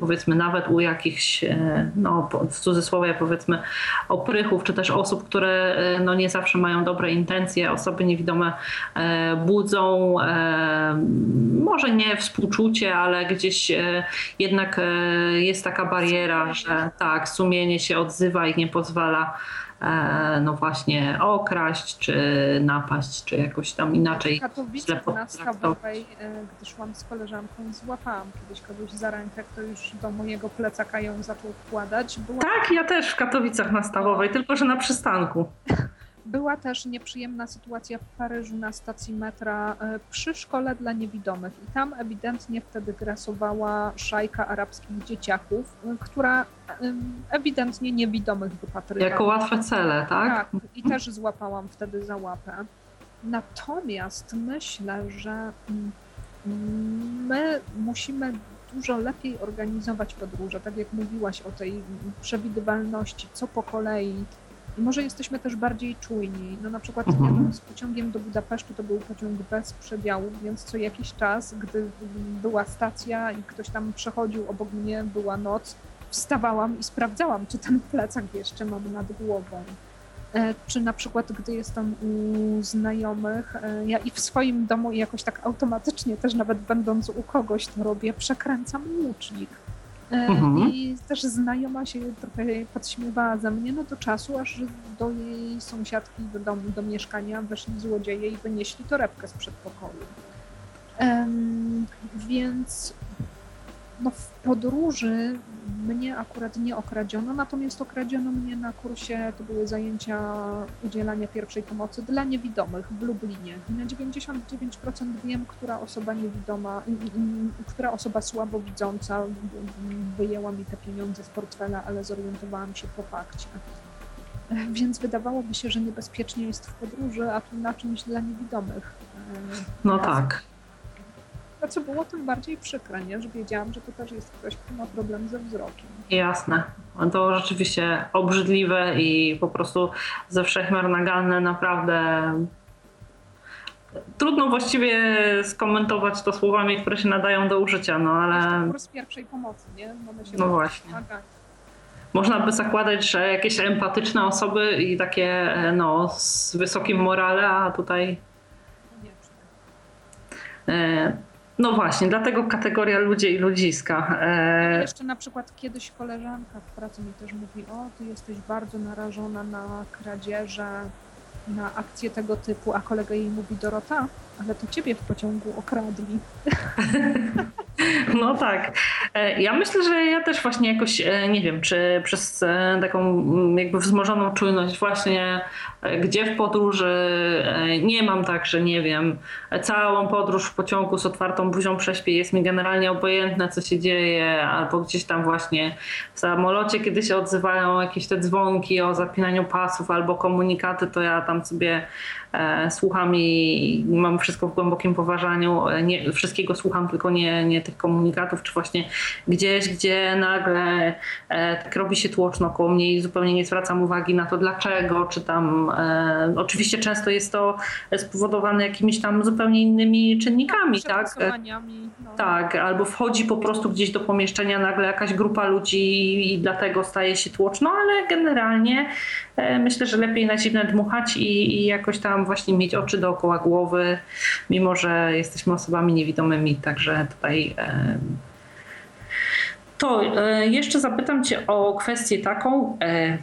powiedzmy nawet u jakichś, e, no w cudzysłowie powiedzmy oprychów, czy też osób, które e, no nie zawsze mają dobre intencje, osoby niewidome e, budzą może nie współczucie, ale gdzieś jednak jest taka bariera, że tak, sumienie się odzywa i nie pozwala no właśnie okraść, czy napaść, czy jakoś tam inaczej. W Katowicach na Stawowej, e, gdy szłam z koleżanką, złapałam kiedyś kogoś za rękę, kto już do mojego plecaka ją zaczął wkładać. Była... Tak, ja też w Katowicach na Stawowej, tylko że na przystanku. Była też nieprzyjemna sytuacja w Paryżu na stacji metra e, przy szkole dla niewidomych i tam ewidentnie wtedy grasowała szajka arabskich dzieciaków, e, która ewidentnie niewidomych wypatrywała. Jako łatwe cele, tak? Tak, i też złapałam wtedy za łapę. Natomiast myślę, że mm, my musimy dużo lepiej organizować podróże, tak jak mówiłaś o tej przewidywalności, co po kolei, może jesteśmy też bardziej czujni. No na przykład mhm. z pociągiem do Budapesztu to był pociąg bez przedziałów, więc co jakiś czas, gdy była stacja i ktoś tam przechodził obok mnie, była noc, wstawałam i sprawdzałam, czy ten plecak jeszcze mam nad głową. E, czy na przykład, gdy jestem u znajomych, e, ja i w swoim domu jakoś tak automatycznie, też nawet będąc u kogoś to robię, przekręcam łucznik mhm. I też znajoma się trochę podśmiewała ze mnie, no do czasu, aż do jej sąsiadki do domu, do mieszkania weszli złodzieje i wynieśli torebkę z przedpokoju. Um, więc no w podróży mnie akurat nie okradziono, natomiast okradziono mnie na kursie, to były zajęcia udzielania pierwszej pomocy dla niewidomych w Lublinie. I na 99% wiem, która osoba niewidoma, która osoba słabowidząca wyjęła mi te pieniądze z portfela, ale zorientowałam się po fakcie. Więc wydawałoby się, że niebezpiecznie jest w podróży, a tu na czymś dla niewidomych. No tak. Co było tym bardziej przykre, nie? że wiedziałam, że to też jest ktoś, kto ma problem ze wzrokiem. Jasne. To rzeczywiście obrzydliwe i po prostu ze wszechmiar naganne, naprawdę trudno właściwie skomentować to słowami, które się nadają do użycia, no ale... Kurs pierwszej pomocy, nie? no właśnie. Pomagać. Można by zakładać, że jakieś empatyczne osoby i takie no, z wysokim morale, a tutaj... E, no właśnie, dlatego kategoria ludzie i ludziska. E... Jeszcze na przykład kiedyś koleżanka w pracy mi też mówi, o ty jesteś bardzo narażona na kradzieże, na akcje tego typu, a kolega jej mówi, Dorota, ale to ciebie w pociągu okradli. No tak. E, ja myślę, że ja też właśnie jakoś, e, nie wiem, czy przez e, taką mm, jakby wzmożoną czujność właśnie, gdzie w podróży nie mam tak, że nie wiem, całą podróż w pociągu z otwartą buzią prześpię, jest mi generalnie obojętne, co się dzieje, albo gdzieś tam właśnie w samolocie, kiedy się odzywają jakieś te dzwonki o zapinaniu pasów albo komunikaty, to ja tam sobie słucham i mam wszystko w głębokim poważaniu. E, nie, wszystkiego słucham, tylko nie, nie tych komunikatów, czy właśnie gdzieś, gdzie nagle e, tak robi się tłoczno koło mnie i zupełnie nie zwracam uwagi na to dlaczego, czy tam oczywiście często jest to spowodowane jakimiś tam zupełnie innymi czynnikami, tak? No. Tak, albo wchodzi po prostu gdzieś do pomieszczenia nagle jakaś grupa ludzi i dlatego staje się tłoczno, ale generalnie myślę, że lepiej na zimne dmuchać i, i jakoś tam właśnie mieć oczy dookoła głowy, mimo że jesteśmy osobami niewidomymi, także tutaj. To e, jeszcze zapytam Cię o kwestię taką. E,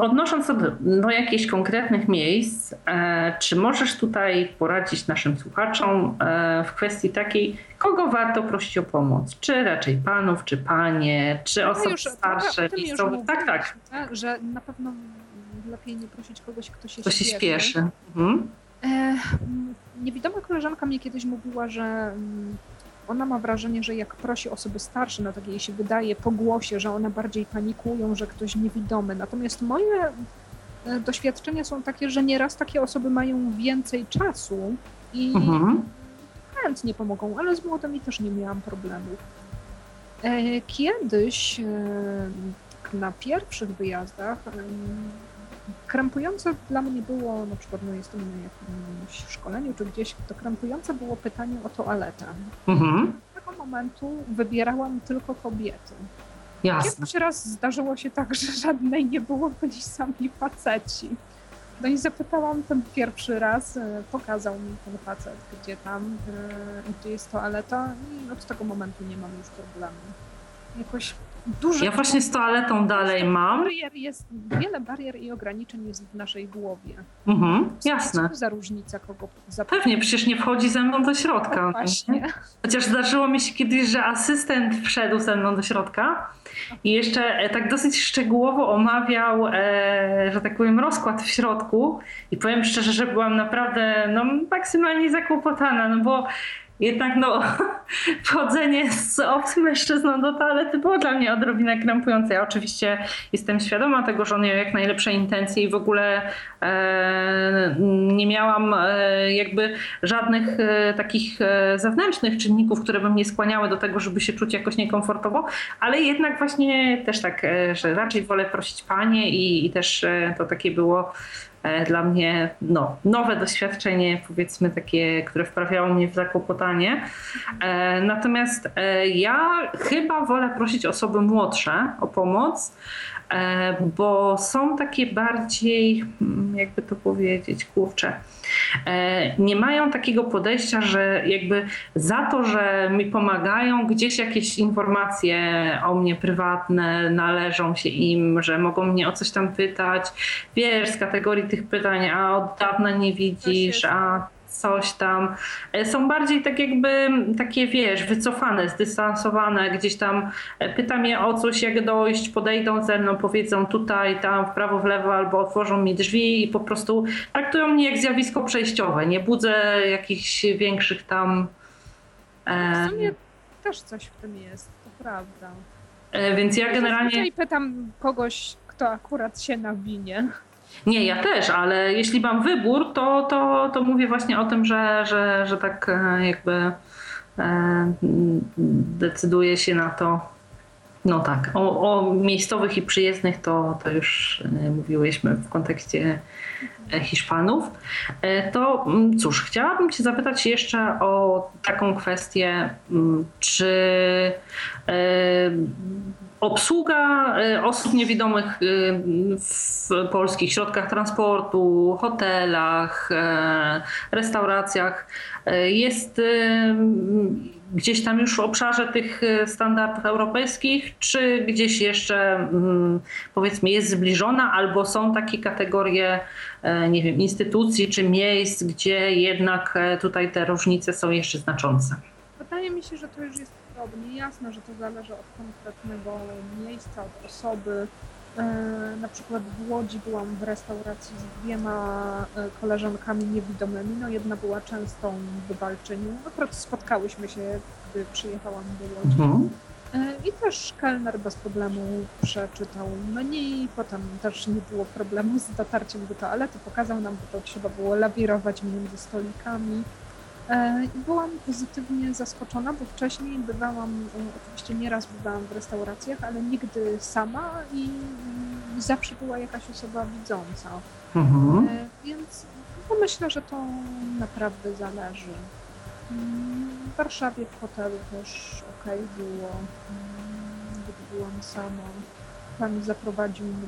odnosząc się do, jakichś konkretnych miejsc, e, czy możesz tutaj poradzić naszym słuchaczom w kwestii takiej, kogo warto prosić o pomoc? Czy raczej panów, czy panie, czy osoby starsze, miejscowe? Tak, tak. Że na pewno lepiej nie prosić kogoś, kto się, kto się śpieszy. Mhm. E, niewidoma koleżanka mnie kiedyś mówiła, że mm, ona ma wrażenie, że jak prosi osoby starsze, no tak jej się wydaje po głosie, że one bardziej panikują, że ktoś niewidomy. Natomiast moje e, doświadczenia są takie, że nieraz takie osoby mają więcej czasu i mhm. chętnie pomogą, ale z młodymi też nie miałam problemów. E, kiedyś na pierwszych wyjazdach krępujące dla mnie było, na przykład no jestem na jakimś szkoleniu czy gdzieś, to krępujące było pytanie o toaletę. Mhm. Z tego momentu wybierałam tylko kobiety. Jasne. Pierwszy raz zdarzyło się tak, że żadnej nie było, [laughs] byli sami faceci. No i zapytałam ten pierwszy raz, e, pokazał mi ten facet, gdzie tam, e, gdzie jest toaleta i od tego momentu nie mam już problemu. Jakoś Dużo ja właśnie z toaletą dalej mam. Barier jest, wiele barier i ograniczeń jest w naszej głowie. Mhm, jasne. Co za różnica, kogo zapytać? Pewnie, przecież nie wchodzi ze mną do środka. No właśnie. Chociaż zdarzyło mi się kiedyś, że asystent wszedł ze mną do środka i jeszcze e, tak dosyć szczegółowo omawiał, e, że tak powiem, rozkład w środku. I powiem szczerze, że byłam naprawdę no, maksymalnie zakłopotana, no bo jednak no, [laughs] wchodzenie z obcym mężczyzną do toalety było dla mnie odrobinę krępujące. Ja oczywiście jestem świadoma tego, że on miał jak najlepsze intencje i w ogóle e, nie miałam e, jakby żadnych e, takich e, zewnętrznych czynników, które by mnie skłaniały do tego, żeby się czuć jakoś niekomfortowo, ale jednak właśnie też tak, e, że raczej wolę prosić panie i, i też e, to takie było dla mnie no, nowe doświadczenie, powiedzmy takie, które wprawiało mnie w zakłopotanie. E, natomiast e, ja chyba wolę prosić osoby młodsze o pomoc, E, bo są takie bardziej, hmm, jakby to powiedzieć, kurczę, e, nie mają takiego podejścia, że jakby za to, że mi pomagają, gdzieś jakieś informacje o mnie prywatne należą się im, że mogą mnie o coś tam pytać, wiesz, z kategorii tych pytań, a od dawna nie widzisz, a coś tam. E, są bardziej tak jakby takie, wiesz, wycofane, zdystansowane, gdzieś tam e, pyta mnie o coś, jak dojść, podejdą ze mną, powiedzą tutaj, tam, w prawo, w lewo, albo otworzą mi drzwi i po prostu traktują mnie jak zjawisko przejściowe. Nie budzę jakichś większych tam... E... W sumie też coś w tym jest, to prawda. E, więc ja generalnie... I pytam kogoś, kto akurat się nawinie. Nie, ja też, ale jeśli mam wybór, to, to, to mówię właśnie o tym, że, że, że tak e, jakby e, decyduje się na to. No tak, o, o miejscowych i przyjezdnych to, to już e, mówiłyśmy w kontekście Hiszpanów. To cóż, chciałabym Cię zapytać jeszcze o taką kwestię, czy Obsługa y, osób niewidomych y, w polskich środkach transportu, hotelach, y, restauracjach jest gdzieś tam już w obszarze tych standardów europejskich, czy gdzieś jeszcze mm, powiedzmy jest zbliżona, albo są takie kategorie, nie wiem, instytucji czy miejsc, gdzie jednak tutaj te różnice są jeszcze znaczące? Wydaje mi się, że to już jest podobnie. Jasne, że to zależy od konkretnego miejsca, od osoby. E, na przykład w Łodzi byłam w restauracji z dwiema e, koleżankami niewidomymi. No jedna była częstą wywalczynią. Akurat spotkałyśmy się, gdy przyjechałam do Łodzi. Mhm. E, I też kelner bez problemu przeczytał menu, potem też nie było problemu z dotarciem do toalety, pokazał nam, że to trzeba było lawirować między stolikami. E, I byłam pozytywnie zaskoczona, bo wcześniej bywałam, e, oczywiście nieraz bywałam w restauracjach, ale nigdy sama i zawsze była jakaś osoba widząca. Mhm. E, więc no myślę, że to naprawdę zależy. Mm, w Warszawie w hotelu też ok było, mm, gdy byłam sama. Pan zaprowadził mnie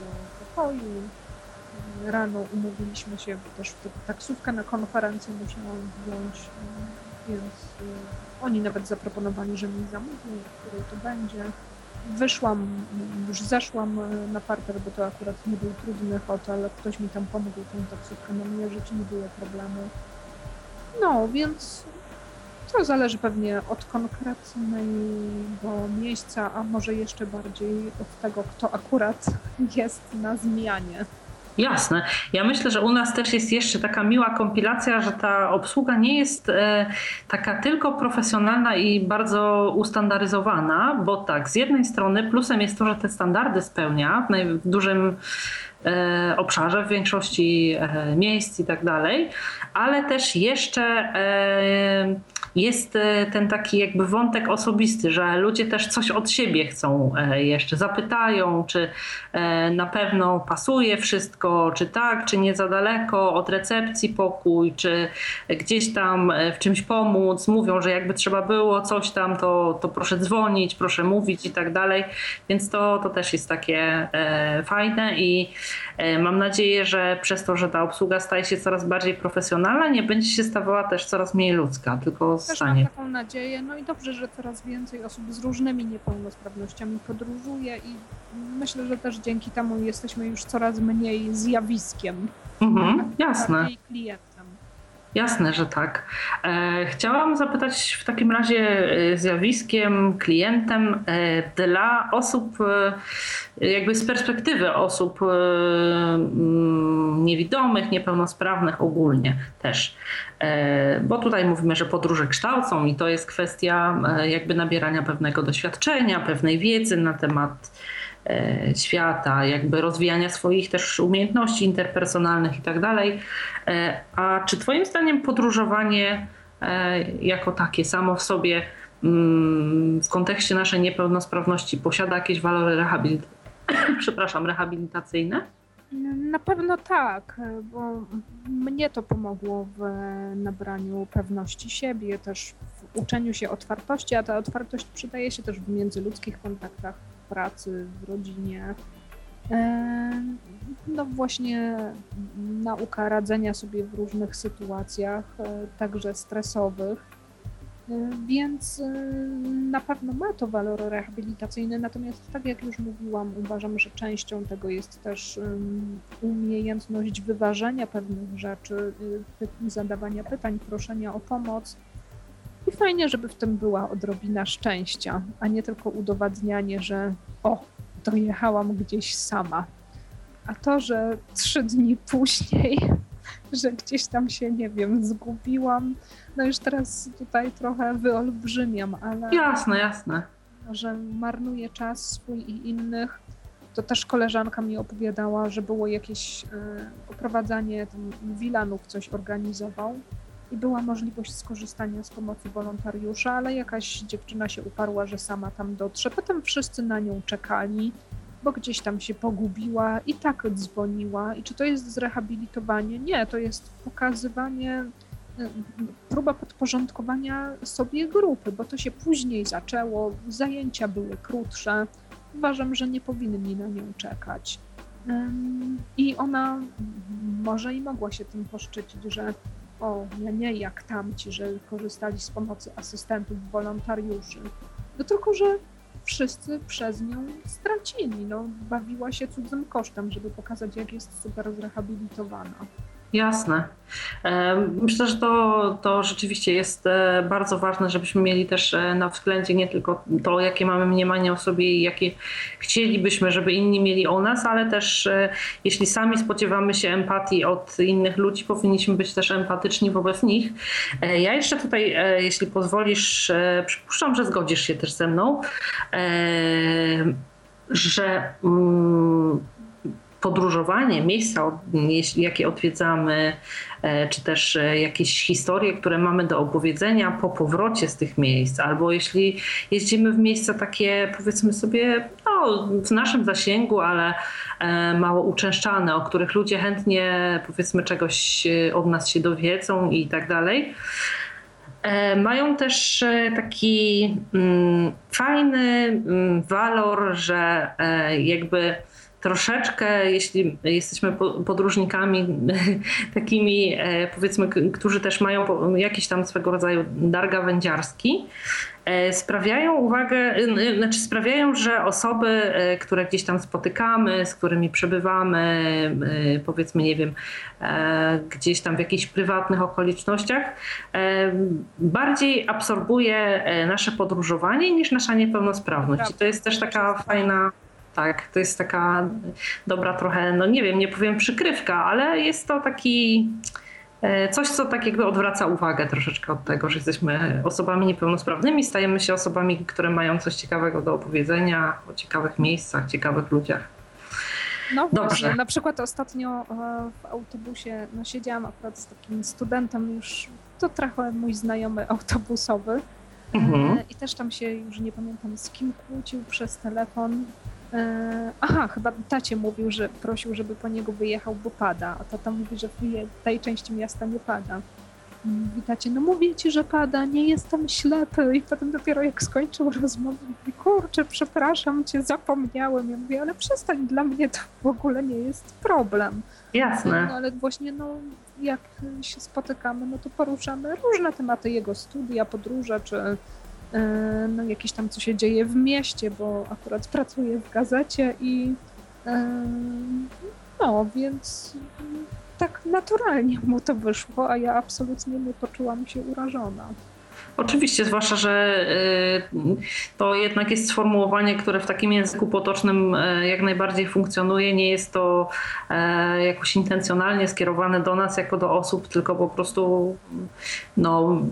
do pokoju, rano umówiliśmy się, bo też taksówkę na konferencję musiałam wziąć, więc y, oni nawet zaproponowali, że mi zamówią, który to będzie. Wyszłam, już zeszłam y, na parter, bo to akurat nie był trudny hotel, ktoś mi tam pomógł tą taksówkę namierzyć, nie było problemu. No, więc to zależy pewnie od konkretnego miejsca, a może jeszcze bardziej od tego, kto akurat [laughs] jest na zmianie. Jasne. Ja myślę, że u nas też jest jeszcze taka miła kompilacja, że ta obsługa nie jest e, taka tylko profesjonalna i bardzo ustandaryzowana, bo tak, z jednej strony plusem jest to, że te standardy spełnia w, naj, w dużym obszarze, w większości miejsc i tak dalej, ale też jeszcze jest e, ten taki jakby wątek osobisty, że ludzie też coś od siebie chcą e, jeszcze, zapytają, czy e, na pewno pasuje wszystko, czy tak, czy nie za daleko od recepcji pokój, czy gdzieś tam w czymś pomóc, mówią, że jakby trzeba było coś tam, to, to proszę dzwonić, proszę mówić i tak dalej, więc to, to też jest takie fajne i mam nadzieję, że przez to, że ta obsługa staje się coraz bardziej profesjonalna, nie będzie się stawała też coraz mniej ludzka, tylko też stanie. mam taką nadzieję. No i dobrze, że coraz więcej osób z różnymi niepełnosprawnościami podróżuje i myślę, że też dzięki temu jesteśmy już coraz mniej zjawiskiem. Mhm, jasne. klientem. Jasne, że tak. E, chciałam zapytać w takim razie e, zjawiskiem, klientem e, dla osób, jakby z perspektywy osób mm, niewidomych, niepełnosprawnych ogólnie też. Bo tutaj mówimy, że podróże kształcą i to jest kwestia jakby nabierania pewnego doświadczenia, pewnej wiedzy na temat świata, jakby rozwijania swoich też umiejętności interpersonalnych i tak dalej. E, a czy Twoim zdaniem podróżowanie e, jako takie samo w sobie mm, w kontekście naszej niepełnosprawności posiada jakieś walory rehabilit [coughs] przepraszam, rehabilitacyjne? Na pewno tak, bo mnie to pomogło w nabraniu pewności siebie, też w uczeniu się otwartości, a ta otwartość przydaje się też w międzyludzkich kontaktach pracy, w rodzinie. E, no właśnie nauka radzenia sobie w różnych sytuacjach, e, także stresowych. E, więc na pewno ma to walor rehabilitacyjny, natomiast tak jak już mówiłam, uważam, że częścią tego jest też umiejętność wyważenia pewnych rzeczy, zadawania pytań, proszenia o pomoc i fajnie, żeby w tym była odrobina szczęścia, a nie tylko udowadnianie, że o, dojechałam gdzieś sama. A to, że trzy dni później, [laughs] że gdzieś tam się, nie wiem, zgubiłam, no już teraz tutaj trochę wyolbrzymiam, ale. Jasne, jasne. Że marnuję czas swój i innych. To też koleżanka mi opowiadała, że było jakieś y, oprowadzanie, tam Wilanów coś organizował i była możliwość skorzystania z pomocy wolontariusza, ale jakaś dziewczyna się uparła, że sama tam dotrze. Potem wszyscy na nią czekali, bo gdzieś tam się pogubiła i tak dzwoniła. I czy to jest zrehabilitowanie? Nie, to jest pokazywanie, y, próba podporządkowania sobie grupy, bo to się później zaczęło, zajęcia były krótsze. Uważam, że nie powinni na nią czekać. I ona może i mogła się tym poszczycić, że o, nie jak tamci, że korzystali z pomocy asystentów, wolontariuszy. No tylko, że wszyscy przez nią stracili. No, bawiła się cudzym kosztem, żeby pokazać, jak jest super zrehabilitowana. Jasne. Myślę, że to, to rzeczywiście jest e, bardzo ważne, żebyśmy mieli też e, na względzie nie tylko to, jakie mamy mniemanie o sobie i jakie chcielibyśmy, żeby inni mieli o nas, ale też e, jeśli sami spodziewamy się empatii od innych ludzi, powinniśmy być też empatyczni wobec nich. Ja jeszcze tutaj, jeśli pozwolisz, przypuszczam, że zgodzisz się też ze mną, że mm, podróżowanie, miejsca, jakie odwiedzamy, e, czy też e, jakieś historie, które mamy do opowiedzenia po powrocie z tych miejsc, albo jeśli jeździmy w miejsca takie, powiedzmy sobie, no, w naszym zasięgu, ale e, mało uczęszczane, o których ludzie chętnie, powiedzmy, czegoś od nas się dowiedzą i tak dalej mają też taki mm, fajny mm, walor, że jakby troszeczkę, jeśli jesteśmy podróżnikami [laughs] takimi, e, powiedzmy, którzy też mają jakiś tam swego rodzaju dar gawędziarski, e, sprawiają uwagę, znaczy sprawiają, że osoby, e, które gdzieś tam spotykamy, z którymi przebywamy, powiedzmy, nie wiem, gdzieś tam w jakichś prywatnych okolicznościach, bardziej absorbuje nasze podróżowanie niż nasza niepełnosprawność. I to jest też taka fajna tak, to jest taka dobra trochę, no nie wiem, nie powiem przykrywka, ale jest to taki e, coś, co tak jakby odwraca uwagę troszeczkę od tego, że jesteśmy osobami niepełnosprawnymi, stajemy się osobami, które mają coś ciekawego do opowiedzenia o ciekawych miejscach, ciekawych ludziach. No Dobrze. właśnie, na przykład ostatnio e, w autobusie, no siedziałam akurat z takim studentem już, to trochę mój znajomy autobusowy Mhm. e, i też tam się już nie pamiętam z kim kłócił przez telefon. E, Aha, chyba tacie mówił, że prosił, żeby po niego wyjechał, bo pada, a tata mówi, że w tej części miasta nie pada. Mówi tacie, no mówię ci, że pada, nie jestem ślepy. I potem dopiero jak skończył rozmowę, mówi, kurczę, przepraszam cię, zapomniałem. Ja mówię, ale przestań, dla mnie to w ogóle nie jest problem. No Jasne. ale właśnie, no, jak się spotykamy, no to poruszamy różne tematy, jego studia, podróże, czy no, jakieś tam, co się dzieje w mieście, bo akurat pracuję w gazecie i e, no, więc tak naturalnie mu to wyszło, a ja absolutnie nie poczułam się urażona. Oczywiście, zwłaszcza, że y, to jednak jest sformułowanie, które w takim języku potocznym y, jak najbardziej funkcjonuje. Nie jest to e, jakoś intencjonalnie skierowane do nas jako do osób, tylko po prostu no,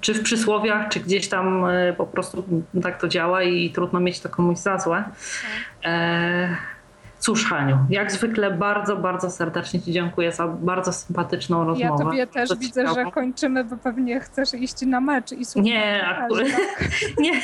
czy w przysłowiach, czy gdzieś tam y, po prostu tak to działa i trudno mieć to komuś za złe. E, Cóż, Haniu, jak zwykle bardzo, bardzo serdecznie Ci dziękuję za bardzo sympatyczną Ja rozmowę. tobie też widzę, że kończymy, bo pewnie chcesz iść na mecz i słuchać. Nie, akurat, tak? [laughs] nie,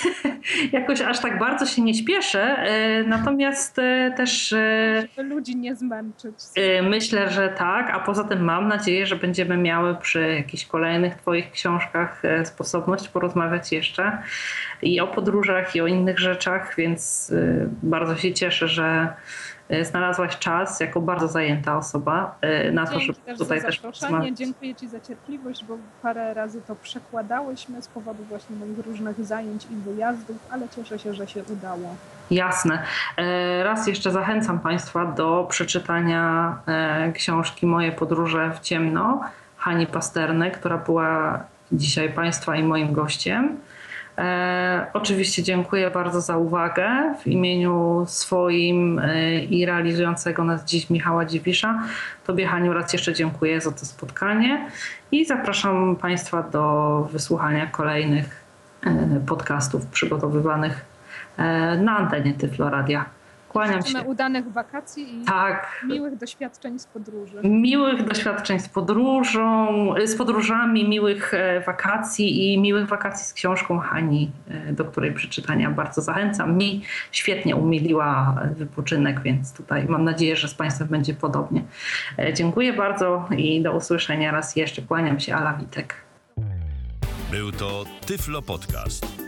jakoś aż tak bardzo się nie śpieszę, e, natomiast e, też e, żeby ludzi nie zmęczyć. myślę, że tak, a poza tym mam nadzieję, że będziemy miały przy jakichś kolejnych Twoich książkach sposobność porozmawiać jeszcze i o podróżach, i o innych rzeczach, więc bardzo się cieszę, że znalazłaś czas jako bardzo zajęta osoba e, na to, żeby też tutaj za też zaproszenie, dziękuję Ci za cierpliwość, bo parę razy to przekładałyśmy z powodu właśnie moich różnych zajęć i wyjazdów, ale cieszę się, że się udało. Jasne. E, Raz jeszcze zachęcam Państwa do przeczytania e, książki Moje podróże w ciemno Hani Pasterny, która była dzisiaj Państwa i moim gościem. E, oczywiście dziękuję bardzo za uwagę w imieniu swoim e, i realizującego nas dziś Michała Dziwisza. Tobie Haniu raz jeszcze dziękuję za to spotkanie i zapraszam Państwa do wysłuchania kolejnych e, podcastów przygotowywanych e, na antenie Tyfloradia. Kłaniam się. Udanych wakacji i Tak, miłych doświadczeń z podróży. miłych doświadczeń z podróżą, z podróżami, miłych e, wakacji i miłych wakacji z książką Hani, e, do której przeczytania bardzo zachęcam. Mi świetnie umiliła wypoczynek, więc tutaj mam nadzieję, że z Państwem będzie podobnie. E, Dziękuję bardzo i do usłyszenia raz jeszcze. Kłaniam się, Ala Witek. Był to Tyflo Podcast.